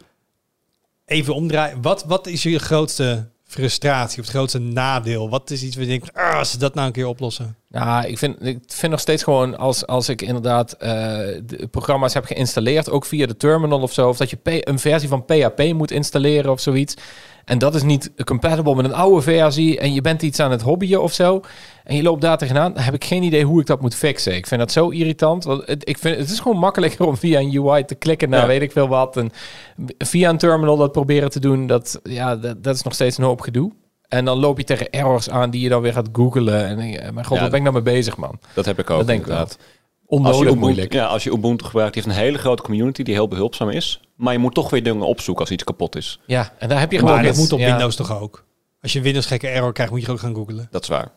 [SPEAKER 2] Even omdraaien. Wat, wat is je grootste frustratie of het grootste nadeel? Wat is iets waar je ah, als ze dat nou een keer oplossen?
[SPEAKER 3] Ja, ik vind, ik vind nog steeds gewoon als, als ik inderdaad eh, de programma's heb geïnstalleerd, ook via de terminal of zo, of dat je een versie van PHP moet installeren of zoiets. En dat is niet compatible met een oude versie en je bent iets aan het hobbyen of zo. En je loopt daar tegenaan, dan heb ik geen idee hoe ik dat moet fixen. Ik vind dat zo irritant. Want het, ik vind, het is gewoon makkelijker om via een UI te klikken naar
[SPEAKER 4] Ja.
[SPEAKER 3] weet ik veel wat. En via een terminal dat proberen te doen, dat, ja, dat, dat is nog steeds een hoop gedoe. En dan loop je tegen errors aan die je dan weer gaat googlen. En je, mijn god,
[SPEAKER 4] Ja,
[SPEAKER 3] wat ben ik nou mee bezig, man?
[SPEAKER 4] Dat heb ik ook
[SPEAKER 3] Dat denk ik wel.
[SPEAKER 4] Als je, Ubuntu,
[SPEAKER 3] moeilijk.
[SPEAKER 4] ja, als je Ubuntu gebruikt, die heeft een hele grote community die heel behulpzaam is. Maar je moet toch weer dingen opzoeken als iets kapot is.
[SPEAKER 3] Ja, en daar heb je gewoon...
[SPEAKER 2] Maar dat moet op
[SPEAKER 3] ja,
[SPEAKER 2] Windows toch ook? Als je een Windows gekke error krijgt, moet je ook gaan googlen.
[SPEAKER 4] Dat is waar.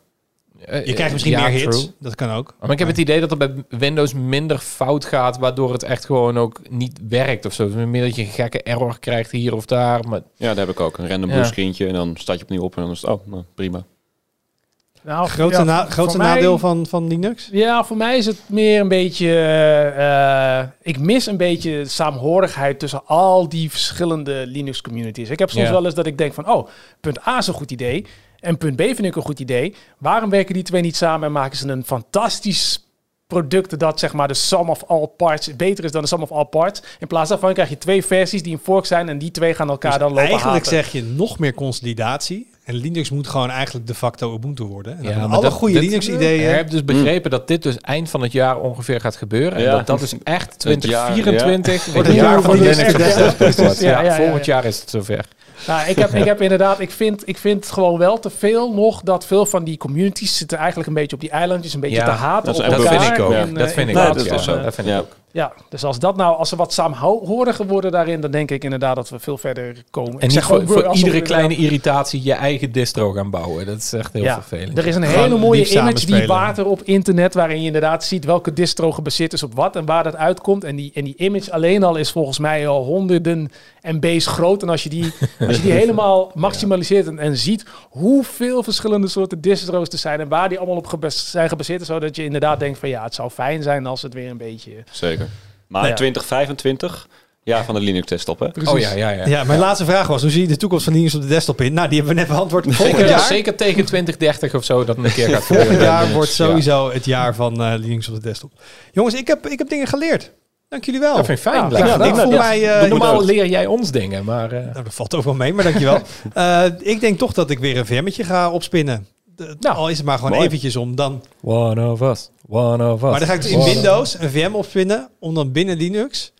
[SPEAKER 2] Je krijgt misschien
[SPEAKER 3] ja,
[SPEAKER 2] meer hits.
[SPEAKER 3] true.
[SPEAKER 2] Dat kan ook.
[SPEAKER 3] Maar ik heb het idee dat er bij Windows minder fout gaat, waardoor het echt gewoon ook niet werkt of zo. Meer dat je een gekke error krijgt hier of daar. Maar
[SPEAKER 4] Ja, dat heb ik ook. Een random
[SPEAKER 3] Ja.
[SPEAKER 4] en dan staat je opnieuw op en dan is het, oh, nou, prima.
[SPEAKER 1] Nou,
[SPEAKER 2] Grote,
[SPEAKER 1] ja,
[SPEAKER 2] na-
[SPEAKER 1] mij-
[SPEAKER 2] nadeel van, van Linux?
[SPEAKER 1] Ja, voor mij is het meer een beetje. eh, ik mis een beetje saamhorigheid tussen al die verschillende Linux communities. Ik heb soms
[SPEAKER 3] Ja.
[SPEAKER 1] wel eens dat ik denk van, oh, punt A is een goed idee en punt B vind ik een goed idee. Waarom werken die twee niet samen en maken ze een fantastisch product dat zeg maar de sum of all parts beter is dan de sum of all parts. In plaats daarvan krijg je twee versies die een fork zijn en die twee gaan elkaar
[SPEAKER 2] Dus
[SPEAKER 1] dan lopen
[SPEAKER 2] eigenlijk
[SPEAKER 1] haten.
[SPEAKER 2] zeg je nog meer consolidatie. En Linux moet gewoon eigenlijk de facto Ubuntu worden. En
[SPEAKER 3] Ja,
[SPEAKER 2] alle
[SPEAKER 3] dat-
[SPEAKER 2] goede Linux-ideeën.
[SPEAKER 3] ik heb dus begrepen dat dit dus eind van het jaar ongeveer gaat gebeuren.
[SPEAKER 4] Ja.
[SPEAKER 3] En dat dat dus echt
[SPEAKER 4] Het jaar,
[SPEAKER 3] 2024
[SPEAKER 2] Wordt
[SPEAKER 3] wordt
[SPEAKER 2] het
[SPEAKER 3] jaar van Linux.
[SPEAKER 1] Ja,
[SPEAKER 3] Ja,
[SPEAKER 1] ja, ja,
[SPEAKER 3] volgend
[SPEAKER 1] ja.
[SPEAKER 3] jaar is het zover.
[SPEAKER 1] Nou, ik heb, ik heb inderdaad, ik vind, ik vind gewoon wel te veel nog dat veel van die communities zitten eigenlijk een beetje op die eilandjes, een beetje
[SPEAKER 3] Ja,
[SPEAKER 1] te haten
[SPEAKER 4] dat is
[SPEAKER 1] op elkaar.
[SPEAKER 3] Dat vind ik ook. dat
[SPEAKER 1] eh,
[SPEAKER 3] vind
[SPEAKER 1] in
[SPEAKER 3] ik
[SPEAKER 4] is
[SPEAKER 3] ook.
[SPEAKER 4] zo.
[SPEAKER 1] eh,
[SPEAKER 3] Dat vind ik
[SPEAKER 4] Ja.
[SPEAKER 3] ook.
[SPEAKER 1] Ja, dus als dat nou, als ze wat saamhoriger worden daarin, dan denk ik inderdaad dat we veel verder komen.
[SPEAKER 3] En
[SPEAKER 1] Ik
[SPEAKER 3] niet
[SPEAKER 1] zeg
[SPEAKER 3] voor,
[SPEAKER 1] ook,
[SPEAKER 3] voor iedere kleine irritatie je eigen distro gaan bouwen. Dat is echt heel
[SPEAKER 1] Ja,
[SPEAKER 3] vervelend.
[SPEAKER 1] Er is een
[SPEAKER 2] Gewoon
[SPEAKER 1] hele mooie image die water op internet, waarin je inderdaad ziet welke distro gebaseerd is op wat en waar dat uitkomt. En die, en die image alleen al is volgens mij al honderden MB's groot. En als je die, als je die helemaal maximaliseert en, en ziet hoeveel verschillende soorten distro's er zijn en waar die allemaal op gebas- zijn gebaseerd, is, zodat je inderdaad denkt van ja, het zou fijn zijn als het weer een beetje...
[SPEAKER 4] Zeker. Maar
[SPEAKER 1] Nou ja.
[SPEAKER 4] 2025, jaar van de Linux desktop, hè?
[SPEAKER 3] Oh ja, ja, ja.
[SPEAKER 2] Ja, mijn laatste vraag was, hoe zie je de toekomst van Linux op de desktop in? Nou, die hebben we net beantwoord. Volgend
[SPEAKER 3] Zeker,
[SPEAKER 2] jaar,
[SPEAKER 3] zeker tegen 2030 of zo dat het een keer gaat
[SPEAKER 2] volgend jaar
[SPEAKER 3] Linux,
[SPEAKER 2] wordt
[SPEAKER 3] ja.
[SPEAKER 2] sowieso het jaar van eh, Linux op de desktop. Jongens, ik heb, ik heb dingen geleerd. Dank jullie wel.
[SPEAKER 3] Dat vind ik fijn.
[SPEAKER 2] Ik voel
[SPEAKER 3] Ja.
[SPEAKER 2] mij... eh,
[SPEAKER 3] Normaal leer jij ons dingen, maar... eh,
[SPEAKER 2] Nou, dat valt ook wel mee, maar dankjewel. Eh ik denk toch dat ik weer een VM'tje ga opspinnen.
[SPEAKER 1] Nou,
[SPEAKER 2] al is het maar gewoon
[SPEAKER 4] mooi.
[SPEAKER 2] eventjes om dan...
[SPEAKER 3] One of us, one of us.
[SPEAKER 2] Maar dan ga ik dus in Windows een VM opspinnen om dan binnen Linux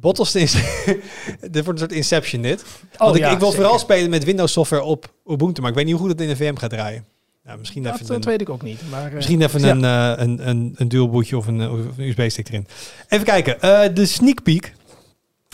[SPEAKER 2] bottles te installeren. dit wordt een soort Inception dit. Want ik,
[SPEAKER 1] ja,
[SPEAKER 2] ik wil
[SPEAKER 1] zeker.
[SPEAKER 2] vooral spelen met Windows software op Ubuntu, maar ik weet niet hoe goed het in een VM gaat draaien. Nou, misschien
[SPEAKER 1] Dat,
[SPEAKER 2] even,
[SPEAKER 1] dat
[SPEAKER 2] een,
[SPEAKER 1] weet ik ook niet. Maar, eh,
[SPEAKER 2] misschien even
[SPEAKER 1] ja.
[SPEAKER 2] een, eh, een, een, een dual bootje of een, eh, of een USB-stick erin. Even kijken, eh, de sneak peek.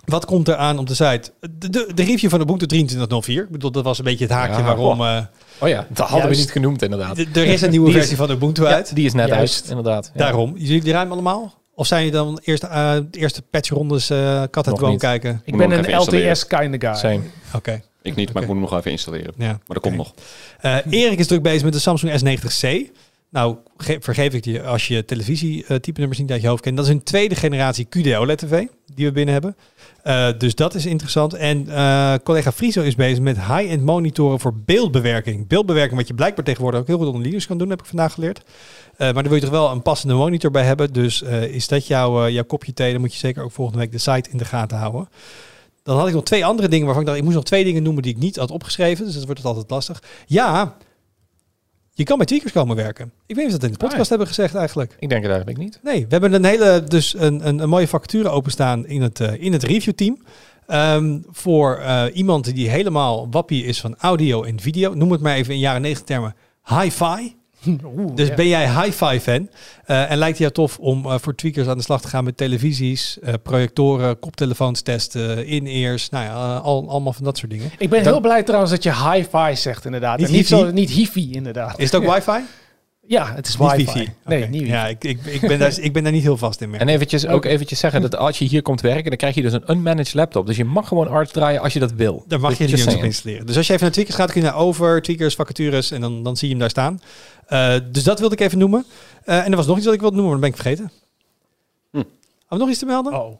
[SPEAKER 2] Wat komt er aan op de site? De, de, de review van Ubuntu 23.04. Ik bedoel, dat was een beetje het haakje
[SPEAKER 3] Ja,
[SPEAKER 2] waarom... eh,
[SPEAKER 3] Oh ja, dat hadden we niet genoemd inderdaad.
[SPEAKER 2] er is een nieuwe
[SPEAKER 3] Die is-
[SPEAKER 2] versie van Ubuntu
[SPEAKER 3] Ja,
[SPEAKER 2] uit.
[SPEAKER 3] die is net
[SPEAKER 1] Juist.
[SPEAKER 3] uit, inderdaad. Ja.
[SPEAKER 2] Daarom. Jullie die ruim allemaal? Of zijn je dan eerst eh, de eerste patchrondes eh kat boom
[SPEAKER 3] niet.
[SPEAKER 2] kijken?
[SPEAKER 1] Ik ben een. LTS kind of guy.
[SPEAKER 3] Same.
[SPEAKER 2] Oké.
[SPEAKER 4] Ik niet, maar ik moet hem nog even installeren.
[SPEAKER 2] Ja.
[SPEAKER 4] Maar dat komt nog.
[SPEAKER 2] Eh, Erik is druk bezig met de Samsung S90C. Nou, ge- vergeef ik je als je televisie eh, type nummers niet uit je hoofd kent. Dat is een tweede generatie QD OLED TV die we binnen hebben. Eh, dus dat is interessant. En eh, collega Friso is bezig met high-end monitoren voor beeldbewerking. Beeldbewerking, wat je blijkbaar tegenwoordig ook heel goed onder Linux kan doen, heb ik vandaag geleerd. Eh, maar daar wil je toch wel een passende monitor bij hebben. Dus is dat jouw, jouw kopje thee, dan moet je zeker ook volgende week de site in de gaten houden. Dan had ik nog twee andere dingen waarvan ik dacht, ik moest nog twee dingen noemen die ik niet had opgeschreven. Dus dat wordt altijd lastig. Ja, je kan met tweakers komen werken. Ik weet niet of we dat in de podcast
[SPEAKER 3] Ah, ja.
[SPEAKER 2] hebben gezegd eigenlijk.
[SPEAKER 3] Ik denk het eigenlijk niet.
[SPEAKER 2] Nee, we hebben een hele, dus een, een, een mooie vacature openstaan in het, eh, in het reviewteam. Ehm, voor eh, iemand die helemaal wappie is van audio en video. Noem het maar even in jaren 90 termen hi-fi.
[SPEAKER 1] Oeh,
[SPEAKER 2] Dus
[SPEAKER 1] ja.
[SPEAKER 2] ben jij hi-fi fan eh, en lijkt het jou tof om eh, voor tweakers aan de slag te gaan met televisies, eh, projectoren, koptelefoons testen, in-ears, nou ja, al, allemaal van dat soort dingen.
[SPEAKER 1] Ik ben
[SPEAKER 3] Dan-
[SPEAKER 1] heel blij trouwens dat je hi-fi zegt inderdaad.
[SPEAKER 2] Niet
[SPEAKER 1] en niet,
[SPEAKER 2] hifi?
[SPEAKER 1] zo, niet hifi inderdaad.
[SPEAKER 2] Is het ook wifi?
[SPEAKER 1] Ja, het is
[SPEAKER 2] Niet
[SPEAKER 1] wifi.
[SPEAKER 2] wifi.
[SPEAKER 1] Nee, niet wifi.
[SPEAKER 2] Ja, ik, ik, ik, ben daar, ik ben daar niet heel vast in meer.
[SPEAKER 3] En eventjes, ook eventjes zeggen dat als je hier komt werken, dan krijg je dus een unmanaged laptop. Dus je mag gewoon arts draaien als je dat wil.
[SPEAKER 2] Daar mag je
[SPEAKER 3] Just
[SPEAKER 2] Linux op installeren. Dus als je even naar Tweakers gaat, kun je naar over, Tweakers, vacatures en dan, dan zie je hem daar staan. Eh, dus dat wilde ik even noemen. Eh, en er was nog iets wat ik wilde noemen, maar dat ben ik vergeten.
[SPEAKER 4] Hm.
[SPEAKER 2] Hebben we nog iets te melden?
[SPEAKER 1] Oh.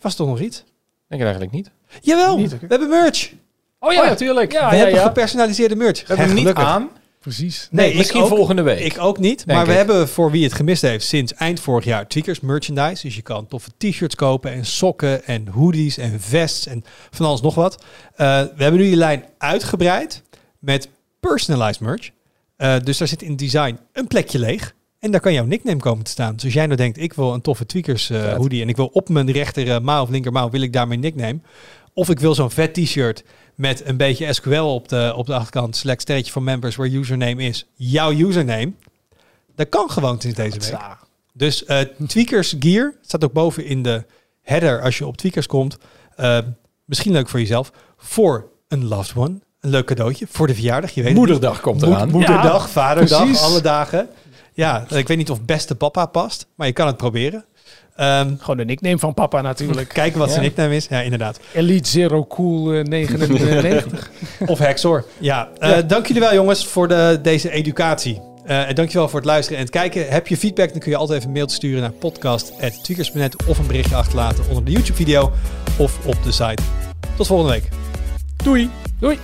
[SPEAKER 2] Was er toch nog iets?
[SPEAKER 3] Ik denk het eigenlijk niet.
[SPEAKER 2] Jawel,
[SPEAKER 1] Niet,
[SPEAKER 2] we hebben merch.
[SPEAKER 1] Oh
[SPEAKER 3] ja, natuurlijk.
[SPEAKER 1] Ja,
[SPEAKER 2] we
[SPEAKER 1] ja,
[SPEAKER 2] hebben
[SPEAKER 1] ja.
[SPEAKER 2] gepersonaliseerde merch.
[SPEAKER 3] We hebben hem niet
[SPEAKER 2] Gelukkig.
[SPEAKER 3] aan.
[SPEAKER 1] Precies.
[SPEAKER 2] Nee, ik
[SPEAKER 3] misschien
[SPEAKER 2] ook.
[SPEAKER 3] volgende week.
[SPEAKER 2] Ik ook niet.
[SPEAKER 3] Denk
[SPEAKER 2] maar we
[SPEAKER 3] ik.
[SPEAKER 2] hebben voor wie het gemist heeft sinds eind vorig jaar Tweakers merchandise. Dus je kan toffe t-shirts kopen en sokken en hoodies en vests en van alles nog wat. Eh, we hebben nu die lijn uitgebreid met personalized merch. Eh, dus daar zit in design een plekje leeg. En daar kan jouw nickname komen te staan. Dus als jij nou denkt, ik wil een toffe Tweakers
[SPEAKER 3] Vet.
[SPEAKER 2] hoodie en ik wil op mijn rechter mouw of linkermouw wil ik daar mijn nickname. Of ik wil zo'n vet t-shirt met een beetje SQL op de, op de achterkant, select sterretje van members, waar username is jouw username. Dat kan gewoon sinds deze week. Dus Tweakers Gear staat ook boven in de header als je op Tweakers komt. Uh, misschien leuk voor jezelf. Voor een loved one. Een leuk cadeautje voor de verjaardag. Je weet
[SPEAKER 3] Moederdag komt eraan.
[SPEAKER 2] moederdag, ja, vaderdag, precies. alle dagen. Ja, ik weet niet of beste papa past, maar je kan het proberen.
[SPEAKER 1] Um, Gewoon de nickname van papa natuurlijk.
[SPEAKER 2] Kijken wat zijn nickname is. Ja, inderdaad.
[SPEAKER 1] Elite Zero Cool uh, 99.
[SPEAKER 2] of Hexor. Ja, uh, ja, dank jullie wel jongens voor de, deze educatie. Uh, en dankjewel voor het luisteren en het kijken. Heb je feedback, dan kun je altijd even een mail sturen naar podcast.tweakers.net of een berichtje achterlaten onder de YouTube video of op de site. Tot volgende week.
[SPEAKER 1] Doei. Doei.